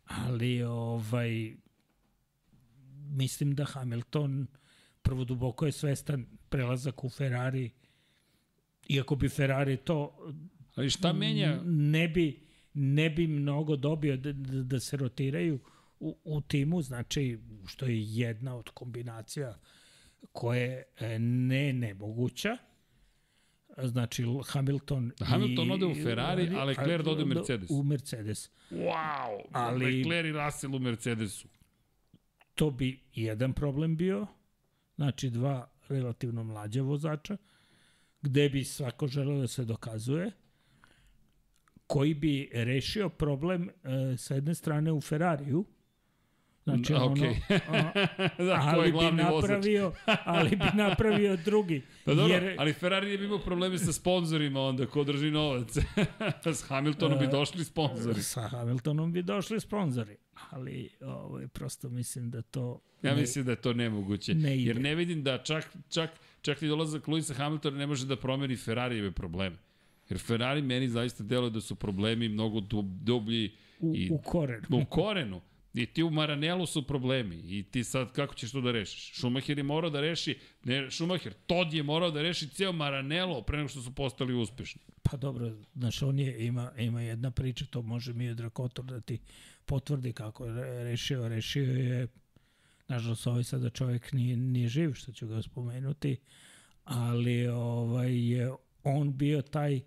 Ali ovaj mislim da Hamilton prvo duboko je svestan prelazak u Ferrari iako bi Ferrari to Ali šta menja? ne bi ne bi mnogo dobio da, da, da se rotiraju u, u timu, znači što je jedna od kombinacija koje e, ne nemoguća. Znači Hamilton Da Hamilton i, ode u Ferrari, a Leclerc ode u Mercedes. U Mercedes. Wow! Ali- Ali... Leclerc i Russell u Mercedesu. To bi jedan problem bio, znači dva relativno mlađa vozača, gde bi svako želeo da se dokazuje, koji bi rešio problem e, sa jedne strane u Ferrariju, znači ono, okej. a, da, ali je bi napravio, ali bi napravio drugi. Pa dobro, jer, ali Ferrari je bi imao probleme sa sponzorima onda, ko drži novac. S Hamiltonom bi E, došli sponzori. Sa Hamiltonom bi došli sponzori, ali ovaj, prosto mislim da to... Ja ne- mislim da je to nemoguće. ne ide. jer ne vidim da čak, čak, čak i dolazak Luisa Hamiltona ne može da promeni Ferrarijeve probleme. Jer Ferrari meni zaista deluje da su problemi mnogo dub- dublji u, i u korenu. u korenu. I ti u Maranelu su problemi. I ti sad kako ćeš to da rešiš? Schumacher je morao da reši, ne Schumacher, Todd je morao da reši ceo Maranelo pre nego što su postali uspešni. Pa dobro, znaš, on je, ima, ima jedna priča, to može mi od Kotor da ti potvrdi kako je re- rešio. Rešio je, nažalost, ovaj sada čovjek nije, nije živ, što ću ga spomenuti, ali ovaj, je on bio taj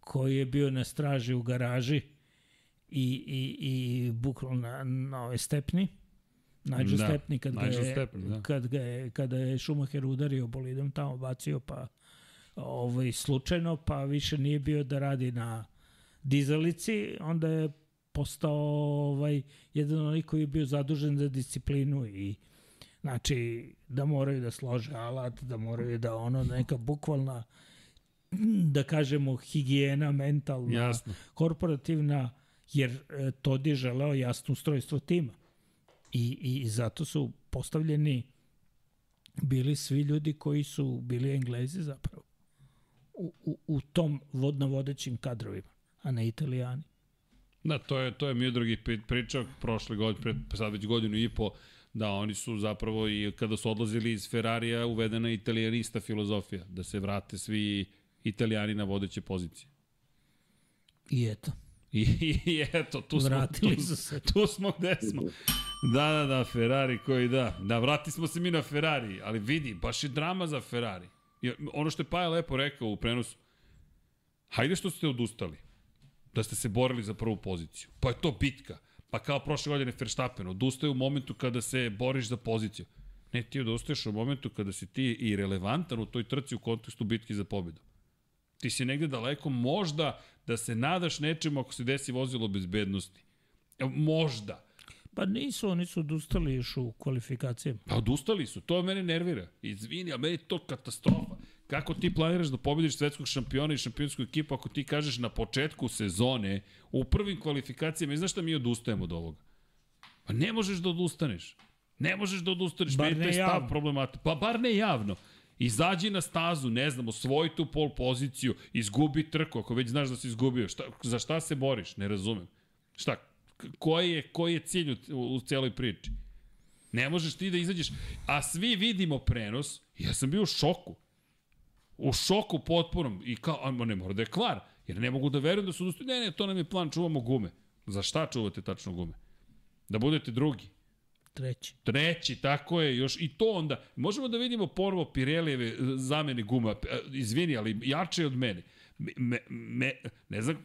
koji je bio na straži u garaži i, i, i bukvalno na, na ove stepni, Nađu Da, stepni kad ga je, Stepney, da. kad ga je, kada je Schumacher udario bolidom tamo, bacio pa ovaj, slučajno, pa više nije bio da radi na dizalici, onda je postao ovaj, jedan onih koji je bio zadužen za disciplinu i znači da moraju da slože alat, da moraju da ono neka bukvalna da kažemo higijena mentalna, Jasno. korporativna, jer e, Todd je želeo jasno ustrojstvo tima. I, I zato su postavljeni bili svi ljudi koji su bili englezi zapravo u, u, u tom vodno vodećim kadrovima, a ne italijani. Da, to je, to je Miodrag i pri- pričao prošle godine, pred, sad već godinu i po, da oni su zapravo i kada su odlazili iz Ferrarija uvedena italijanista filozofija, da se vrate svi italijani na vodeće pozicije. I eto, I, i eto, tu smo, vratili tu, su se. tu smo gde smo. Da, da, da, Ferrari koji da. Da, vrati smo se mi na Ferrari, ali vidi, baš je drama za Ferrari. I ono što je Paja lepo rekao u prenosu, Hajde što ste odustali. Da ste se borili za prvu poziciju. Pa je to bitka. Pa kao prošle godine Verstappen, odustaje u momentu kada se boriš za poziciju. Ne, ti odustaješ u momentu kada si ti i relevantan u toj trci u kontekstu bitke za pobedu. Ti si negde daleko možda da se nadaš nečemu ako se desi vozilo bezbednosti. Možda. Pa nisu, oni su odustali još u kvalifikacijama. Pa odustali su, to mene nervira. Izvini, a meni je to katastrofa. Kako ti planiraš da pobediš svetskog šampiona i šampionsku ekipu ako ti kažeš na početku sezone, u prvim kvalifikacijama, i znaš šta mi odustajemo od ovoga? Pa ne možeš da odustaneš. Ne možeš da odustaneš, Bar ne je stav javno. Pa bar ne javno. Izađi na stazu, ne znam, osvoji tu pol poziciju, izgubi trku, ako već znaš da si izgubio. Šta, za šta se boriš? Ne razumem. Šta? Koji je, koji je cilj u, u celoj priči? Ne možeš ti da izađeš, a svi vidimo prenos, ja sam bio u šoku. U šoku potpunom i kao, a ne mora da je kvar, jer ne mogu da verujem da su odustali. Ne, ne, to nam je plan, čuvamo gume. Za šta čuvate tačno gume? Da budete drugi. Treći. Treći, tako je, još i to onda. Možemo da vidimo ponovo Pirelijeve e, zamene guma. E, Izvini, ali jače od mene. Me, me, me, ne znam,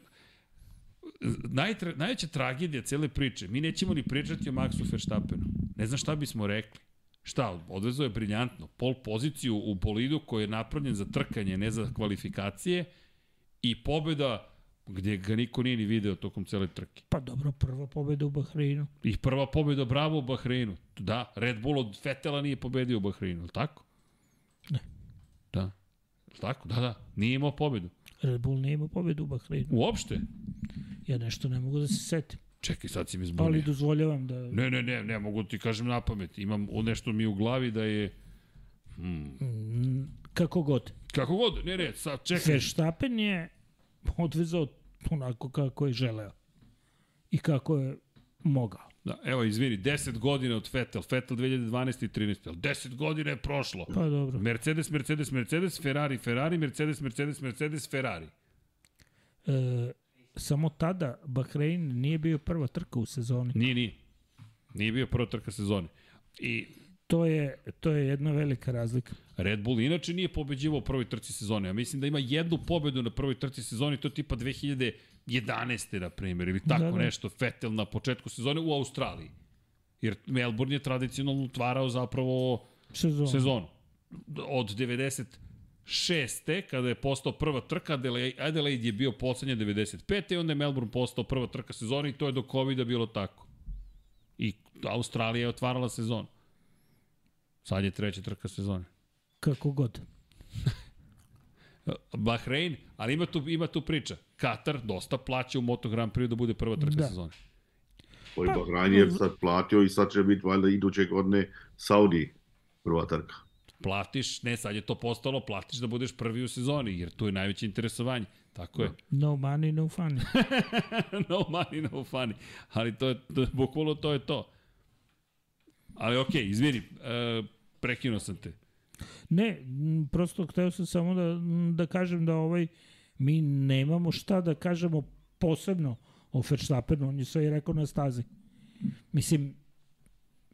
najtra, najveća tragedija cele priče, mi nećemo ni pričati o Maxu Verstappenu. Ne znam šta bismo rekli. Šta, odvezao je briljantno. Pol poziciju u bolidu koji je napravljen za trkanje, ne za kvalifikacije i pobeda gde ga niko nije ni video tokom cele trke. Pa dobro, prva pobeda u Bahreinu. I prva pobjeda bravo u Bahreinu. Da, Red Bull od Fetela nije pobedio u Bahreinu, je li tako? Ne. Da. Tako? Da, da. Nije imao pobedu. Red Bull nije imao pobedu u Bahreinu. Uopšte. Ja nešto ne mogu da se setim. Čekaj, sad si mi Ali zbunio. dozvoljavam da... Ne, ne, ne, ne, mogu ti kažem na pamet. Imam nešto mi u glavi da je... Mm, Kako god. Kako god, ne, ne, sad čekaj. Verstappen je odvezao onako kako je želeo. I kako je mogao. Da, evo, izvini, 10 godina od Fetel. Fetel 2012. i 13. Ali 10 godina je prošlo. Pa dobro. Mercedes, Mercedes, Mercedes, Ferrari, Ferrari, Mercedes, Mercedes, Mercedes, Ferrari. E, samo tada Bahrein nije bio prva trka u sezoni. Nije, nije. Nije bio prva trka sezone. I To je, to je jedna velika razlika. Red Bull inače nije pobeđivao u prvoj trci sezone. Ja mislim da ima jednu pobedu na prvoj trci sezone, to je tipa 2011. na primjer, ili tako Da, da. nešto, Vettel na početku sezone u Australiji. Jer Melbourne je tradicionalno utvarao zapravo Sezon. sezonu. Od 96. kada je postao prva trka, Adelaide je bio poslednja 95. i onda je Melbourne postao prva trka sezone i to je do COVID-a bilo tako. I Australija je otvarala sezonu. Sad je treća trka sezone. Kako god. Bahrein, ali ima tu, ima tu priča. Katar dosta plaća u Moto Grand Prix da bude prva trka Da. da. sezone. Pa, Bahrain je sad platio i sad će biti valjda iduće godine Saudi prva trka. Platiš, ne sad je to postalo, platiš da budeš prvi u sezoni, jer tu je najveće interesovanje. Tako je. No money, no funny. no money, no funny. Ali to je, to, bukvalno to je to. Ali okej, okay, izvini, e, prekinuo sam te. Ne, prosto hteo sam samo da, da kažem da ovaj mi nemamo šta da kažemo posebno o Verstappenu, on je sve i rekao na stazi. Mislim,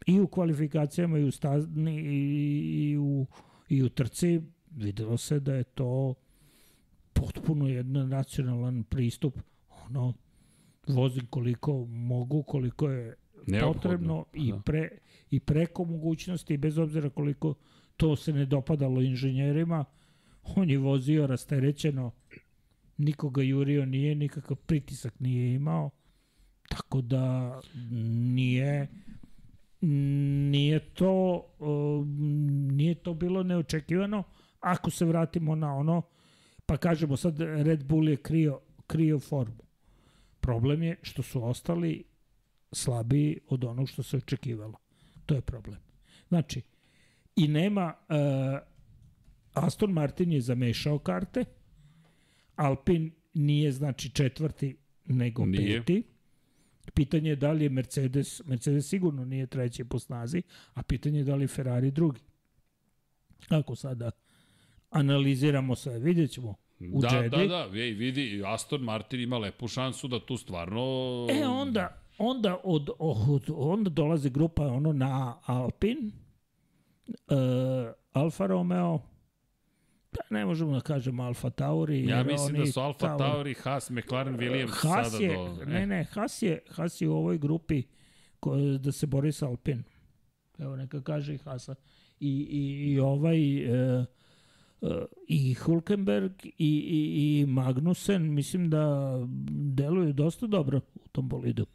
i u kvalifikacijama i u, stazni, i, i, u, i u trci videlo se da je to potpuno jedan nacionalan pristup. Ono, vozim koliko mogu, koliko je Neophodno. potrebno i, Da. pre, i preko mogućnosti, bez obzira koliko to se ne dopadalo inženjerima, on je vozio rasterećeno, nikoga jurio nije, nikakav pritisak nije imao, tako da nije nije to uh, nije to bilo neočekivano. Ako se vratimo na ono pa kažemo sad Red Bull je krio, krio formu. Problem je što su ostali slabiji od onog što se očekivalo. To je problem. Znači i nema uh, Aston Martin je zamešao karte Alpin nije znači četvrti nego Nije. peti Pitanje je da li je Mercedes, Mercedes sigurno nije treći po snazi, a pitanje je da li je Ferrari drugi. Ako sada analiziramo sve, vidjet ćemo u da, Jedi. da, da, ej, vidi, Aston Martin ima lepu šansu da tu stvarno... E onda, onda, od, od, onda dolazi grupa ono na Alpin, uh, Alfa Romeo, Pa ne možemo da kažemo Alfa Tauri. Ja mislim da su Alfa Tauri- Tauri, Haas, McLaren, Williams Haas sada je, do... Ne, ne, Haas je, Haas je u ovoj grupi ko, da se bori sa Alpin. Evo neka kaže i Haasa. I, i, i ovaj e, e, i Hulkenberg i, i, i Magnussen mislim da deluju dosta dobro u tom bolidu.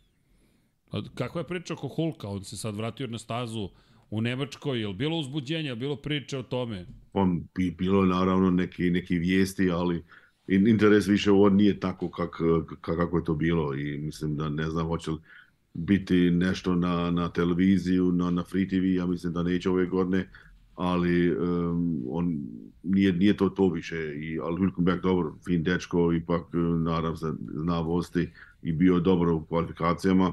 A Kakva je priča oko Hulka? On se sad vratio na stazu u Nemačkoj. Je li bilo uzbuđenja, je bilo priče o tome? On bi bilo je naravno neki, neki vijesti, ali in- interes više on nije tako kak, kak, kako je to bilo i mislim da ne znam hoće li biti nešto na, na televiziju, na, na Free TV, ja mislim da neće ove godine, ali um, on nije, nije to to više, I, ali Hülkenberg dobro, fin dečko, ipak nadam se zna vosti i bio dobro u kvalifikacijama.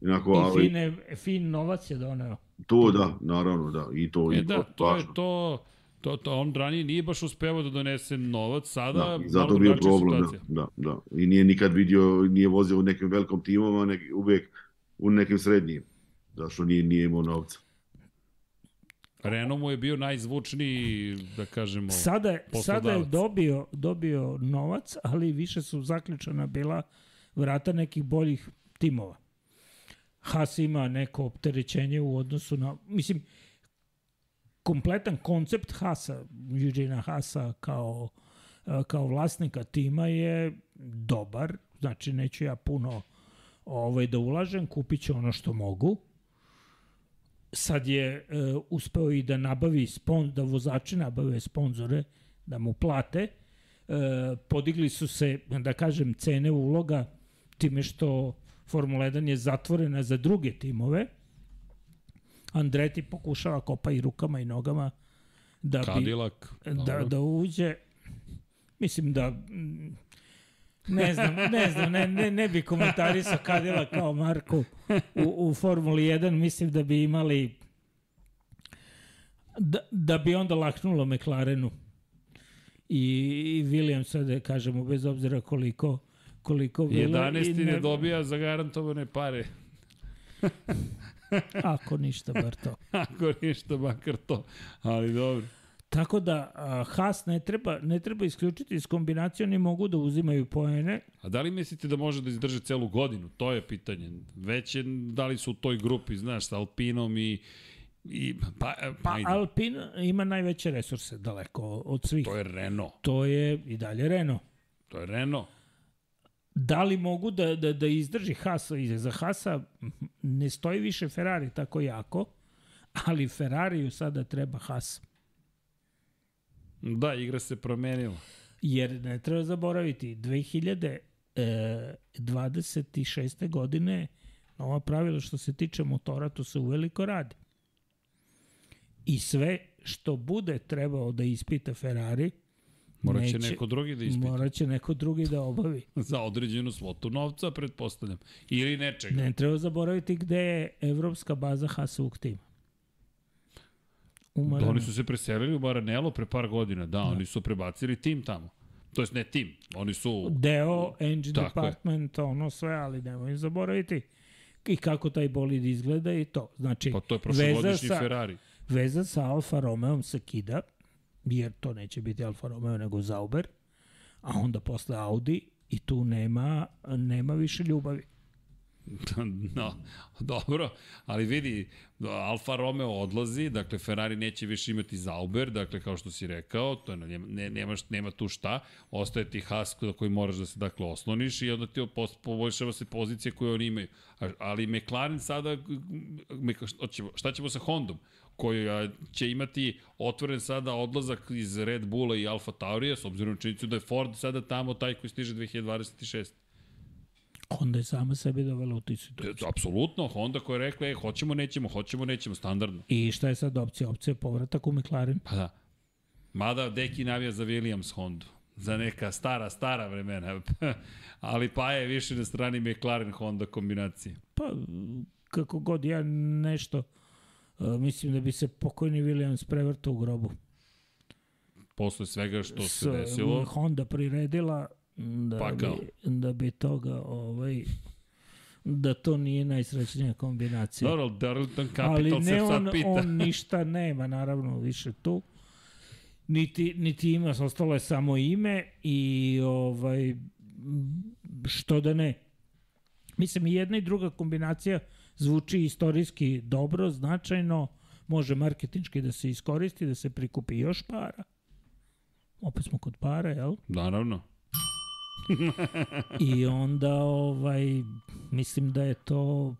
Inako, I ali, fine, fin novac je doneo. To da, naravno da, i to, E i da, to je važno. to... To, to, on ranije nije baš uspevao da donese novac, sada Da, i zato bio problem, da, situacija. da, da. I nije nikad vidio, nije vozio u nekim velikom timama, nek, uvijek u nekim srednjim. Zašto nije, nije imao novca. Renault mu je bio najzvučniji, da kažemo... Sada, je- sada je dobio, dobio novac, ali više su zaključana bila vrata nekih boljih timova. Haas ima neko opterećenje u odnosu na... Mislim, kompletan koncept Haasa, Eugena Haasa kao, kao vlasnika tima je dobar. Znači, neću ja puno ovaj, da ulažem, kupit ću ono što mogu. Sad je e, uspeo i da nabavi spon, da vozači nabave sponzore, da mu plate. E, podigli su se, da kažem, cene uloga time što Formula 1 je zatvorena za druge timove. Andreti pokušava kopa i rukama i nogama da bi, Cadillac. da, da uđe. Mislim da ne znam, ne znam, ne, ne, ne bi komentarisao Kadila kao Marku u, u Formuli 1, mislim da bi imali da, da bi onda laknulo McLarenu i, i Williamsa, da kažemo, bez obzira koliko koliko bilo. 11. i ne dobija zagarantovane pare. Ako ništa, bar to. Ako ništa, makar to. Ali dobro. Tako da a, Haas ne treba, ne treba isključiti iz kombinacije, oni mogu da uzimaju poene. A da li mislite da može da izdrže celu godinu? To je pitanje. Već je, da li su u toj grupi, znaš, sa Alpinom i I, pa, Pa ajde, Alpin ima najveće resurse daleko od svih. to je Renault. To je i dalje Renault. To je Renault. Da li mogu da, da, da izdrži Haas? I Za Haasa ne stoji više Ferrari tako jako, ali Ferrariju sada treba Haas. Da, igra se promenila. Jer ne treba zaboraviti, 2026. godine nova pravila što se tiče motora, to se uveliko radi. I sve što bude trebao da ispita Ferrari, Morat će neko drugi da ispita. Morat će neko drugi da obavi. Za određenu svotu novca, pretpostavljam. Ili nečega. Ne treba zaboraviti gde je evropska baza Hasovog tima. U Da, oni su se preselili u Maranello pre par godina. Da, oni su prebacili tim tamo. To jest ne tim, oni su... Deo, engine Tako je. department, ono sve, ali nemoj zaboraviti i kako taj bolid izgleda i to. Znači, Pa to je veza prošlogodišnji sa, Ferrari. veza sa Alfa Romeom se kida, jer to neće biti Alfa Romeo nego Zauber, a onda posle Audi i tu nema, nema više ljubavi. no, dobro, ali vidi, Alfa Romeo odlazi, dakle Ferrari neće više imati Zauber, dakle kao što si rekao, to je, ne, nema, nema tu šta, ostaje ti Haas na koji moraš da se dakle osloniš i onda ti poboljšava se pozicije koje oni imaju. Ali McLaren sada, šta ćemo sa Hondom? Koja će imati otvoren sada odlazak iz Red Bulla i Alfa Taurija, s obzirom na činjenicu da je Ford sada tamo taj koji stiže 2026. Onda je sama sebi dovela u tu situaciju. E, Apsolutno, Honda koja je rekla, e, hoćemo, nećemo, hoćemo, nećemo, standardno. I šta je sad opcija? Opcija je povratak u McLaren. Pa da. Mada Deki navija za Williams Hondu. Za neka stara, stara vremena. Ali pa je više na strani McLaren Honda kombinacije. Pa, kako god ja nešto, mislim da bi se pokojni Williams prevrtao u grobu. Posle svega što se S- desilo. Honda priredila da, Pa bi, da bi toga ovaj, da to nije najsrećnija kombinacija. Dobro, Darlington Ali Capital se ne, sad on, pita. on ništa nema, naravno, više tu. niti, niti ima, ostalo je samo ime i ovaj, što da ne. Mislim, i jedna i druga kombinacija zvuči istorijski dobro, značajno, može marketinčki da se iskoristi, da se prikupi još para. Opet smo kod para, jel? Naravno. I onda ovaj mislim da je to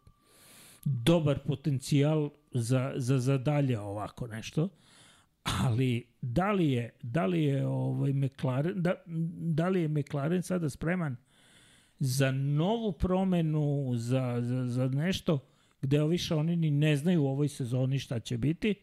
dobar potencijal za, za, za dalje ovako nešto. Ali da li je, da li je ovaj McLaren, da, da li je McLaren sada spreman za novu promenu, za, za, za nešto gde više oni ni ne znaju u ovoj sezoni šta će biti.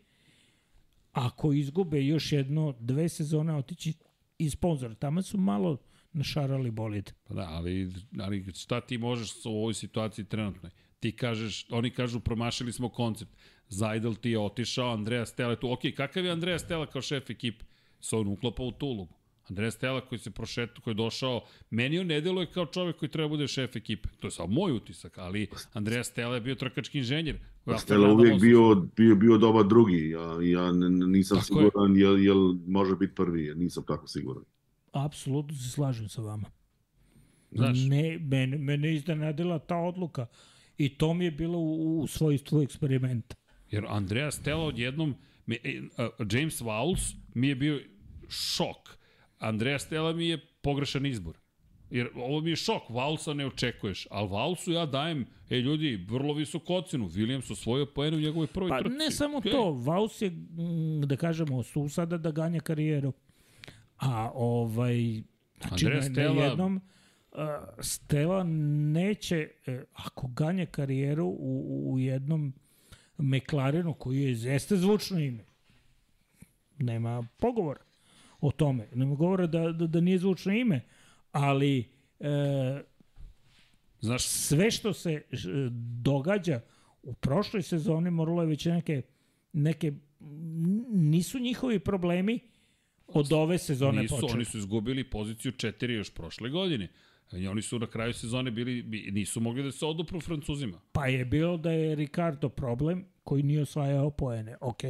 Ako izgube još jedno, dve sezone otići i sponsor. Tamo su malo našarali bolid. Pa da, ali, ali šta ti možeš u ovoj situaciji trenutnoj? Ti kažeš, oni kažu promašili smo koncept. Zajdel ti je otišao, Andreja Stella je tu. Ok, kakav je Andreja Stella kao šef ekipe? Se on uklapa u tu ulogu. Andreja Stella koji se prošetao, koji je došao, meni on ne deluje kao čovek koji treba bude šef ekipe. To je samo moj utisak, ali Andreja Stella je bio trkački inženjer. Stella uvijek bio, bio, bio dobar drugi. Ja, ja nisam tako siguran je. jel, jel može biti prvi, nisam tako siguran. Apsolutno se slažem sa vama. Znaš? Ne, mene, mene iznenadila ta odluka i to mi je bilo u, u svojstvu eksperimenta. Jer Andreja Stella odjednom, me, uh, James Vowles mi je bio šok. Andreja Stella mi je pogrešan izbor. Jer ovo mi je šok, Valsa ne očekuješ, ali Valsu ja dajem, ej ljudi, vrlo visoku ocenu. Williams osvojio poenu u njegovoj prvoj pa, trci. Pa ne samo okay. to, Vals je, da kažemo, su sada da ganja karijeru. A ovaj, znači Andrea Stella... na jednom, uh, Stella neće, uh, ako ganje karijeru u, u jednom McLarenu koji je zeste zvučno ime, nema pogovora o tome. Nema govora da, da, da nije zvučno ime, ali e, Znaš... sve što se događa u prošloj sezoni moralo je već neke, neke nisu njihovi problemi od ove sezone nisu, počeli. Oni su izgubili poziciju 4 još prošle godine. I oni su na kraju sezone bili, nisu mogli da se odupru Francuzima. Pa je bilo da je Ricardo problem koji nije osvajao poene. Ok.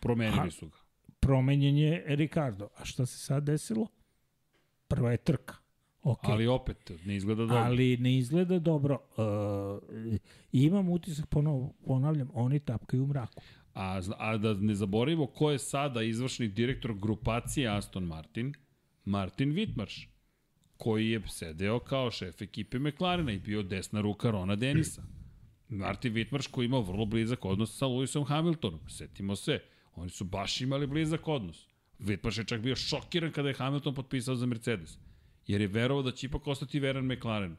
Promenili su ga promenjen je Ricardo. A šta se sad desilo? Prva je trka. Okay. Ali opet, ne izgleda dobro. Ali ne izgleda dobro. Uh, imam utisak, ponovo, ponavljam, oni tapkaju u mraku. A, a da ne zaboravimo ko je sada izvršni direktor grupacije Aston Martin, Martin Wittmarš, koji je sedeo kao šef ekipe McLarena i bio desna ruka Rona Denisa. Martin Wittmarš koji imao vrlo blizak odnos sa Lewisom Hamiltonom. Setimo se, Oni su baš imali blizak odnos. Whitmarsh je čak bio šokiran kada je Hamilton potpisao za Mercedes. Jer je verovao da će ipak ostati veran McLarenu.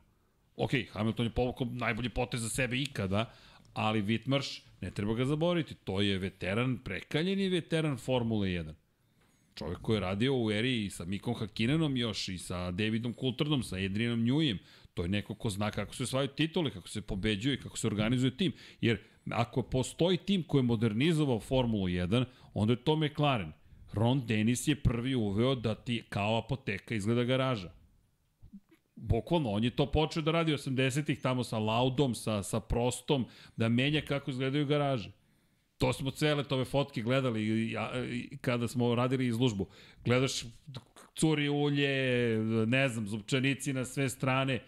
Ok, Hamilton je povukao najbolji potez za sebe ikada, ali Whitmarsh, ne treba ga zaboraviti, to je veteran, prekaljeni veteran Formule 1. Čovjek koji je radio u eri i sa Mikom Hakinenom još i sa Davidom Coulternom, sa Adrianom Njujem. To je neko ko zna kako se osvajaju titule, kako se pobeđuje, kako se organizuje tim. Jer ako postoji tim koji je modernizovao Formulu 1, onda je to McLaren. Ron Dennis je prvi uveo da ti kao apoteka izgleda garaža. Bukvalno, on je to počeo da radi 80-ih tamo sa Laudom, sa, sa Prostom, da menja kako izgledaju garaže. To smo cele tove fotke gledali i, i, kada smo radili izlužbu. Gledaš curi ulje, ne znam, zupčanici na sve strane.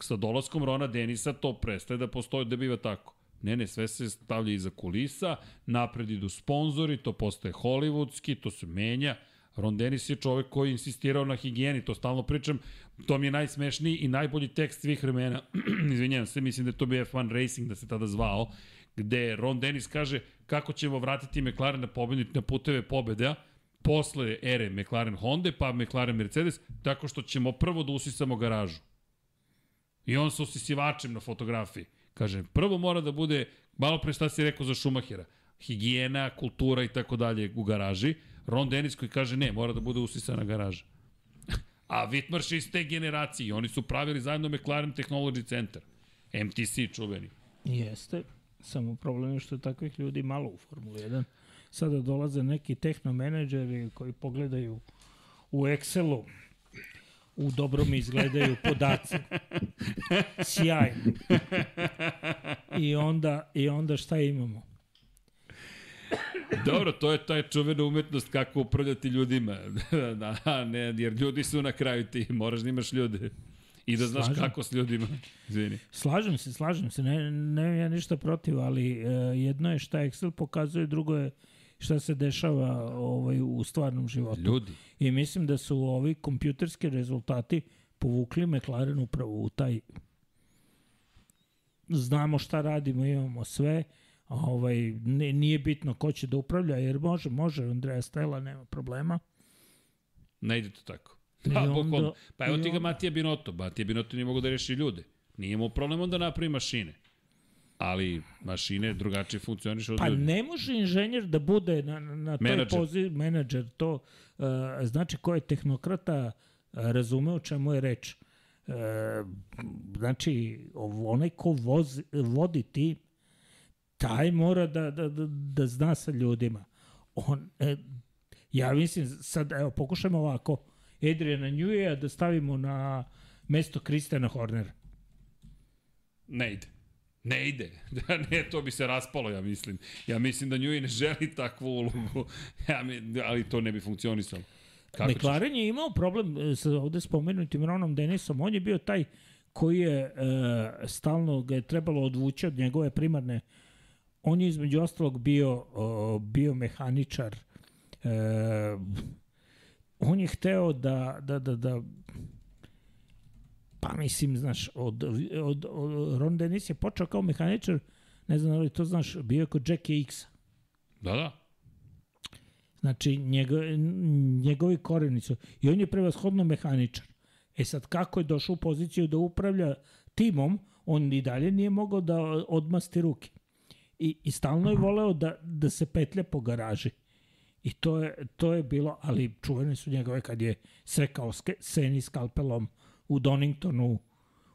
Sa dolaskom Rona Denisa to prestaje da postoji da biva tako. Ne, ne, sve se stavlja iza kulisa, napred idu sponzori, to postaje hollywoodski, to se menja. Ron Dennis je čovek koji je insistirao na higijeni, to stalno pričam, to mi je najsmešniji i najbolji tekst svih vremena, izvinjam se, mislim da je to bio F1 Racing da se tada zvao, gde Ron Dennis kaže kako ćemo vratiti McLaren na pobednik na puteve pobeda, posle ere McLaren Honda, pa McLaren Mercedes, tako što ćemo prvo da usisamo garažu. I on sa usisivačem na fotografiji. Kaže, prvo mora da bude, malo pre šta si rekao za Šumahira, higijena, kultura i tako dalje u garaži. Ron Dennis koji kaže ne, mora da bude usisana garaža. A Whitmarsh iz te generacije, oni su pravili zajedno McLaren Technology Center. MTC čuveni. Jeste, samo problem je što je takvih ljudi malo u Formuli 1. Sada dolaze neki tehnomenedžeri koji pogledaju u Excelu u dobrom izgledaju podaci. Sjajno. I onda, I onda šta imamo? Dobro, to je taj čuvena umetnost kako upravljati ljudima. da, ne, jer ljudi su na kraju ti, moraš da imaš ljude. I da znaš slažem. kako s ljudima. Izvini. Slažem se, slažem se. Ne, ne ja ništa protiv, ali uh, jedno je šta Excel pokazuje, drugo je šta se dešava ovaj, u stvarnom životu. Ljudi. I mislim da su ovi kompjuterski rezultati povukli McLaren upravo u taj znamo šta radimo, imamo sve, ovaj, ne, nije bitno ko će da upravlja, jer može, može, Andreja Stella, nema problema. Ne ide to tako. Pa, onda, pa evo ti ga Matija Binoto. Matija Binoto nije mogu da reši ljude. Nije imao problem onda napravi mašine. Ali mašine drugačije funkcionišu od Pa ljudi. ne može inženjer da bude na, na toj poziciji, menadžer, to uh, znači ko je tehnokrata uh, razume o čemu je reč. Uh, znači, onaj ko vozi, vodi tim, taj mora da, da, da, da zna sa ljudima. On, e, ja mislim, sad, evo, pokušajmo ovako, Adriana Njuija da stavimo na mesto Kristjana Hornera. Ne ide. Ne ide. Da, ne, to bi se raspalo, ja mislim. Ja mislim da Njuje ne želi takvu ulogu, ja, mi, ali to ne bi funkcionisalo. Kako McLaren je imao problem e, sa ovde spomenutim Ronom Denisom. On je bio taj koji je e, stalno ga je trebalo odvući od njegove primarne. On je između ostalog bio, o, bio mehaničar. E, on je hteo da, da, da, da pa mislim, znaš, od, od, od Ron Dennis je počeo kao mehaničar, ne znam da li to znaš, bio je kod Jackie X. Da, da. Znači, njego, njegovi koreni su, i on je prevashodno mehaničar. E sad, kako je došao u poziciju da upravlja timom, on i dalje nije mogao da odmasti ruke. I, i stalno je voleo da, da se petlja po garaži. I to je, to je bilo, ali čuvene su njegove kad je sekao Seni skalpelom u Doningtonu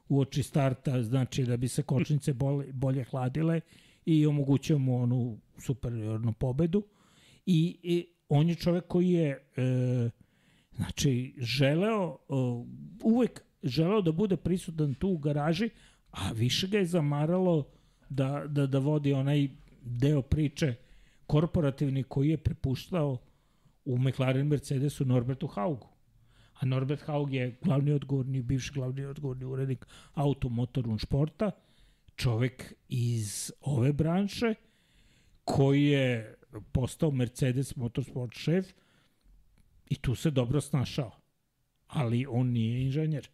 u oči starta, znači da bi se kočnice bolje, bolje hladile i omogućio mu onu superiornu pobedu. I, i on je čovek koji je e, znači želeo e, uvek želeo da bude prisutan tu u garaži, a više ga je zamaralo da, da, da vodi onaj deo priče korporativni koji je prepuštao u McLaren Mercedesu Norbertu Haugu. A Norbert Haug je glavni odgovorni, bivši glavni odgovorni urednik automotorun športa, čovek iz ove branše koji je postao Mercedes Motorsport šef i tu se dobro snašao. Ali on nije inženjer.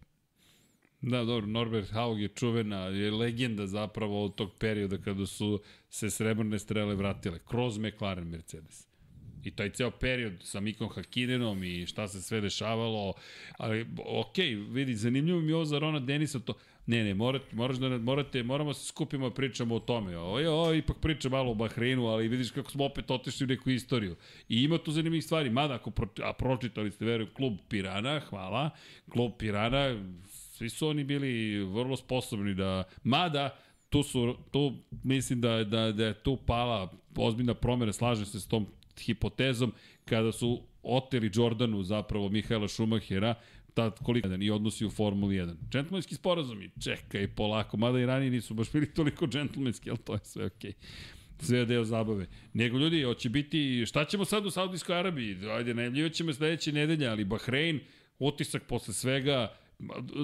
Da, dobro, Norbert Haug je čuvena, je legenda zapravo od tog perioda kada su se srebrne strele vratile kroz McLaren Mercedes. I taj ceo period sa Mikom Hakinenom i šta se sve dešavalo, ali ok, vidi, zanimljivo mi je ovo za Rona Denisa, to, ne, ne, morate, moraš da, morate, moramo se skupimo, pričamo o tome. Ovo je, ovo ipak priča malo o Bahreinu, ali vidiš kako smo opet otišli u neku istoriju. I ima tu zanimljivih stvari, mada ako pro, a pročitali ste, verujem, klub Pirana, hvala, klub Pirana, svi su oni bili vrlo sposobni da, mada, tu su, tu mislim da, da, da je tu pala ozbiljna promjena, slažem se s tom hipotezom, kada su oteli Jordanu zapravo Mihaela Šumahera, tad koliko i odnosi u Formuli 1. Džentlmenski sporazumi, čekaj polako, mada i ranije nisu baš bili toliko džentlmenski, ali to je sve okej. Okay sve je deo zabave. Nego ljudi, hoće biti, šta ćemo sad u Saudijskoj Arabiji? Ajde, najavljivat ćemo sledeće nedelje, ali Bahrein, otisak posle svega,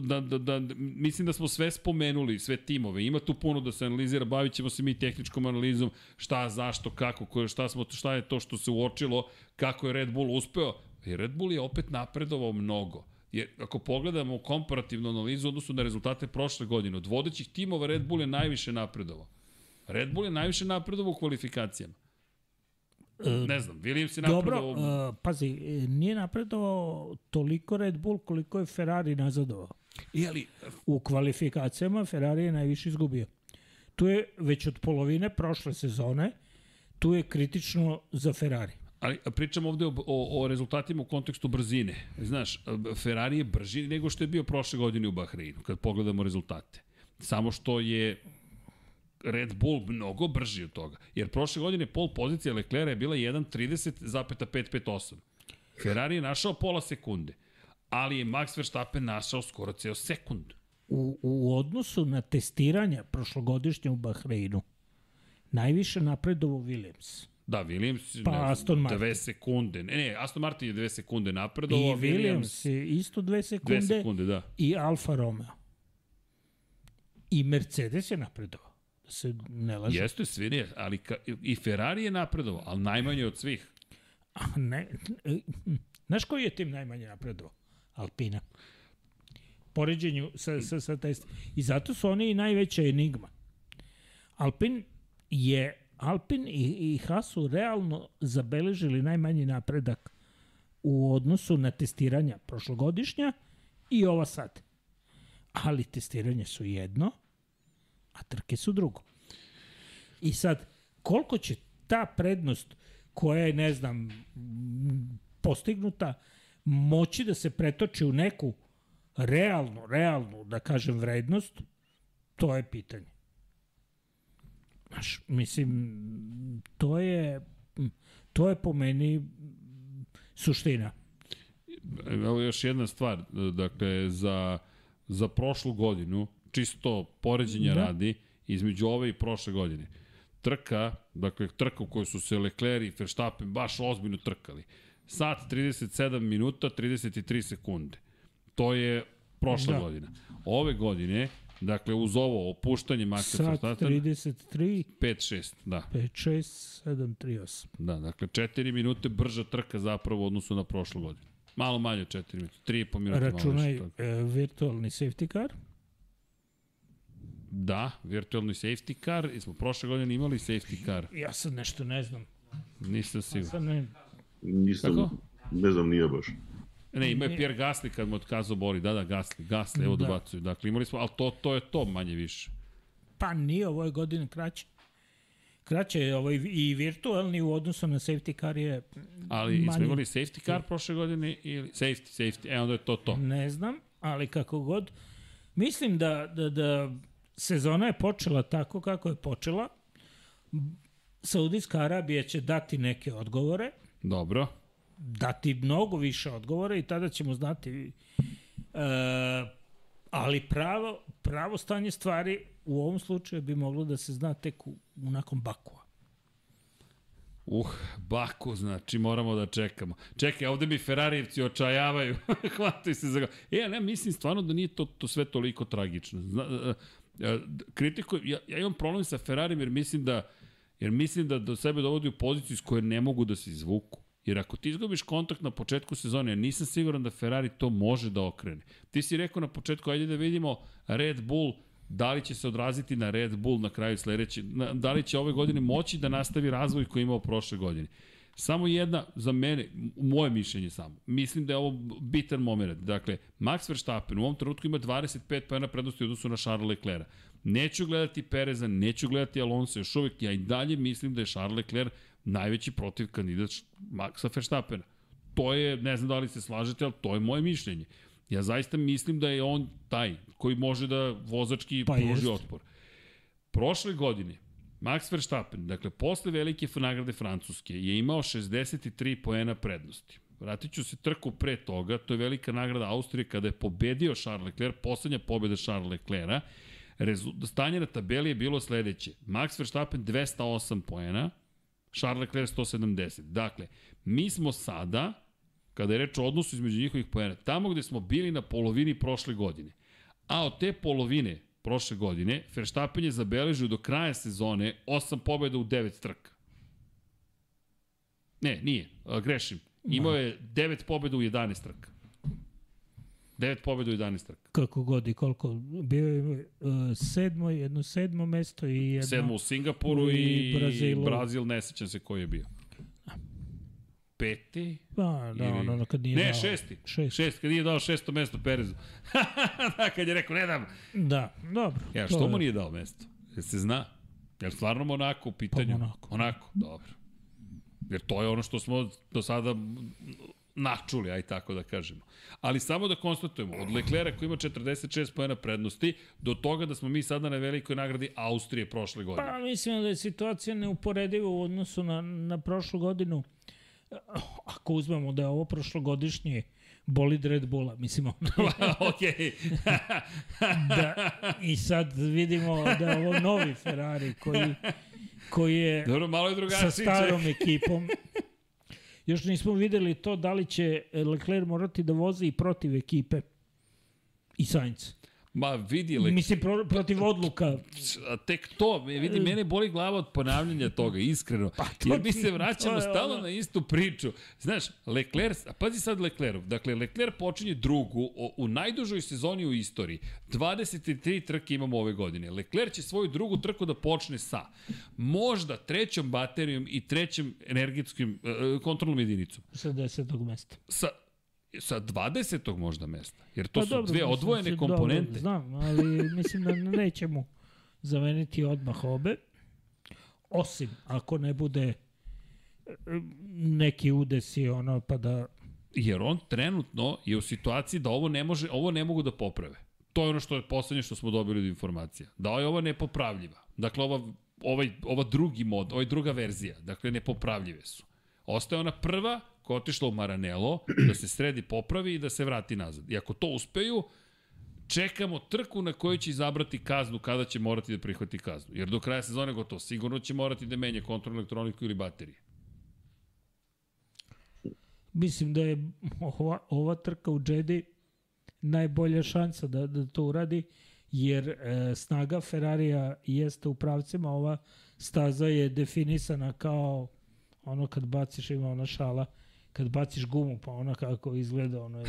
da, da, da, mislim da smo sve spomenuli, sve timove, ima tu puno da se analizira, bavit ćemo se mi tehničkom analizom, šta, zašto, kako, koje, šta, smo, šta je to što se uočilo, kako je Red Bull uspeo, i Red Bull je opet napredovao mnogo. Jer ako pogledamo komparativnu analizu odnosu na rezultate prošle godine, od vodećih timova Red Bull je najviše napredovao. Red Bull je najviše napredovao u kvalifikacijama. Ne znam, Williams je napredovao... Dobro, uh, pazi, nije napredovao toliko Red Bull koliko je Ferrari nazadovao. I ali... U kvalifikacijama Ferrari je najviše izgubio. Tu je već od polovine prošle sezone, tu je kritično za Ferrari. Ali pričamo ovde o, o, o rezultatima u kontekstu brzine. Znaš, Ferrari je brži nego što je bio prošle godine u Bahreinu, kad pogledamo rezultate. Samo što je Red Bull mnogo brži od toga. Jer prošle godine pol pozicija Leclerc je bila 1.30,558. Ferrari je našao pola sekunde, ali je Max Verstappen našao skoro ceo sekund. U, u odnosu na testiranja prošlogodišnje u Bahreinu, najviše napredovo Williams. Da, Williams, Pa ne Aston Martin. dve sekunde. Ne, ne, Aston Martin je dve sekunde I napredovao, Williams je isto dve sekunde, dve sekunde, da. i Alfa Romeo. I Mercedes je napredovao. Se ne laže. Jeste, svi ne, ali ka, i Ferrari je napredovao, ali najmanje od svih. A ne, e, znaš koji je tim najmanje napredovao? Alpina. Poređenju sa, sa, sa test. I zato su oni i najveća enigma. Alpin je Alpin i, i Haas su realno zabeležili najmanji napredak u odnosu na testiranja prošlogodišnja i ova sad. Ali testiranje su jedno, a trke su drugo. I sad, koliko će ta prednost koja je, ne znam, postignuta, moći da se pretoči u neku realnu, realnu, da kažem, vrednost, to je pitanje. Znaš, mislim, to je, to je po meni suština. Evo još jedna stvar, dakle, za, za prošlu godinu, čisto poređenja Da. radi, između ove i prošle godine. Trka, dakle, trka u kojoj su se Leclerc i Verstappen baš ozbiljno trkali. Sat 37 minuta, 33 sekunde. To je prošla Da. godina. Ove godine, dakle, uz ovo opuštanje Maxa Sat Verstappen, 33, 5-6, da. 5, 6, 7, 3, 8. Da, dakle, 4 minute brža trka zapravo u odnosu na prošlu godinu. Malo manje od 4 minute, 3,5 minuta. malo Računaj e, virtualni safety car. Da, virtualni safety car, i smo prošle godine imali safety car, Ja sad nešto ne znam. nisam siguran. Sad ne, Nisam, Tako? ne znam, nije baš. Ne, ima je Pierre Gasly kad mu otkazao Bori, da, da, Gasly, Gasly, evo Da. da. dobacuju. Dakle, imali smo, ali to, to je to manje više. pa nije ovo je godine kraće. Kraće je ovaj i virtualni u odnosu na safety car je Ali Manje. smo imali safety car prošle godine ili safety, safety, e onda je to to. Ne znam, ali kako god. Mislim da, da, da sezona je počela tako kako je počela. Saudijska Arabija će dati neke odgovore, Dobro. dati mnogo više odgovora i tada ćemo znati e, ali pravo, pravo stanje stvari u ovom slučaju bi moglo da se zna tek u, u nakon Bakua. Uh, Baku, znači moramo da čekamo. Čekaj, ovde mi Ferarijevci očajavaju. Hvataju se za. E, ja ne, mislim stvarno da nije to, to sve toliko tragično. Zna, uh, kritiko, ja, ja imam problem sa Ferrarijem jer mislim da jer mislim da do sebe dovodi u poziciju iz koje ne mogu da se izvuku. Jer ako ti izgubiš kontakt na početku sezone, ja nisam siguran da Ferrari to može da okrene. Ti si rekao na početku, ajde da vidimo Red Bull, da li će se odraziti na Red Bull na kraju sledeće, da li će ove godine moći da nastavi razvoj koji je imao prošle godine. Samo jedna, za mene, moje mišljenje samo, mislim da je ovo bitan moment. Dakle, Max Verstappen u ovom trenutku ima 25 pojena prednosti u odnosu na Charles Leclerc. Neću gledati Pereza, neću gledati Alonso, još uvek ja i dalje mislim da je Charles Leclerc najveći protiv kandidat Maxa Verstappena. To je, ne znam da li se slažete, ali to je moje mišljenje. Ja zaista mislim da je on taj koji može da vozački Pa pruži jest. otpor. Prošle godine, Max Verstappen, dakle, posle velike nagrade Francuske, je imao 63 poena prednosti. Vratit ću se trku pre toga, to je velika nagrada Austrije kada je pobedio Charles Leclerc, poslednja pobeda Charles Leclerca. Stanje na tabeli je bilo sledeće. Max Verstappen 208 poena, Charles Leclerc 170. Dakle, mi smo sada, kada je reč o odnosu između njihovih poena, tamo gde smo bili na polovini prošle godine. A od te polovine prošle godine, Verstappen je zabeležio do kraja sezone 8 pobjeda u 9 trka. Ne, nije, grešim. Imao je 9 pobjeda u 11 trka. 9 pobjeda u 11 trka. Kako god i koliko. Bio je uh, sedmo, jedno sedmo mesto i jedno... Sedmo u Singapuru i i, Brazilu. Brazil, ne sećam se koji je bio. Peti? Pa, da, Ili- ono, ono kad nije Ne, dao- šesti. Šest. Šest, kad nije dao šesto mesto Perezu. da, kad je rekao, ne dam. Da, dobro. Ja, to što mu nije dao mesto? Jel se zna? Jel stvarno Monako u pitanju? Monako. Monako, dobro. Jer to je ono što smo do sada načuli, aj tako da kažemo. Ali samo da konstatujemo, od Leclerca koji ima 46 pojena prednosti, do toga da smo mi sada na velikoj nagradi Austrije prošle godine. Pa mislim da je situacija neuporediva u odnosu na, na prošlu godinu. Ako uzmemo da je ovo prošlogodišnji bolid Red Bulla, mislim ono, Okej. da, i sad vidimo da je ovo novi Ferrari koji koji je Dobro, malo je sa starom ekipom. Još nismo videli to da li će Leclerc morati da vozi i protiv ekipe i Sainz. Ma vidi, Leclerc, Mislim, pro, protiv odluka. a tek to, vidi, mene boli glava od ponavljanja toga, iskreno. Pa, to Jer mi se vraćamo je stalno ono. na istu priču. Znaš, Leclerc, a pazi sad Leclerc, dakle, Leclerc počinje drugu o, u najdužoj sezoni u istoriji. 23 trke imamo ove godine. Leclerc će svoju drugu trku da počne sa možda trećom baterijom i trećem energetskim e, kontrolnom jedinicom. sa desetog mesta. Sa sa 20. možda mesta. Jer to Pa su dobro, dve mislim, odvojene si- komponente. Dobro, znam, ali mislim da neće mu zameniti odmah obe. Osim ako ne bude e, neki udesi ono pa da Jer on trenutno je u situaciji da ovo ne može, ovo ne mogu da poprave. To je ono što je poslednje što smo dobili od informacija. Da je ovo nepopravljiva. Dakle, ova, ovaj, ova drugi mod, ovaj druga verzija, dakle, nepopravljive su. Ostaje ona prva koja je otišla u Maranello, da se sredi, popravi i da se vrati nazad. I ako to uspeju, čekamo trku na kojoj će izabrati kaznu kada će morati da prihvati kaznu. Jer do kraja sezone gotovo sigurno će morati da menja kontrolnu elektroniku ili baterije. mislim da je ova, ova trka u Jedi najbolja šansa da, da to uradi, jer e, snaga Ferrarija jeste u pravcima, ova staza je definisana kao ono kad baciš, ima ona šala, kad baciš gumu, pa ona kako izgleda, ono je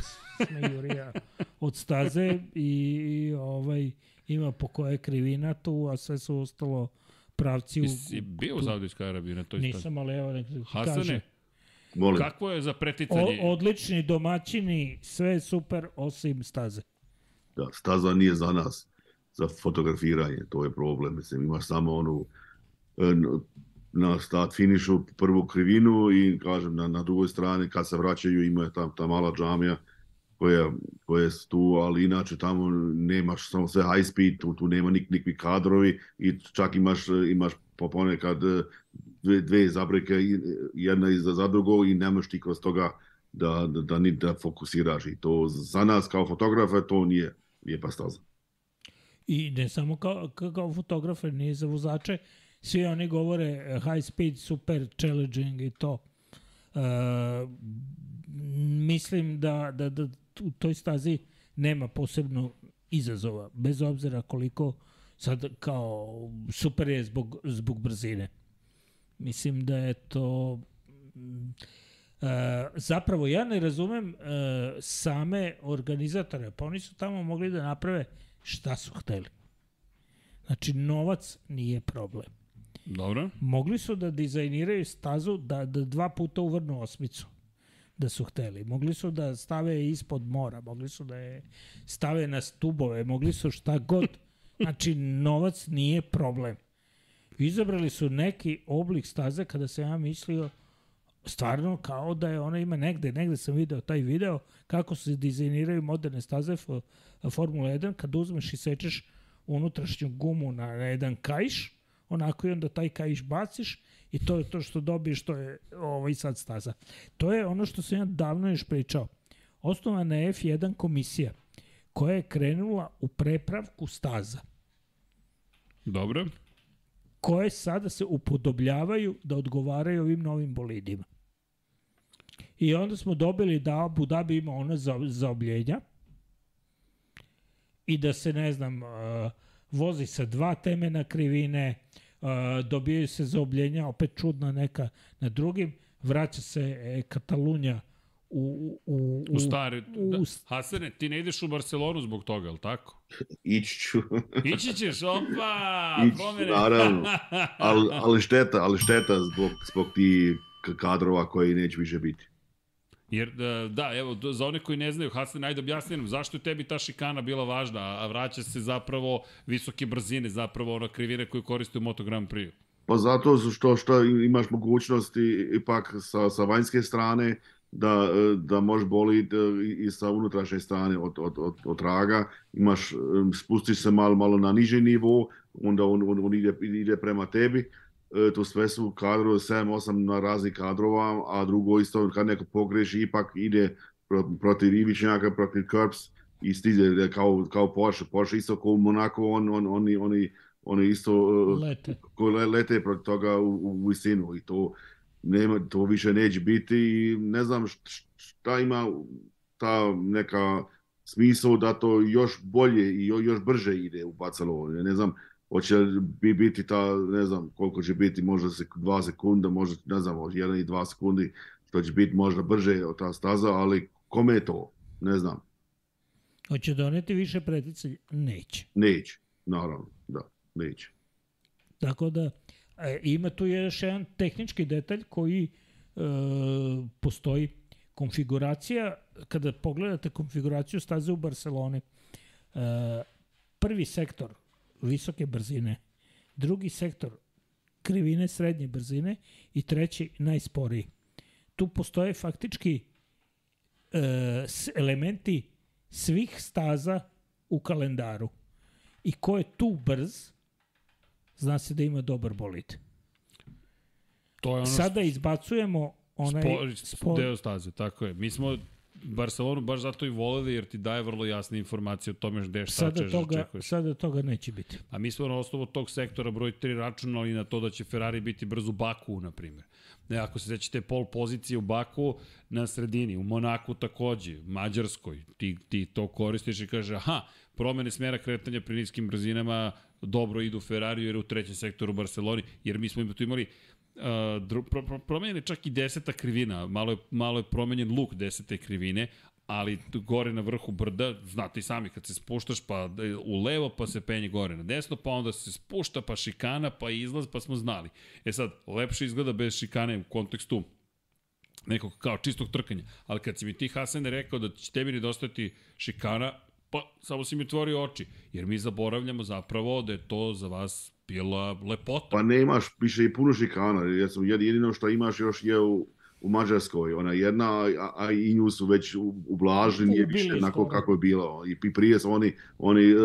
smejurija od staze i, i ovaj ima po koje krivina tu, a sve su ostalo pravci u... Jesi bio u Saudijskoj Arabiji na toj stazi? Nisam, ali evo nek Hasane, kaže. Molim. Kakvo je za preticanje? O, odlični domaćini, sve je super osim staze. Da, staza nije za nas, za fotografiranje, to je problem. Mislim, imaš samo onu e, na start finišu prvu krivinu i kažem na, na drugoj strani kad se vraćaju ima tam ta mala džamija koja, koja je tu, ali inače tamo nemaš samo sve high speed, tu, tu nema nik, nikakvi kadrovi i čak imaš, imaš po ponekad dve, dve zabreke, jedna iza za drugo i nemaš ti kroz toga da, da, da, ni da fokusiraš i to za nas kao fotografe to nije lijepa staza. I ne samo kao, kao, fotografer, nije za vozače. Svi oni govore eh, high speed, super challenging i to. Uh, mislim da, da, da u toj stazi nema posebno izazova, bez obzira koliko sad kao super je zbog, zbog brzine. Mislim da je to e, zapravo ja ne razumem e, same organizatore, pa oni su tamo mogli da naprave šta su hteli. Znači, novac nije problem. Dobro. Mogli su da dizajniraju stazu da, da dva puta uvrnu osmicu da su hteli. Mogli su da stave ispod mora, mogli su da je stave na stubove, mogli su šta god. Znači, novac nije problem. Izabrali su neki oblik staze kada sam ja mislio stvarno kao da je ona ima negde, negde sam video taj video kako se dizajniraju moderne staze fo, Formula 1 kad uzmeš i sečeš unutrašnju gumu na, jedan kaiš onako i onda taj kaiš baciš i to je to što dobiješ, to je ovaj sad staza. To je ono što sam ja davno još pričao. Osnovana je F1 komisija koja je krenula u prepravku staza Dobro. koje sada se upodobljavaju da odgovaraju ovim novim bolidima. I onda smo dobili da Abu Dhabi ima ona za, zaobljenja i da se, ne znam, uh, vozi sa dva temena krivine, uh, dobijaju se zaobljenja, opet čudna neka na drugim, vraća se e, Katalunja u, u, U stari... u- Da. Hasane, ti ne ideš u Barcelonu zbog toga, je li tako? Ići ću, Ići ćeš, opa! Ići ću, naravno. ali, ali šteta, ali šteta zbog, zbog ti kadrova koji neće više biti. Jer, da, da, evo, za one koji ne znaju, Hasan, ajde objasni nam, zašto je tebi ta šikana bila važna, a vraća se zapravo visoke brzine, zapravo ona krivina koju koriste u Moto Grand Prix. Pa zato što, što imaš mogućnosti ipak sa, sa vanjske strane da, e, da možeš boliti i sa unutrašnje strane od, od, od, od traga. Imaš, e, spustiš se malo, malo na niži nivo, onda on, on, on ide, ide prema tebi. E, to sve su kadrovi, 7-8 na raznih kadrova, a drugo isto kad neko pogreši, ipak ide pro- protiv Ivičnjaka, protiv Curbs i stiže kao, kao Porsche. Porsche isto kao Monaco, on, on, oni, oni oni isto uh, Lete. le- lete protiv toga u, u visinu i to nema, to više neće biti i ne znam št- šta ima ta neka smisao da to još bolje i jo- još brže ide u Barcelonu. Ne znam, hoće bi biti ta, ne znam koliko će biti, možda se dva sekunda, možda, ne znam, jedan i dva sekundi, što će biti možda brže od ta staza, ali kome je to? Ne znam. Hoće doneti više preticanja? Neće. Neće, naravno, da, neće. Tako da, e, ima tu još jedan tehnički detalj koji e, postoji. Konfiguracija, kada pogledate konfiguraciju staze u Barceloni, e, prvi sektor visoke brzine, drugi sektor krivine srednje brzine i treći najsporiji. Tu postoje faktički e, elementi svih staza u kalendaru. I ko je tu brz, zna se da ima dobar bolid. To je ono Sada izbacujemo onaj Spor, spor, deo staze, tako je. Mi smo Barcelonu baš zato i voleli jer ti daje vrlo jasne informacije o tome gde šta sada češ, toga, očekuješ. sada toga neće biti. A mi smo na osnovu tog sektora broj 3 računali na to da će Ferrari biti brzo u Baku, na primjer. Ne, ako se sećate pol pozicije u Baku na sredini, u Monaku takođe, Mađarskoj, ti, ti to koristiš i kaže, aha, promene smera kretanja pri niskim brzinama dobro idu Ferrari jer je u trećem sektoru u Barceloni, jer mi smo tu imali Uh, pro, pro, promenjen je čak i deseta krivina, malo je, malo je promenjen luk desete krivine, ali gore na vrhu brda, znate i sami, kad se spuštaš pa u levo, pa se penje gore na desno, pa onda se spušta, pa šikana, pa izlaz, pa smo znali. E sad, lepše izgleda bez šikane u kontekstu nekog kao čistog trkanja. Ali kad si mi ti Hasane rekao da će tebi nedostajati šikana, pa samo si mi otvorio oči. Jer mi zaboravljamo zapravo da je to za vas bila lepota. Pa nemaš više i puno šikana, jer su jed- jedino što imaš još je u, u Mađarskoj, ona jedna, a, a i nju su već u- ublažili, nije više onako skoro. kako je bilo. I prije su oni, oni uh,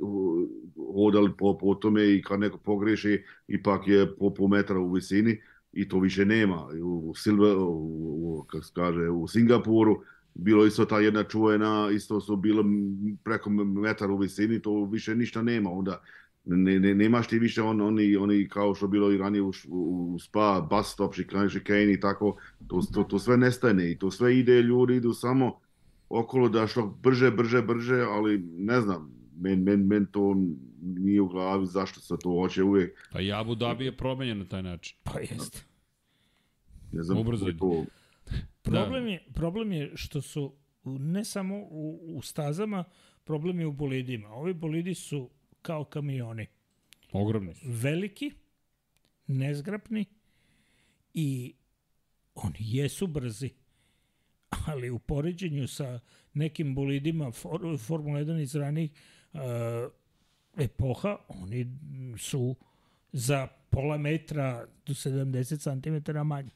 uh, hodali po, po tome i kad neko pogreši, ipak je po, po metra u visini i to više nema. U, Silve, u, u, kako se kaže, u Singapuru bilo isto ta jedna čuvena, isto su bilo preko metar u visini, to više ništa nema. Onda ne, ne, nemaš ti više on, oni, oni kao što bilo i ranije u, u, u spa, bus stop, šikane, i tako, to, to, to sve nestane i to sve ide, ljudi idu samo okolo da što brže, brže, brže, ali ne znam, men, men, men to nije u glavi zašto se to hoće uvijek, Pa i Abu Dhabi je promenjen na taj način. Pa jeste. ne znam, Ubrzanje. to, Problem, je, problem je što su ne samo u, u stazama, problem je u bolidima. Ovi bolidi su kao kamioni. Ogromni su. Veliki, nezgrapni i oni jesu brzi. Ali u poređenju sa nekim bolidima for, Formula 1 iz ranih uh, epoha, oni su za pola metra do 70 cm manji.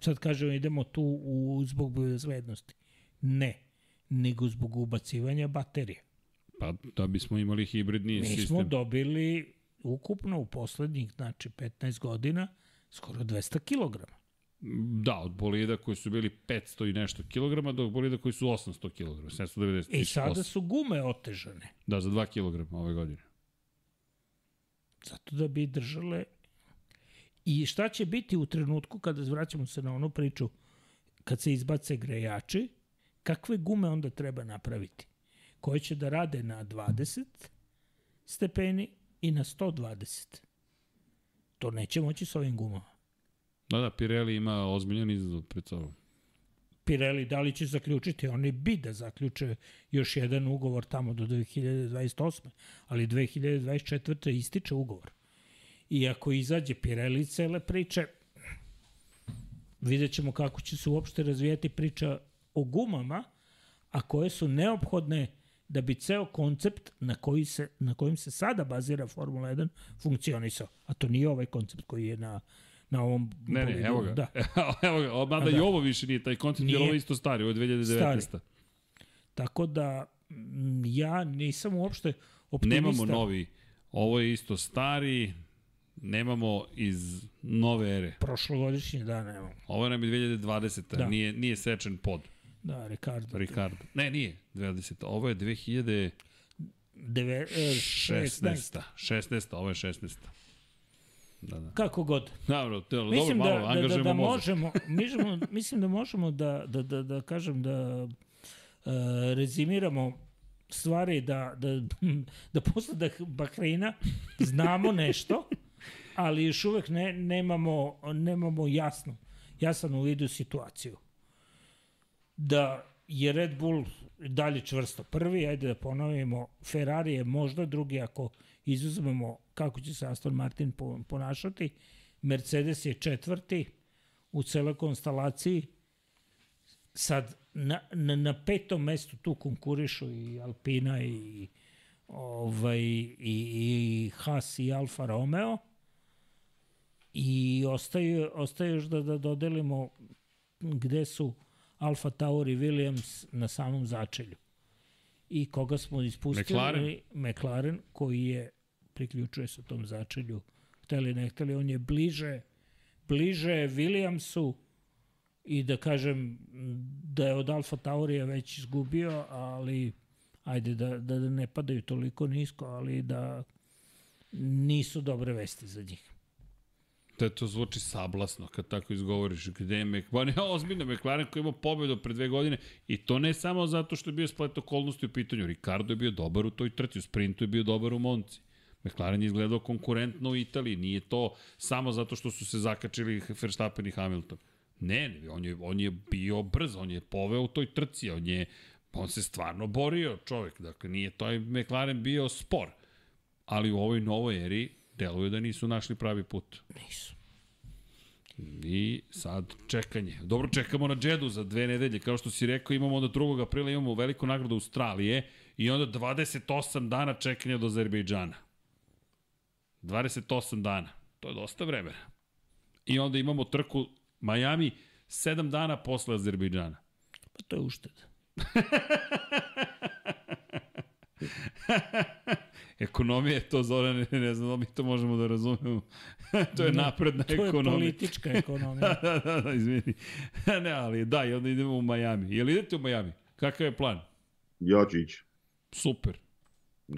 Sad kažemo idemo tu u, zbog bezvednosti. Ne, nego zbog ubacivanja baterije. Pa da bismo imali hibridni Mi sistem. smo dobili ukupno u poslednjih, znači 15 godina, skoro 200 kg. Da, od bolida koji su bili 500 i nešto kilograma do bolida koji su 800 kilograma. 790 I sada su gume otežane. Da, za 2 kilograma ove godine. Zato da bi držale... I šta će biti u trenutku kada zvraćamo se na onu priču kad se izbace grejači, kakve gume onda treba napraviti? Koje će da rade na 20 stepeni i na 120. To neće moći s ovim gumama. Da, da, Pirelli ima ozbiljan izazov pred sobom. Pirelli da li će zaključiti, oni bi da zaključe još jedan ugovor tamo do 2028. Ali 2024. ističe ugovor. I ako izađe Pirelli cele priče, vidjet ćemo kako će se uopšte razvijati priča o gumama, a koje su neophodne da bi ceo koncept na, koji se, na kojim se sada bazira Formula 1 funkcionisao. A to nije ovaj koncept koji je na, na ovom Ne, ne, evo ga. Da. evo ga, mada A i da. ovo više nije taj koncept, jer Nije. ovo je isto stari, ovo je 2019. Stari. Tako da ja nisam uopšte optimista. Nemamo novi, ovo je isto stari, nemamo iz nove ere. Prošlogodišnji, da, nemamo. Ovo nam je 2020. Da. Da. Nije, nije sečen pod Da, Ricardo. Ricardo. Ne, nije 20. Ovo je 2000... Deve, e, 16. 16. 16. Ovo je 16. Da, da. Kako god. Dobro, to, dobro, da, malo da, da, angažujemo da mozak. možemo, možemo, mislim da možemo da, da, da, da kažem da uh, rezimiramo stvari da, da, da posle da Bahreina znamo nešto, ali još uvek ne, nemamo, nemamo jasno, jasan u vidu situaciju. Da je Red Bull dalje čvrsto prvi, ajde da ponovimo, Ferrari je možda drugi ako izuzmemo kako će se Aston Martin po- ponašati, Mercedes je četvrti u celoj konstalaciji, sad na, na, na petom mestu tu konkurišu i Alpina i ovaj i, i Haas i Alfa Romeo i ostaje, ostaje još da, da dodelimo gde su Alfa Tauri Williams na samom začelju. I koga smo ispustili? McLaren. McLaren koji je priključuje se tom začelju. Hteli ne hteli, on je bliže bliže Williamsu i da kažem da je od Alfa Taurija već izgubio, ali ajde da, da ne padaju toliko nisko, ali da nisu dobre vesti za njih. Da to zvuči sablasno kad tako izgovoriš. Gde je Mek... Ba ne, ozbiljno, McLaren koji ima pobedu pre dve godine i to ne samo zato što je bio splet okolnosti u pitanju. Ricardo je bio dobar u toj trci, u sprintu je bio dobar u Monci. McLaren je izgledao konkurentno u Italiji. Nije to samo zato što su se zakačili Verstappen i Hamilton. Ne, ne, on je, on je bio brz, on je poveo u toj trci, on je on se stvarno borio čovek, dakle nije taj McLaren bio spor, ali u ovoj novoj eri deluje da nisu našli pravi put. Nisu. I sad čekanje. Dobro, čekamo na Džedu za dve nedelje. Kao što si rekao, imamo onda 2. aprila imamo veliku nagradu Australije i onda 28 dana čekanja do Azerbejdžana. 28 dana. To je dosta vremena. I onda imamo trku Miami 7 dana posle Azerbejdžana. Pa to je ušteda. Ekonomija je to, Zorane, ne znam da mi to možemo da razumemo. to je napredna To je ekonomija. politička ekonomija. da, da, da, izvini. ne, ali da, i onda idemo u Miami. Jel idete u Miami? Kakav je plan? Ja ću ići. Super.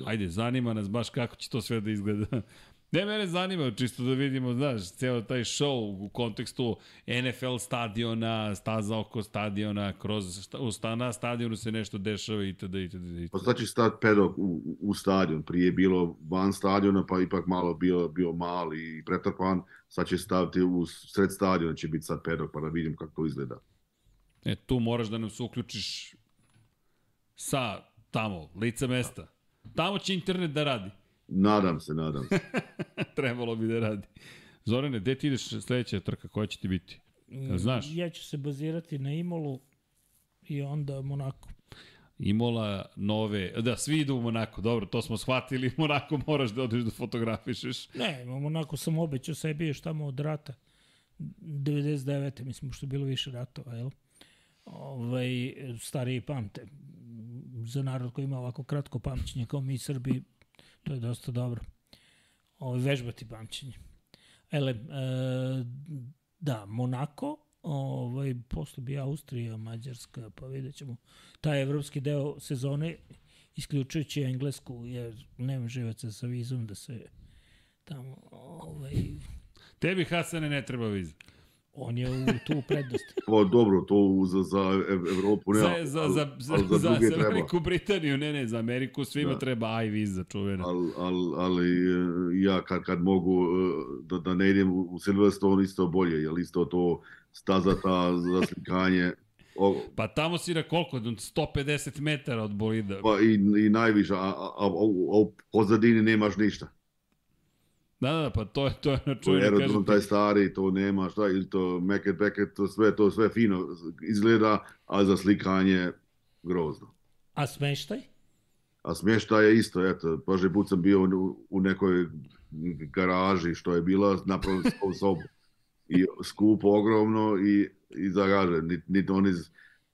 Ajde, zanima nas baš kako će to sve da izgleda. Ne, mene zanima, čisto da vidimo, znaš, ceo taj show u kontekstu NFL stadiona, staza oko stadiona, kroz sta, u sta, na stadionu se nešto dešava itd. itd. itd. Pa će stati pedok u, u stadion. Prije je bilo van stadiona, pa ipak malo bio, bio mali i pretrpan. Sad će staviti u sred stadiona, će biti sad pedok, pa da vidim kako to izgleda. E, tu moraš da nam se uključiš sa tamo, lica mesta. Tamo će internet da radi. Nadam se, nadam se. Trebalo bi da radi. Zorane, gde ti ideš sledeća trka? Koja će ti biti? Jel znaš? Ja ću se bazirati na Imolu i onda Monako. Imola, nove, da, svi idu u Monako, dobro, to smo shvatili, Monako moraš da odeš da fotografišeš. Ne, Monako sam obećao sebi još tamo od rata. 99. mislim, što je bilo više ratova, jel? Ovaj, stariji pamte. Za narod koji ima ovako kratko pamćenje kao mi Srbi, to je dosta dobro. Ovaj, vežbati pamćenje. Ele, e, da, Monako, ovaj, posle bi Austrija, Mađarska, pa vidjet ćemo. Taj evropski deo sezone, isključujući Englesku, jer nema živaca sa vizom da se tamo, ovaj, Tebi, Hasane, ne treba viza. On je u, tu u prednosti. O, dobro, to za, za Ev- Evropu ne, Za, za, za, za, za, za za treba. Veliku Britaniju, ne, ne, za Ameriku svima Da. treba i viza čuvena. ali, ali, ali e, ja kad, kad mogu e, da, da ne idem u Silverstone isto bolje, jer isto to staza ta za slikanje, o, Pa tamo si na koliko? 150 metara od bolida. pa i, i najviše, a, a, a, a u pozadini nemaš ništa. Da, da, pa to je, to je na To je čuveno, kažem aerodrom taj stari, to nema šta, ili to meket, beket, to sve, to sve fino izgleda, a za slikanje grozno. A smeštaj? A smještaj je isto, eto, prošli put sam bio u, u nekoj garaži što je bila, napravili svoju sobu. I skupo, ogromno i, i zagaže. Niti nit oni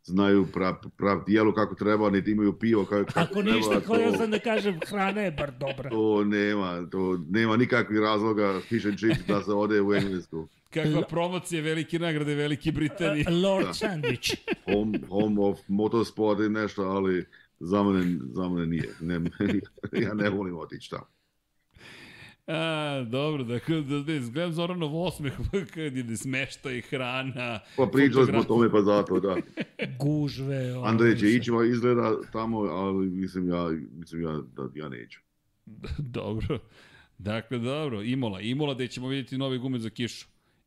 znaju prav, prav jelo kako treba, niti imaju pivo kako, kako Ako treba. ništa, htio to, sam da kažem, hrana je bar dobra. to nema, to nema nikakvih razloga fish and chips da se ode u Englesku. Kakva promocija velike nagrade Velike Britanije. Lord Sandwich. Home, home of motorsport i nešto, ali za mene, za mene nije. Ne, ja ne volim otići tamo. A, dobro, dakle, da, da, gledam Zoranov osmeh kad ide smešta i hrana. Pa pričali smo o tome pa zato, da. Gužve. Andrej će ići izgleda tamo, ali mislim ja, mislim ja da ja neću. dobro. Dakle, dobro, Imola. Imola gde ćemo vidjeti nove gume za kišu.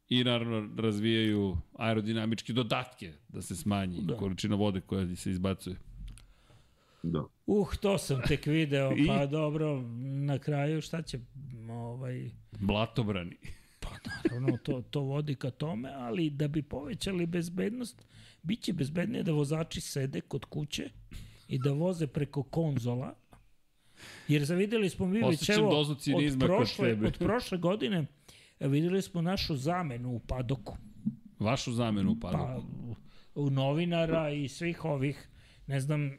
I naravno razvijaju aerodinamičke dodatke da se smanji Da. da. količina vode koja se izbacuje. Da. Uh, to sam tek video, I- pa dobro, na kraju šta će, ovaj, Blatobrani. pa naravno to, to vodi ka tome, ali da bi povećali bezbednost, bit će bezbednije da vozači sede kod kuće i da voze preko konzola, jer zavideli smo mi već, evo, od prošle, od prošle godine videli smo našu zamenu u padoku. Vašu zamenu u Pa, padoku. u- u novinara i svih ovih, ne znam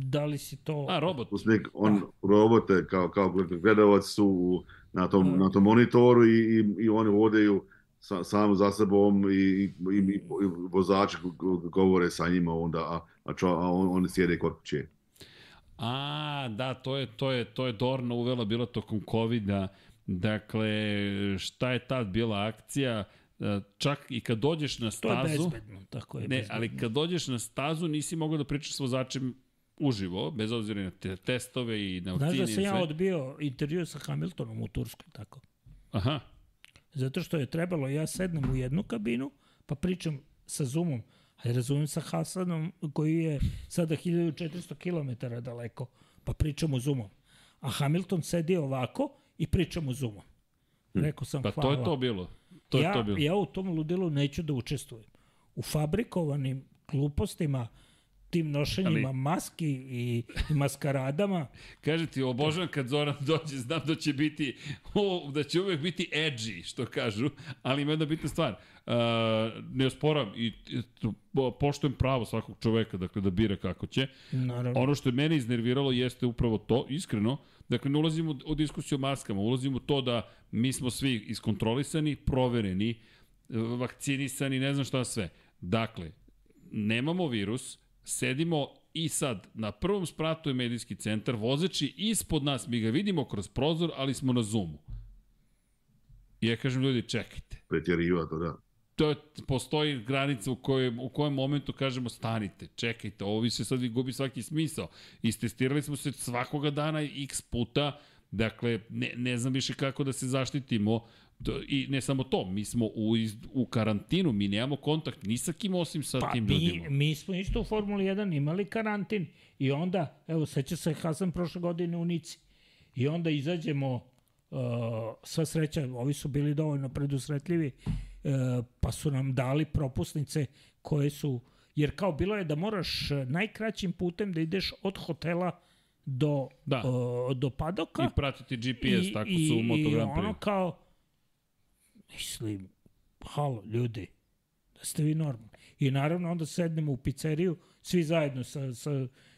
da li si to... A, robot. Pusnik, on robote kao, kao gledavac su na tom, na tom monitoru i, i, i oni vodaju sa, sam za sebom i, i, i, i vozači go- govore sa njima onda, a, a, čo, a on, oni sjede kod kuće. A, da, to je, to je, to je Dorna uvela bila tokom COVID-a. Dakle, šta je tad bila akcija? E, Čak i kad dođeš na To je stazu... bezbedno, tako je Ne, bezbedno. ali kad dođeš na stazu nisi mogao da pričaš s vozačem uživo, bez obzira na te testove i na Znaš vakcine da i sam ja odbio intervju sa Hamiltonom u Turskoj, tako. Aha, Zato što je trebalo, ja sednem u jednu kabinu, pa pričam sa Zoomom, a ja razumijem sa Hasanom koji je sada 1400 km daleko, pa pričam u Zoomom. A Hamilton sedi ovako i pričam u Zoomom. Rekao sam pa hvala. to je to bilo. To ja, je to bilo. ja u tom ludilu neću da učestvujem. U fabrikovanim glupostima, tim nošenjima Ali- maski i, i maskaradama, Kaže ti, obožavam kad Zoran dođe, znam da će biti, o, da će uvek biti edgy, što kažu, ali ima jedna bitna stvar. Uh, ne osporam i po- poštujem pravo svakog čoveka, dakle, da bira kako će. naravno. Ono što je mene iznerviralo jeste upravo to, iskreno, dakle ne ulazimo u- diskusiju o maskama, ulazimo u to da mi smo svi iskontrolisani, provereni, vakcinisani, ne znam šta sve. Dakle, nemamo virus, sedimo i sad na prvom spratu je medijski centar, vozeći ispod nas, mi ga vidimo kroz prozor, ali smo na Zoomu. I ja kažem ljudi, čekajte, Pretjeriva to, da. To je, postoji granica u kojem, u kojem momentu kažemo stanite, čekajte, ovo više sad vi gubi svaki smisao. Istestirali smo se svakoga dana x puta, dakle, ne, ne znam više kako da se zaštitimo, I ne samo to, mi smo u, u karantinu, mi nemamo kontakt ni sa kim osim sa Pa tim mi, ljudima. mi smo isto u Formuli 1 imali karantin i onda, evo, seća se Hasan prošle godine u Nici. I onda izađemo, uh, sva sreća, ovi su bili dovoljno predusretljivi, uh, pa su nam dali propusnice koje su, jer kao bilo je da moraš uh, najkraćim putem da ideš od hotela do, Da. uh, do padoka. I pratiti GPS, tako su u Moto Grand I ono kao, mislim, halo, ljudi, da ste vi normalni. I naravno onda sednemo u pizzeriju, svi zajedno sa, sa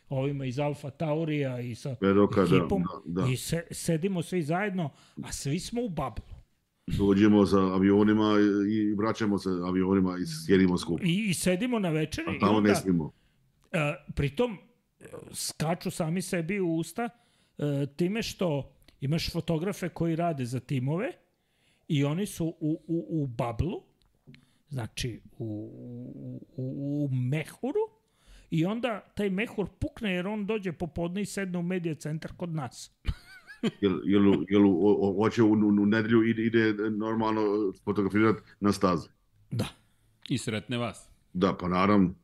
ovima iz Alfa Taurija i sa Veroka, da, ekipom da, da. i se, sedimo svi zajedno, a svi smo u bablu. Dođemo sa avionima i vraćamo se avionima i sjedimo skupa. I, i sedimo na večeri A tamo onda, ne smimo. e, pritom e, skaču sami sebi u usta e, time što imaš fotografe koji rade za timove i oni su u, u, u bablu, znači u, u, u, u mehuru i onda taj mehur pukne jer on dođe popodne i sedne u medija centar kod nas. Jel, jel, jel hoće u, u, u nedelju ide, ide normalno fotografirati na stazi? Da. I sretne vas, Da, pa naravno.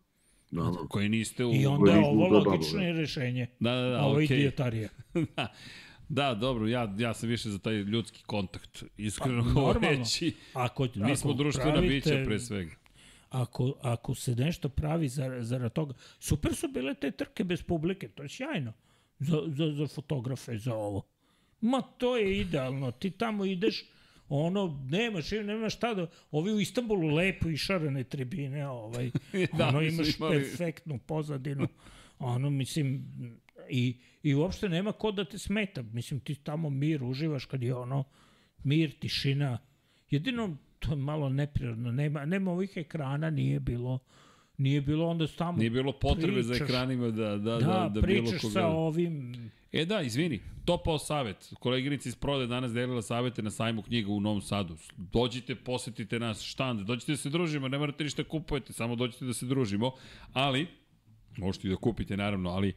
Da, koji niste u... I onda je ovo logično da. rešenje. Da, da, da, ovo okej. okay. idiotarija. da, da, dobro, ja, ja sam više za taj ljudski kontakt, iskreno Pa, normalno. govoreći. Ako, Mi smo društvena pravite- bića pre svega. ako, ako se nešto pravi za, zarad toga. Super su bile te trke bez publike, to je sjajno. Za, za, za fotografe, za ovo. Ma to je idealno, ti tamo ideš, ono, nemaš, nemaš šta da, ovi u Istanbulu lepo išarane tribine, ovaj, Da, ono imaš imali- perfektnu pozadinu, ono, mislim, i, i uopšte nema ko da te smeta, mislim, ti tamo mir uživaš kad je ono, mir, tišina, jedino to je malo neprirodno, nema, nema ovih ekrana, nije bilo Nije bilo onda tamo Nije bilo potrebe za pričaš. ekranima da, da, da, Da, da, bilo koga... sa ovim... E da, izvini, topao savet. Koleginica iz Prode danas delila savete na sajmu knjiga u Novom Sadu. Dođite, posetite nas, štand, dođite da se družimo, ne morate ništa kupujete, samo dođite da se družimo, ali, možete i da kupite naravno, ali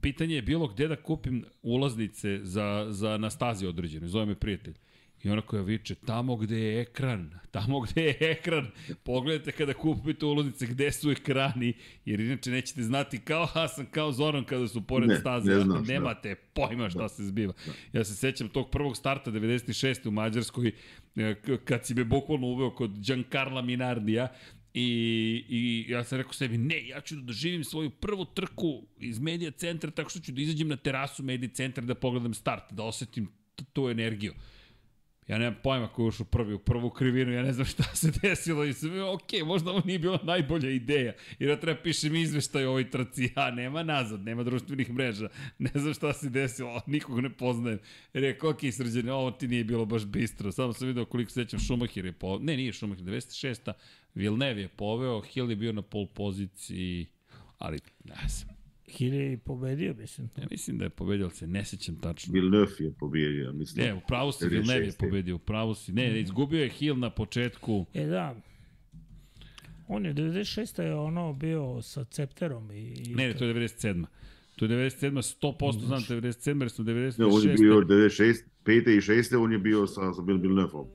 pitanje je bilo gde da kupim ulaznice za, za Anastaziju određenu, zove me prijatelj. I ona koja viče, tamo gde je ekran, tamo gde je ekran, pogledajte kada kupite ulaznice gde su ekrani, jer inače nećete znati kao Hasan, kao Zoran kada su pored Ne, staze, ne znaš, da. nemate pojma šta se zbiva. Ja se sećam tog prvog starta 96. u Mađarskoj, e, kad si me bukvalno uveo kod Giancarla Minardija, I, I ja sam rekao sebi, ne, ja ću da doživim svoju prvu trku iz medija centra tako što ću da izađem na terasu medija centra da pogledam start, da osetim tu energiju. Ja nemam pojma ko je ušao prvi u prvu krivinu, ja ne znam šta se desilo i sve, ok, možda ovo nije bila najbolja ideja, jer ja treba pišem izveštaj o ovoj trci, a nema nazad, nema društvenih mreža, ne znam šta se desilo, nikog ne poznajem. Rekao, ok, srđane, ovo ti nije bilo baš bistro, samo sam video koliko se sećam Šumahir je po... Ne, nije Šumahir, 96. Vilnev je poveo, Hill je bio na pol poziciji, ali ne znam. Hilje je pobedio, mislim. Ja mislim da je pobedio, ali se ne sećam tačno. Villeneuve je pobjedio, mislim. Ne, u pravu si, Vilnev je 96.. pobedio, u pravu si. Ne, ne, izgubio je Hill na početku. E da, on je 96. je ono bio sa Cepterom i... i Ne, to je 97. To je 97. 100% znam 97. jer smo Ne, on je 96. bio 96, 5. i 6. on je bio sa, sa Bill Villeneuve.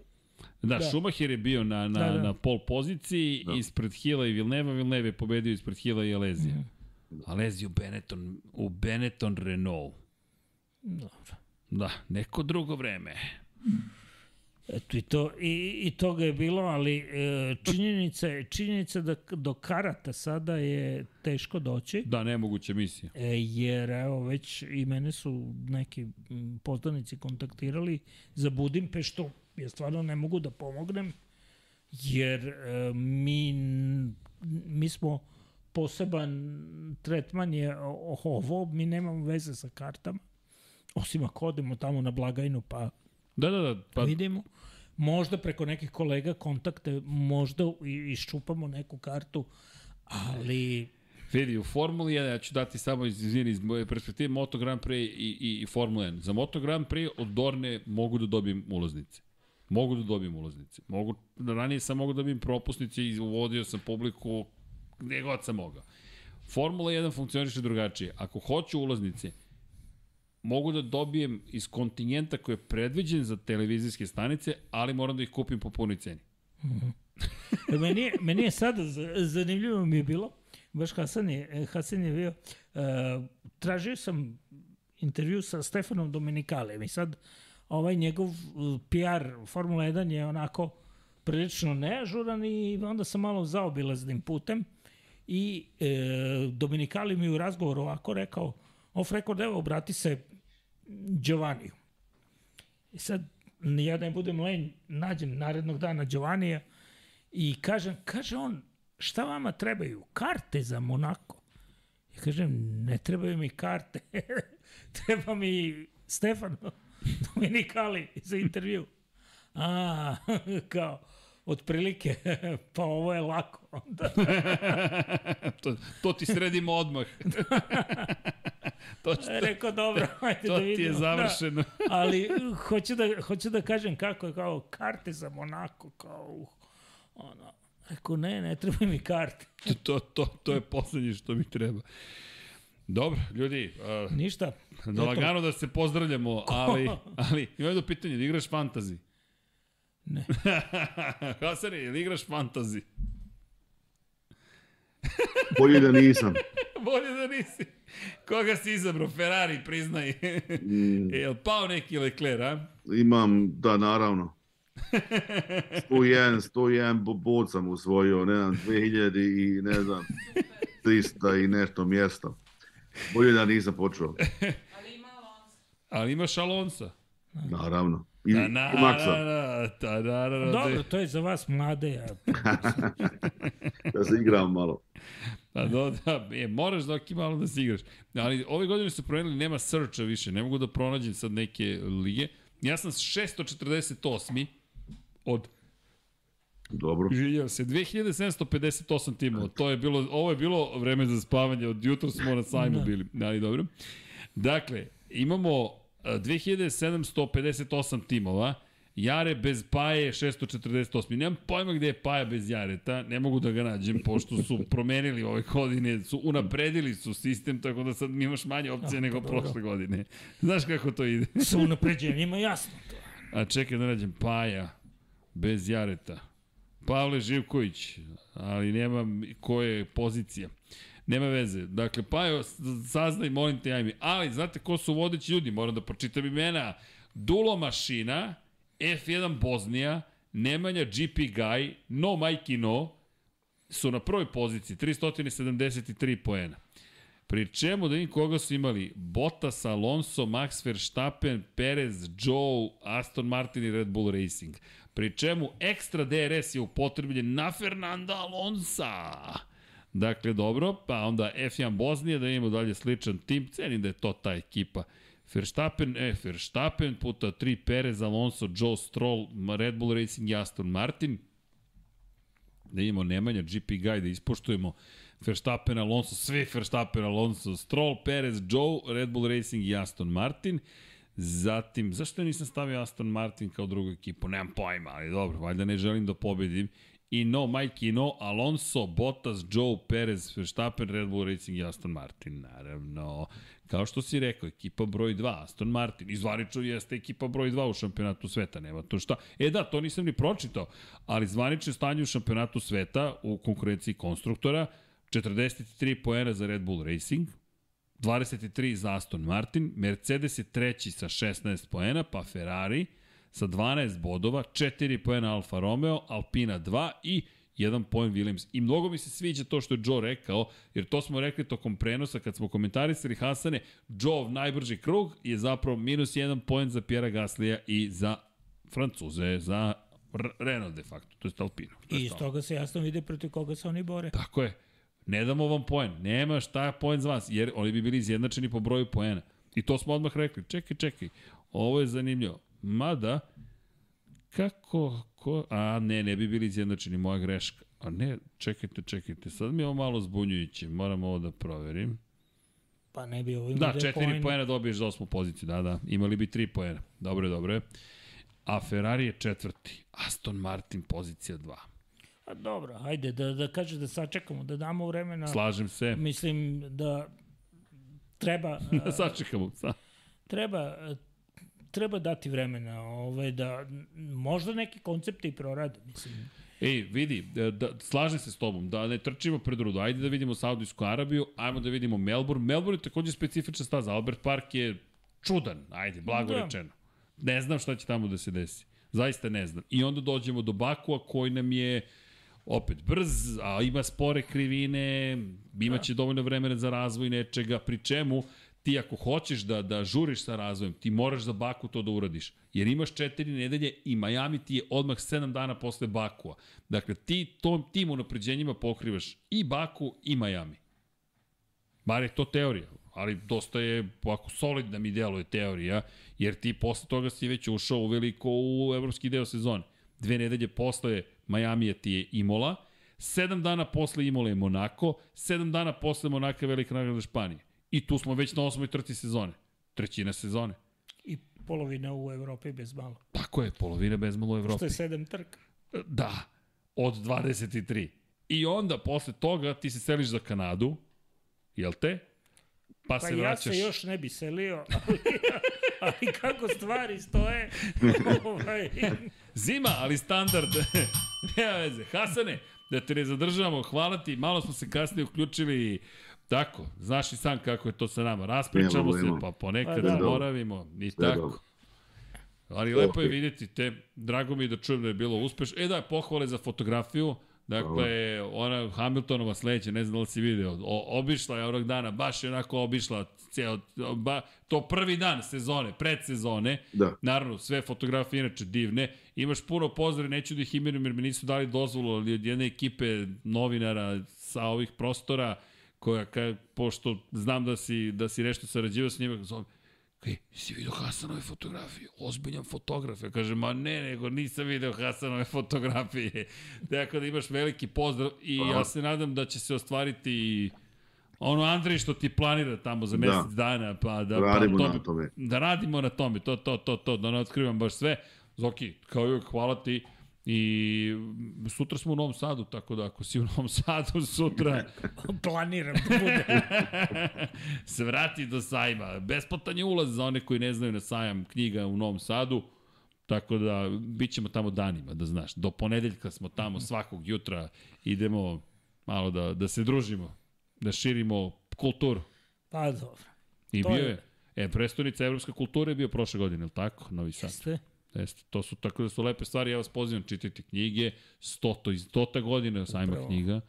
Da, Da. Schumacher je bio na, na, Da, da. na pol poziciji Da. ispred Hila i Vilneva. Vilneva je pobedio ispred Hila i Alezija. Mhm. Alezija u Benetton, u Benetton Renault. Dobro. Da, neko drugo vreme. Eto i to, i, i toga je bilo, ali e, činjenica je, činjenica da do karata sada je teško doći, Da, nemoguća misija. e, jer evo već i mene su neki poznanici kontaktirali za Budimpeštu, ja stvarno ne mogu da pomognem, jer e, mi, mi smo poseban tretman je ovo, mi nemamo veze sa kartama, osim ako odemo tamo na blagajnu pa Da, da, da. Pa, vidimo. Možda preko nekih kolega kontakte, možda iščupamo neku kartu, ali Vidi, u Formuli 1, ja ću dati samo iz, izvini, iz moje perspektive Moto Grand Prix i, i, i Formula 1. Za Moto Grand Prix od Dorne mogu da dobijem ulaznice. Mogu da dobijem ulaznice. Mogu, ranije sam mogu da dobijem propusnice i uvodio sam publiku gde god sam mogao. Formula 1 funkcioniše drugačije. Ako hoću ulaznice, mogu da dobijem iz kontingenta koji je predviđen za televizijske stanice, ali moram da ih kupim po punoj ceni. E, meni, je, meni je sada zanimljivo mi je bilo, baš Hasan je, e, Hasan je bio, uh, tražio sam intervju sa Stefanom Dominikalijem i sad ovaj njegov PR Formula 1 je onako prilično neažuran i onda sam malo zaobilaznim putem i e, Dominikali mi u razgovoru ovako rekao, off record, evo, obrati se Giovanniju. I sad, ja ne budem lenj, nađem narednog dana Giovannija i kažem, kaže on, šta vama trebaju? Karte za Monako. Ja kažem, ne trebaju mi karte. Treba mi Stefano Dominikali za intervju. A, kao, otprilike, pa ovo je lako. Onda, to, to ti sredimo odmah. to, će, rekao, dobro, ajde to da ti vidimo. je završeno. Da, ali hoću da, hoću da kažem kako je, kao, karte za Monako, kao, uh, ono, rekao, ne, ne treba mi karte. To, to, to, to je poslednje što mi treba. Dobro, ljudi, uh, Ništa. da lagano da se pozdravljamo, ali, ali imam jedno pitanje, da igraš fantazi? Ne. Hasane, ili igraš fantazi? Bolje da nisam. Bolje da nisi. Koga si izabrao? Ferrari, priznaj. Mm, Je li pao neki Leclerc, a? imam, da, naravno. 101, 101 bo- bod sam usvojio, ne znam, 2000 i ne znam, 300 i nešto mjesta. Bolje da nisam počeo, Ali ima Alonso. Ali imaš Alonsa. naravno. I, Da, i na, Maxa, na, ta, na, na, na, Dobro, to je za vas mlade. Ja. da se igram malo. Pa do, da, e, moraš Doki malo da se igraš. Ali ove godine su promenili, nema searcha više, ne mogu da pronađem sad neke lige. Ja sam 648. od Dobro. Izvinjavam se, 2758 timova, to je bilo, ovo je bilo vreme za spavanje, od jutra smo na sajmu Da. bili, ali dobro. Dakle, imamo 2758 timova, Jare bez Paje 648. Nemam pojma gde je Paja bez Jareta, ne mogu da ga nađem, pošto su promenili ove godine, su unapredili su sistem, tako da sad imaš manje opcije A, nego dobro. prošle godine. Znaš kako to ide? Sa unapređenjima jasno to. A čekaj da nađem Paja bez Jareta. Pavle Živković, ali nema koje je pozicija. Nema veze. Dakle, Pajo, saznaj, molim te, ajmi. Ali, znate ko su vodeći ljudi? Moram da pročitam imena. Dulo Mašina, F1 Boznija, Nemanja GP Guy, No Mikey No, su na prvoj poziciji, 373 poena. Pri čemu da vidim koga su imali Bottas, Alonso, Max Verstappen, Perez, Joe, Aston Martin i Red Bull Racing. Pri čemu ekstra DRS je upotrebljen na Fernanda Alonsa. Dakle, dobro, pa onda F1 Bosnija, da imamo dalje sličan tim, cenim da je to ta ekipa. Verstappen, e, Verstappen puta 3 Perez, Alonso, Joe Stroll, Red Bull Racing i Aston Martin da imamo Nemanja, GP Guy, da ispoštujemo Verstappen, Alonso, sve Verstappen, Alonso, Stroll, Perez, Joe, Red Bull Racing i Aston Martin. Zatim, zašto nisam stavio Aston Martin kao drugu ekipu? Nemam pojma, ali dobro, valjda ne želim da pobedim. I no, Mike i no, Alonso, Bottas, Joe, Perez, Verstappen, Red Bull Racing i Aston Martin, naravno. Kao što si rekao, ekipa broj 2, Aston Martin. Izvanično jeste ekipa broj 2 u šampionatu sveta, nema to šta. E da, to nisam ni pročitao, ali zvanično stanje u šampionatu sveta u konkurenciji konstruktora, 43 poena za Red Bull Racing, 23 za Aston Martin, Mercedes je treći sa 16 poena, pa Ferrari sa 12 bodova, 4 poena Alfa Romeo, Alpina 2 i jedan poen Williams. I mnogo mi se sviđa to što je Joe rekao, jer to smo rekli tokom prenosa kad smo komentarisali Hasane, Joe najbrži krug je zapravo minus jedan poen za Pjera Gaslija i za Francuze, za Renault de facto, to je Alpino. To I je iz to. toga se jasno vidi protiv koga se oni bore. Tako je. Ne damo vam poen. Nema šta je poen za vas, jer oni bi bili izjednačeni po broju poena. I to smo odmah rekli. Čekaj, čekaj. Ovo je zanimljivo. Mada, kako, ko, a ne, ne bi bili izjednačeni, moja greška. A ne, čekajte, čekajte, sad mi je ovo malo zbunjujuće, moram ovo da proverim. Pa ne bi ovo imao Da, dve četiri poena. poena dobiješ za osmu poziciju, da, da, imali bi tri poena. Dobro je, dobro je. A Ferrari je četvrti, Aston Martin pozicija 2. A dobro, ajde da, da kaže da sačekamo, da damo vremena. Slažem se. Mislim da treba, a, Sačekamo. Sa. treba, treba dati vremena ovaj, da možda neki koncepti i prorade. Mislim, Ej, vidi, da, da, slažem se s tobom, da ne trčimo pred rudu. Ajde da vidimo Saudijsku Arabiju, ajmo da vidimo Melbourne. Melbourne je takođe specifična staza. Albert Park je čudan, ajde, blago Da. rečeno. Ne znam šta će tamo da se desi. Zaista ne znam. I onda dođemo do Bakua koji nam je opet brz, a ima spore krivine, imaće dovoljno vremena za razvoj nečega, pri čemu ti ako hoćeš da, da žuriš sa razvojem, ti moraš za Baku to da uradiš. Jer imaš četiri nedelje i Miami ti je odmah sedam dana posle Bakua. Dakle, ti tom, tim unapređenjima pokrivaš i Baku i Miami. Bar je to teorija, ali dosta je, ovako solidna mi deluje teorija, jer ti posle toga si već ušao u veliko u evropski deo sezone. Dve nedelje posle Majamija ti je Imola, sedam dana posle Imola je Monako, sedam dana posle Monaka je Velika nagrada Španije. I tu smo već na osmoj trci sezone. Trećina sezone. I polovina u Evropi bez malo. Tako je, polovina bezmalo u Što Evropi. je sedam trka. Da, od 23. I onda posle toga ti se seliš za Kanadu, jel te? Pa, Pa se ja vraćaš... se još ne bi selio, ali, ali kako stvari stoje, ovaj, Zima, ali standard. Nema veze. Hasane, da te ne zadržavamo, hvala ti. Malo smo se kasnije uključili Tako, znaš i sam kako je to sa nama. Raspričamo se, pa ponekad Pa da. zaboravimo i Sve tako. dobro. Ali lepo je vidjeti te. Drago mi je da čujem da je bilo uspešno. E da, pohvale za fotografiju. Dakle, ona Hamiltonova sledeća, ne znam da li si video, o, obišla je onog dana, baš je onako obišla ceo, ba, to prvi dan sezone, predsezone. Da. Naravno, sve fotografije inače divne. Imaš puno pozdrave, neću da ih imenujem jer mi nisu dali dozvolu, ali od jedne ekipe novinara sa ovih prostora, koja, ka, pošto znam da si, da si nešto sarađivao s njima, zove, Kaj, si vidio Hasanove fotografije? Ozbiljan fotograf. Ja kažem, ma ne, nego nisam video Hasanove fotografije. Tako da imaš veliki pozdrav i ja se nadam da će se ostvariti i ono Andrej što ti planira tamo za mesec da. dana, pa da radimo pa to, na tome. Da radimo na tome, to, to, to, to, da ne otkrivam baš sve. Zoki, kao i hvala ti. I sutra smo u Novom Sadu, tako da ako si u Novom Sadu sutra... Planiram da bude. se vrati do sajma. Besplatan je ulaz za one koji ne znaju na sajam knjiga u Novom Sadu. Tako da, bit ćemo tamo danima, da znaš. Do ponedeljka smo tamo svakog jutra. Idemo malo da, da se družimo, da širimo kulturu. Pa dobro. I to bio je. je. E, prestonica evropske kulture je bio prošle godine, ili tako? Novi Sad. Jeste. Jeste, to su tako da su lepe stvari, ja vas pozivam, čitajte knjige, stoto iz stota godine sajma Upravo. knjiga,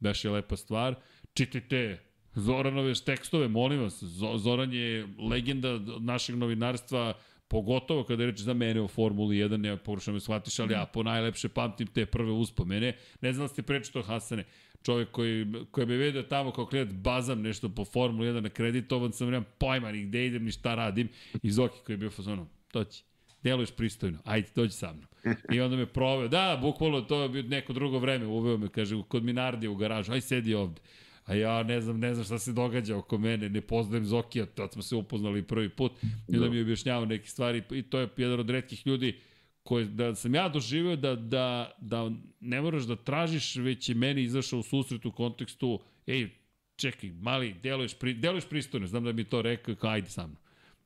baš je lepa stvar. Čitajte Zoranove tekstove, molim vas, Zoran je legenda našeg novinarstva, pogotovo kada je reč za mene o Formuli 1, ne porušam me shvatiš, ali ja po najlepše pamtim te prve uspomene. Ne znam da ste prečito Hasane, čovjek koji, koji me vidio tamo kao klijent bazam nešto po Formuli 1 akreditovan sam, nemam pojma ni gde idem, ni šta radim. I Zoki koji je bio fazonom, to će deluješ pristojno, ajde, dođi sa mnom. I onda me proveo, da, bukvalno to je bio neko drugo vreme, uveo me, kaže, kod Minardija u garažu, aj sedi ovde. A ja ne znam, ne znam šta se događa oko mene, ne poznajem Zokija, tad smo se upoznali prvi put, i da mi je objašnjavao neke stvari, i to je jedan od redkih ljudi koje, da sam ja doživio da, da, da ne moraš da tražiš, već je meni izašao u susret u kontekstu, ej, čekaj, mali, deluješ, pri, deluješ pristojno, znam da mi to rekao, kao ajde sa mnom.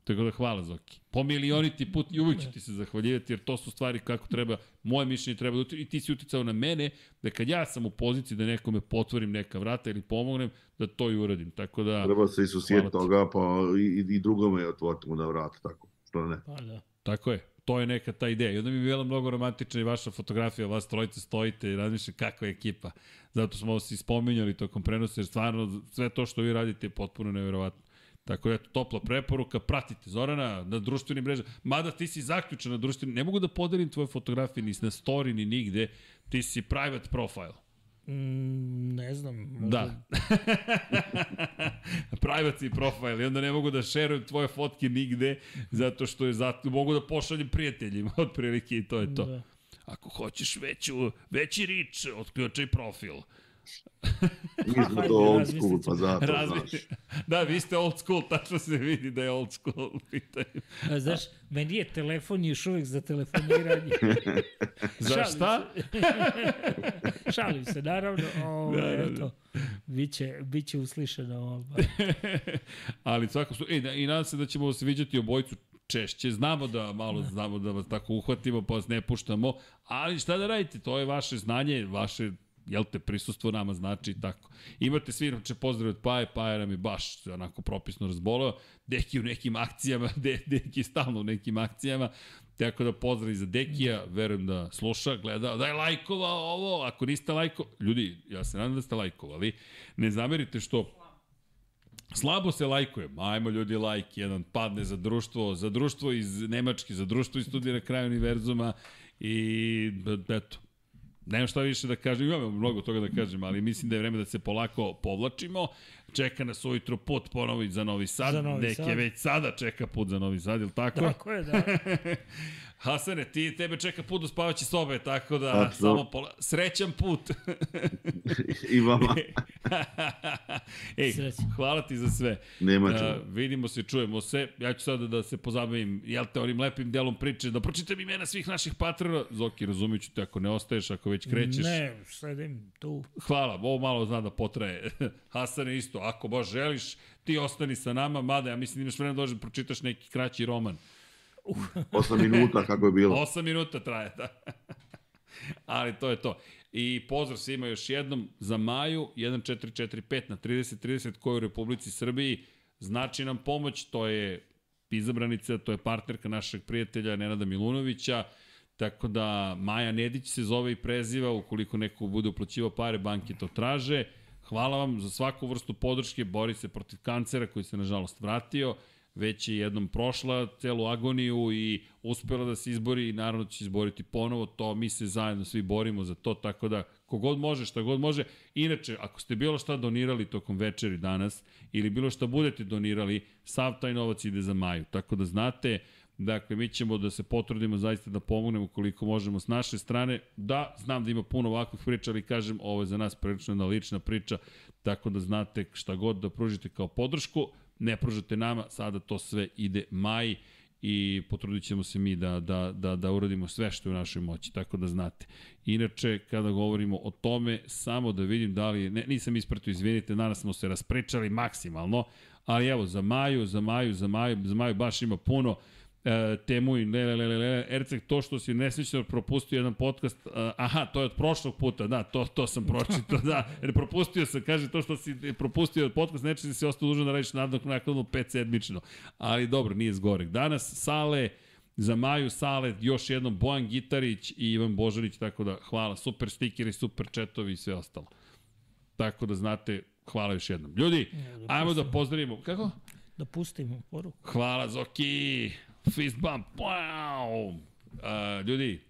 Tako da hvala Zoki. Po milioniti put i uvijek ću ti se zahvaljivati jer to su stvari kako treba, moje mišljenje treba da i ti si uticao na mene da kad ja sam u poziciji da nekome potvorim neka vrata ili pomognem, da to i uradim. Tako da... Treba se i susjet toga pa i, i drugome otvoriti mu na vrata, tako. Što ne? Pa da. Tako je. To je neka ta ideja. I onda mi je bila mnogo romantična i vaša fotografija, vas trojice stojite i razmišljate kakva je ekipa. Zato smo i spominjali tokom prenosa, jer stvarno sve to što vi radite je potpuno nevjerovatno. Tako je, topla preporuka, pratite Zorana na društvenim mrežama. Mada ti si zaključan na društvenim, ne mogu da podelim tvoje fotografije ni na story ni nigde, ti si private profile. Mm, ne znam. Možda... Da. Privacy profile i onda ne mogu da šerujem tvoje fotke nigde zato što je zato, mogu da pošaljem prijateljima otprilike i to je to. Da. Ako hoćeš veću, veći rič, otključaj profil. Mi smo to old school, pa zato, Razmi... znaš. Da, vi ste old school, tačno se vidi da je old school. A, znaš, meni je telefon još uvijek za telefoniranje. za šta? Šalim se, naravno. Ovo, da, da, da. Biće, biće uslišeno. Ovo. Ali svako su... E, da, I nadam se da ćemo se viđati obojicu češće. Znamo da malo da. znamo da vas tako uhvatimo, pa vas ne puštamo. Ali šta da radite? To je vaše znanje, vaše jel te, prisustvo nama znači i tako. Imate svi inače pozdrav od Paje, Paja nam je baš onako propisno razboleo, Deki u nekim akcijama, de, Deki stalno u nekim akcijama, tako da pozdrav za Dekija, verujem da sluša, gleda, da je lajkovao ovo, ako niste lajko, ljudi, ja se nadam da ste lajkovali, ne zamerite što Slabo se lajkuje. Ajmo ljudi lajk, jedan padne za društvo, za društvo iz Nemačke, za društvo iz studija na kraju univerzuma i eto, Nemam šta više da kažem, imam mnogo toga da kažem, ali mislim da je vreme da se polako povlačimo. Čeka nas ujutro put ponovo za Novi Sad. Za Novi Neke Sad. već sada čeka put za Novi Sad, ili tako? Tako je, da. Hasane, ti tebe čeka put do spavaće sobe, tako da tako. samo pola... Srećan put. I vama. Ej, hvala ti za sve. Nema uh, vidimo se, čujemo se. Ja ću sada da se pozabavim, jel te, onim lepim delom priče, da pročitam imena svih naših patrona. Zoki, razumit ću te ako ne ostaješ, ako već krećeš. Ne, sedim tu. Hvala, ovo malo zna da potraje. Hasane isto, ako baš želiš, ti ostani sa nama, mada ja mislim da imaš vremena da dođe da pročitaš neki kraći roman. 8 minuta kako je bilo. 8 minuta traje, da. Ali to je to. I pozdrav svima još jednom za Maju 1445 na 3030 koji u Republici Srbiji znači nam pomoć, to je izabranica, to je partnerka našeg prijatelja Nenada Milunovića, tako da Maja Nedić se zove i preziva, ukoliko neko bude uplaćivao pare, banke to traže. Hvala vam za svaku vrstu podrške, bori se protiv kancera koji se nažalost vratio već je jednom prošla celu agoniju i uspela da se izbori i naravno će se izboriti ponovo, to mi se zajedno svi borimo za to, tako da kogod može, šta god može. Inače, ako ste bilo šta donirali tokom večeri danas ili bilo šta budete donirali, sav taj novac ide za Maju, tako da znate, Dakle, mi ćemo da se potrudimo zaista da pomognemo koliko možemo s naše strane. Da, znam da ima puno ovakvih priča, ali kažem, ovo je za nas prilično jedna lična priča, tako da znate šta god da pružite kao podršku, ne pružate nama, sada to sve ide maj i potrudit ćemo se mi da, da, da, da uradimo sve što je u našoj moći, tako da znate. Inače, kada govorimo o tome, samo da vidim da li, ne, nisam ispratio, izvinite, danas smo se raspričali maksimalno, ali evo, za Maju, za Maju, za Maju, za Maju baš ima puno, e, temu i le, le, le, le, Erceg, to što si nesrećno propustio jedan podcast, uh, aha, to je od prošlog puta, da, to, to sam pročitao, da, jer propustio sam, kaže to što si propustio od podcast, neče si ostao dužan da radiš nadnog nakladno 5 sedmično, ali dobro, nije zgorek. Danas Sale, za Maju Sale, još jednom Bojan Gitarić i Ivan Božarić, tako da hvala, super stikeri, super četovi i sve ostalo. Tako da znate, hvala još jednom. Ljudi, ja, da ajmo da pozdravimo, kako? Da pustimo poruku. Hvala Zoki! Fist bump, wow! Uh, ljudi,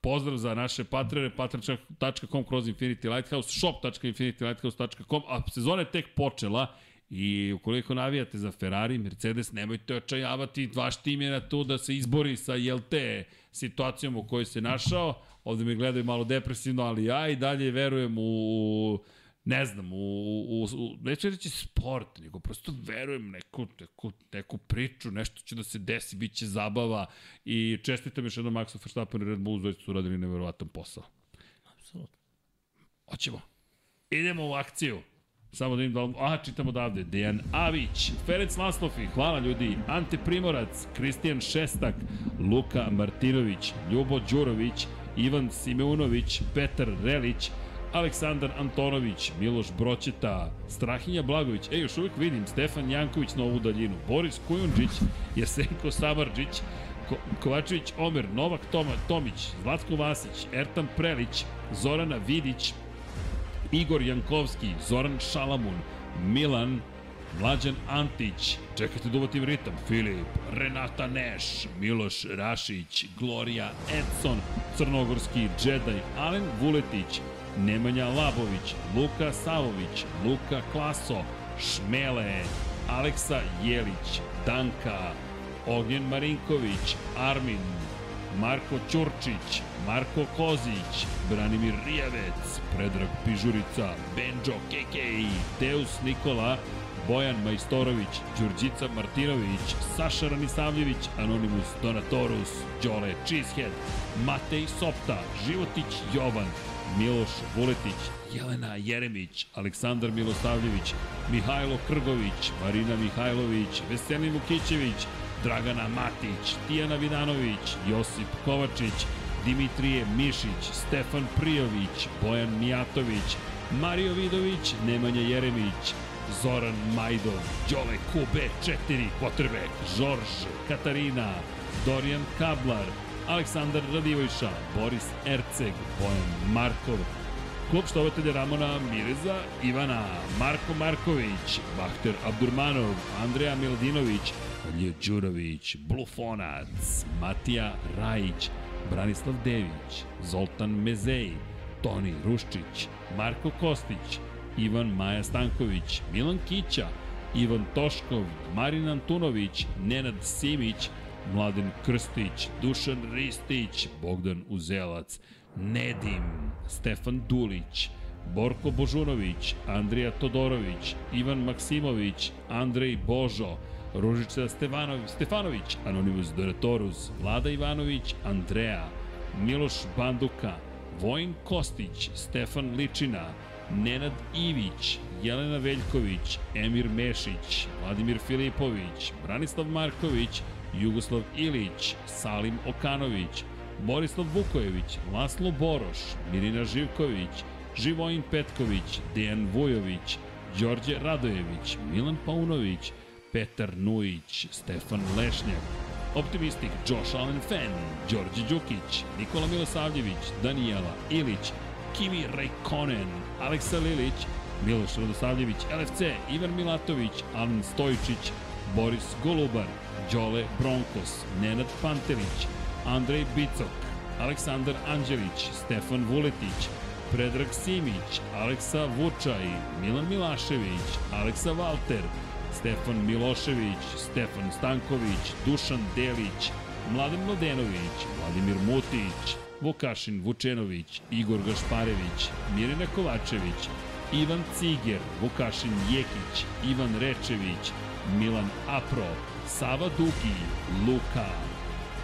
pozdrav za naše patrene, patreon.com kroz Infinity Lighthouse, shop.infinitylighthouse.com, a sezona je tek počela i ukoliko navijate za Ferrari, Mercedes, nemojte očajavati, vaš tim je na to da se izbori sa, jel te, situacijom u kojoj se našao, ovde me gledaju malo depresivno, ali ja i dalje verujem u ne znam, u, u, u neću reći sport, nego prosto verujem neku, neku, neku priču, nešto će da se desi, bit će zabava i čestitam još jednom Maxu Verstappen i Red Bullu, zaista su radili neverovatan posao. Apsolutno. Hoćemo. Idemo u akciju. Samo da im da... Aha, čitamo odavde. Dejan Avić, Ferenc Laslofi, hvala ljudi, Ante Primorac, Kristijan Šestak, Luka Martinović, Ljubo Đurović, Ivan Simeunović, Petar Relić, Aleksandar Antonović, Miloš Broćeta, Strahinja Blagović, ej, još uvijek vidim, Stefan Janković na ovu daljinu, Boris Kujundžić, Jesenko Samarđić, Ko Kovačević Omer, Novak Toma, Tomić, Zlatko Vasić, Ertan Prelić, Zorana Vidić, Igor Jankovski, Zoran Šalamun, Milan, Mlađan Antić, čekajte da uvatim ritam, Filip, Renata Neš, Miloš Rašić, Gloria Edson, Crnogorski Jedi, Alen Vuletić, Nemanja Labović, Luka Savović, Luka Klaso, Šmele, Aleksa Jelić, Danka, Ognjen Marinković, Armin, Marko Ćurčić, Marko Kozić, Branimir Rijavec, Predrag Pižurica, Benđo Kekej, Teus Nikola, Bojan Majstorović, Đurđica Martinović, Saša Ranisavljević, Anonimus Donatorus, Đole Cheesehead, Matej Sopta, Životić Jovan, Miloš Vuletić, Jelena Jeremić, Aleksandar Milosavljević, Mihajlo Krgović, Marina Mihajlović, Veselin Vukićević, Dragana Matić, Tijana Vidanović, Josip Kovačić, Dimitrije Mišić, Stefan Prijović, Bojan Mijatović, Mario Vidović, Nemanja Jeremić, Zoran Majdov, Đole Kube 4, Potrebek, Žorž, Katarina, Dorijan Kablar, Aleksandar Radivojša, Boris Erceg, Bojan Markov, klub štovatelja Ramona Mireza, Ivana, Marko Marković, Bahter Abdurmanov, Andreja Miladinović, Lje Đurović, Blufonac, Matija Rajić, Branislav Dević, Zoltan Mezej, Toni Ruščić, Marko Kostić, Ivan Maja Stanković, Milan Kića, Ivan Toškov, Marin Antunović, Nenad Simić, Mladen Krstić, Dušan Ristić, Bogdan Uzelac, Nedim, Stefan Dulić, Borko Božunović, Andrija Todorović, Ivan Maksimović, Andrej Božo, Ružica Stefanović, Stefanović, Anonimus Doratorus, Vlada Ivanović, Andreja, Miloš Banduka, Vojn Kostić, Stefan Ličina, Nenad Ivić, Jelena Veljković, Emir Mešić, Vladimir Filipović, Branislav Marković, Jugoslav Ilić, Salim Okanović, Borislav Vukojević, Laslo Boroš, Mirina Živković, Živojin Petković, Dejan Vujović, Đorđe Radojević, Milan Paunović, Petar Nujić, Stefan Lešnjak, Optimistik Josh Allen Fan, Đorđe Đukić, Nikola Milosavljević, Danijela Ilić, Kimi Rejkonen, Aleksa Lilić, Miloš Radosavljević, LFC, Ivan Milatović, Alan Stojičić, Boris Golubar, Đole Bronkos, Nenad Pantelić, Andrej Bicok, Aleksandar Anđelić, Stefan Vuletić, Predrag Simić, Aleksa Vučaj, Milan Milašević, Aleksa Valter, Stefan Milošević, Stefan Stanković, Dušan Delić, Mladen Mladenović, Vladimir Mutić, Vukašin Vučenović, Igor Gašparević, Mirina Kovačević, Ivan Ciger, Vukašin Jekić, Ivan Rečević, Milan Apro, Sava Duki, Luka,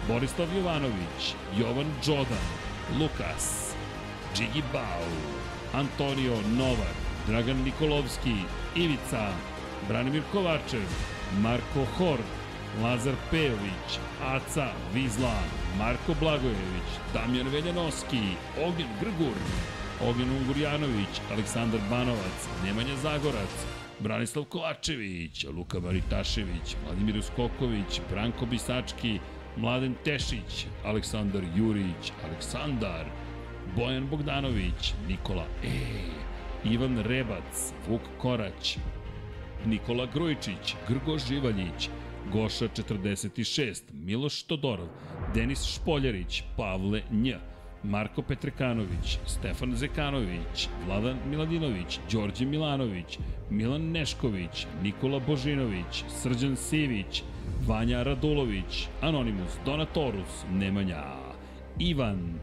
Borislav Jovanović, Jovan Đodan, Lukas, Džigi Bau, Antonio Novak, Dragan Nikolovski, Ivica, Branimir Kovačev, Marko Hord, Lazar Pejović, Aca Vizla, Marko Blagojević, Damjan Veljanoski, Ognjen Grgur, Ognjen Ungurjanović, Aleksandar Banovac, Nemanja Zagorac, Branislav Kovačević, Luka Maritašević, Vladimir Uskoković, Branko Bisački, Mladen Tešić, Aleksandar Jurić, Aleksandar, Bojan Bogdanović, Nikola E, Ivan Rebac, Vuk Korać, Nikola Grujičić, Grgo Živaljić, Goša 46, Miloš Todorov, Denis Špoljarić, Pavle Nj, Marko Petrekanović, Stefan Zekanović, Vladan Miladinović, Đorđe Milanović, Milan Nešković, Nikola Božinović, Srđan Sivić, Vanja Radulović, Anonimus, Donatorus, Nemanja, Ivan,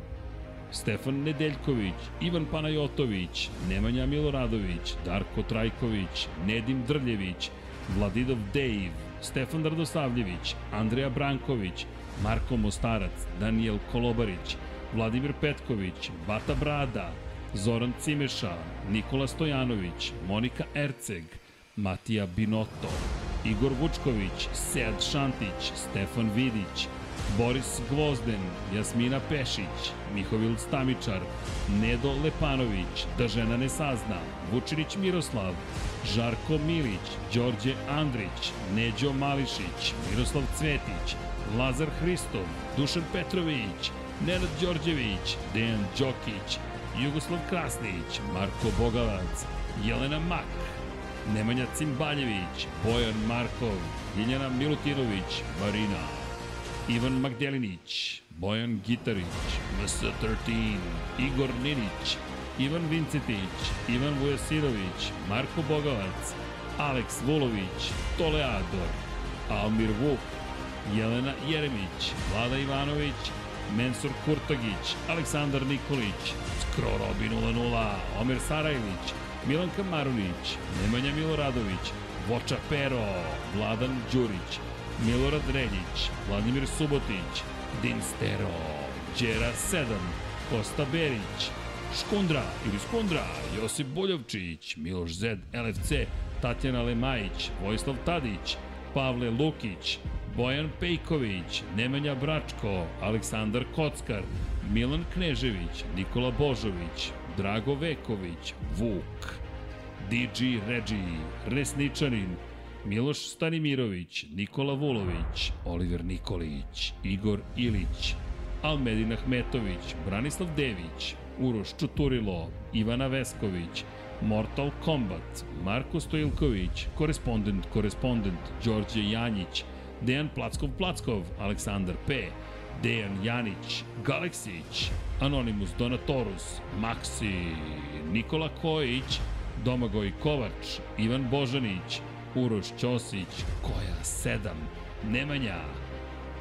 Stefan Nedeljković, Ivan Panajotović, Nemanja Miloradović, Darko Trajković, Nedim Drljević, Vladidov Dejv, Stefan Radosavljević, Andreja Branković, Marko Mostarac, Daniel Kolobarić, Vladimir Petković, Bata Brada, Zoran Cimeša, Nikola Stojanović, Monika Erceg, Matija Binoto, Igor Vučković, Sead Šantić, Stefan Vidić, Boris Gvozden, Jasmina Pešić, Mihovil Stamičar, Nedo Lepanović, Da žena ne sazna, Vučinić Miroslav, Žarko Milić, Đorđe Andrić, Neđo Mališić, Miroslav Cvetić, Lazar Hristov, Dušan Petrović, Nenad Đorđević, Dejan Đokić, Jugoslav Krasnić, Marko Bogavac, Jelena Mak, Nemanja Cimbaljević, Bojan Markov, Ljiljana Milutinović, Marina, Ivan Magdelinić, Bojan Gitarić, MS13, Igor Ninić, Ivan Vincetić, Ivan Vujasirović, Marko Bogavac, Aleks Vulović, Toleador, Almir Vuk, Jelena Jeremić, Vlada Ivanović, Mensur Kurtagić, Aleksandar Nikolić, Skro Robi 00, Omer Sarajlić, Milanka Marunić, Nemanja Miloradović, Voča Pero, Vladan Đurić, Milorad Reljić, Vladimir Subotić, Din Stero, Đera 7, Kosta Berić, Škundra ili Skundra, Josip Boljovčić, Miloš Zed, LFC, Tatjana Lemajić, Vojislav Tadić, Pavle Lukić, Bojan Pejković, Nemanja Bračko, Aleksandar Kockar, Milan Knežević, Nikola Božović, Drago Veković, Vuk, DG Regi, Resničanin, Miloš Stanimirović, Nikola Vulović, Oliver Nikolić, Igor Ilić, Almedin Ahmetović, Branislav Dević, Uroš Čuturilo, Ivana Vesković, Mortal Kombat, Marko Stojilković, Korespondent, Korespondent, Đorđe Janjić, Dejan Plackov Plackov, Aleksandar P, Dejan Janić, Galeksić, Anonimus Donatorus, Maxi, Nikola Kojić, Domagoj Kovač, Ivan Božanić, Uroš Ćosić, Koja 7, Nemanja,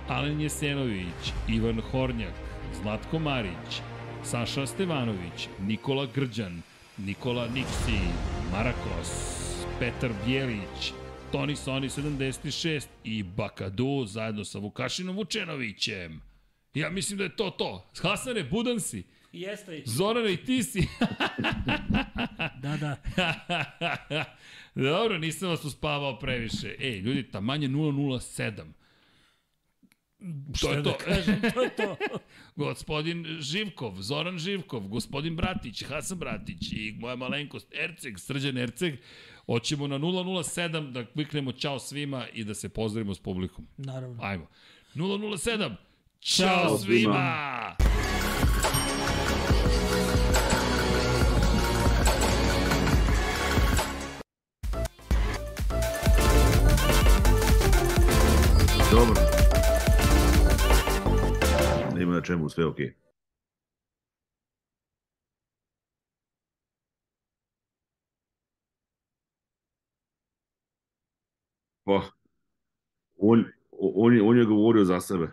Alen Jesenović, Ivan Hornjak, Zlatko Marić, Saša Stevanović, Nikola Grđan, Nikola Niksi, Marakos, Petar Bjelić, Toni Soni 76 i Bakadu zajedno sa Vukašinom Vučenovićem. Ja mislim da je to to. Hasane, budan si. Jeste. Zorane, i ti si. Da, da. Dobro, nisam vas uspavao previše. Ej, ljudi, tamanje 007. To Šta je da to. kažem, to je to. Gospodin Živkov, Zoran Živkov, gospodin Bratić, Hasan Bratić i moja malenkost Erceg, Srđan Erceg. Hoćemo na 007 da kliknemo čao svima i da se pozdravimo s publikom. Naravno. Ajmo. 007. Ćao, Ćao svima! Dobro. Nema na čemu, sve okej. Okay. On, on, je, on je govorio za sebe.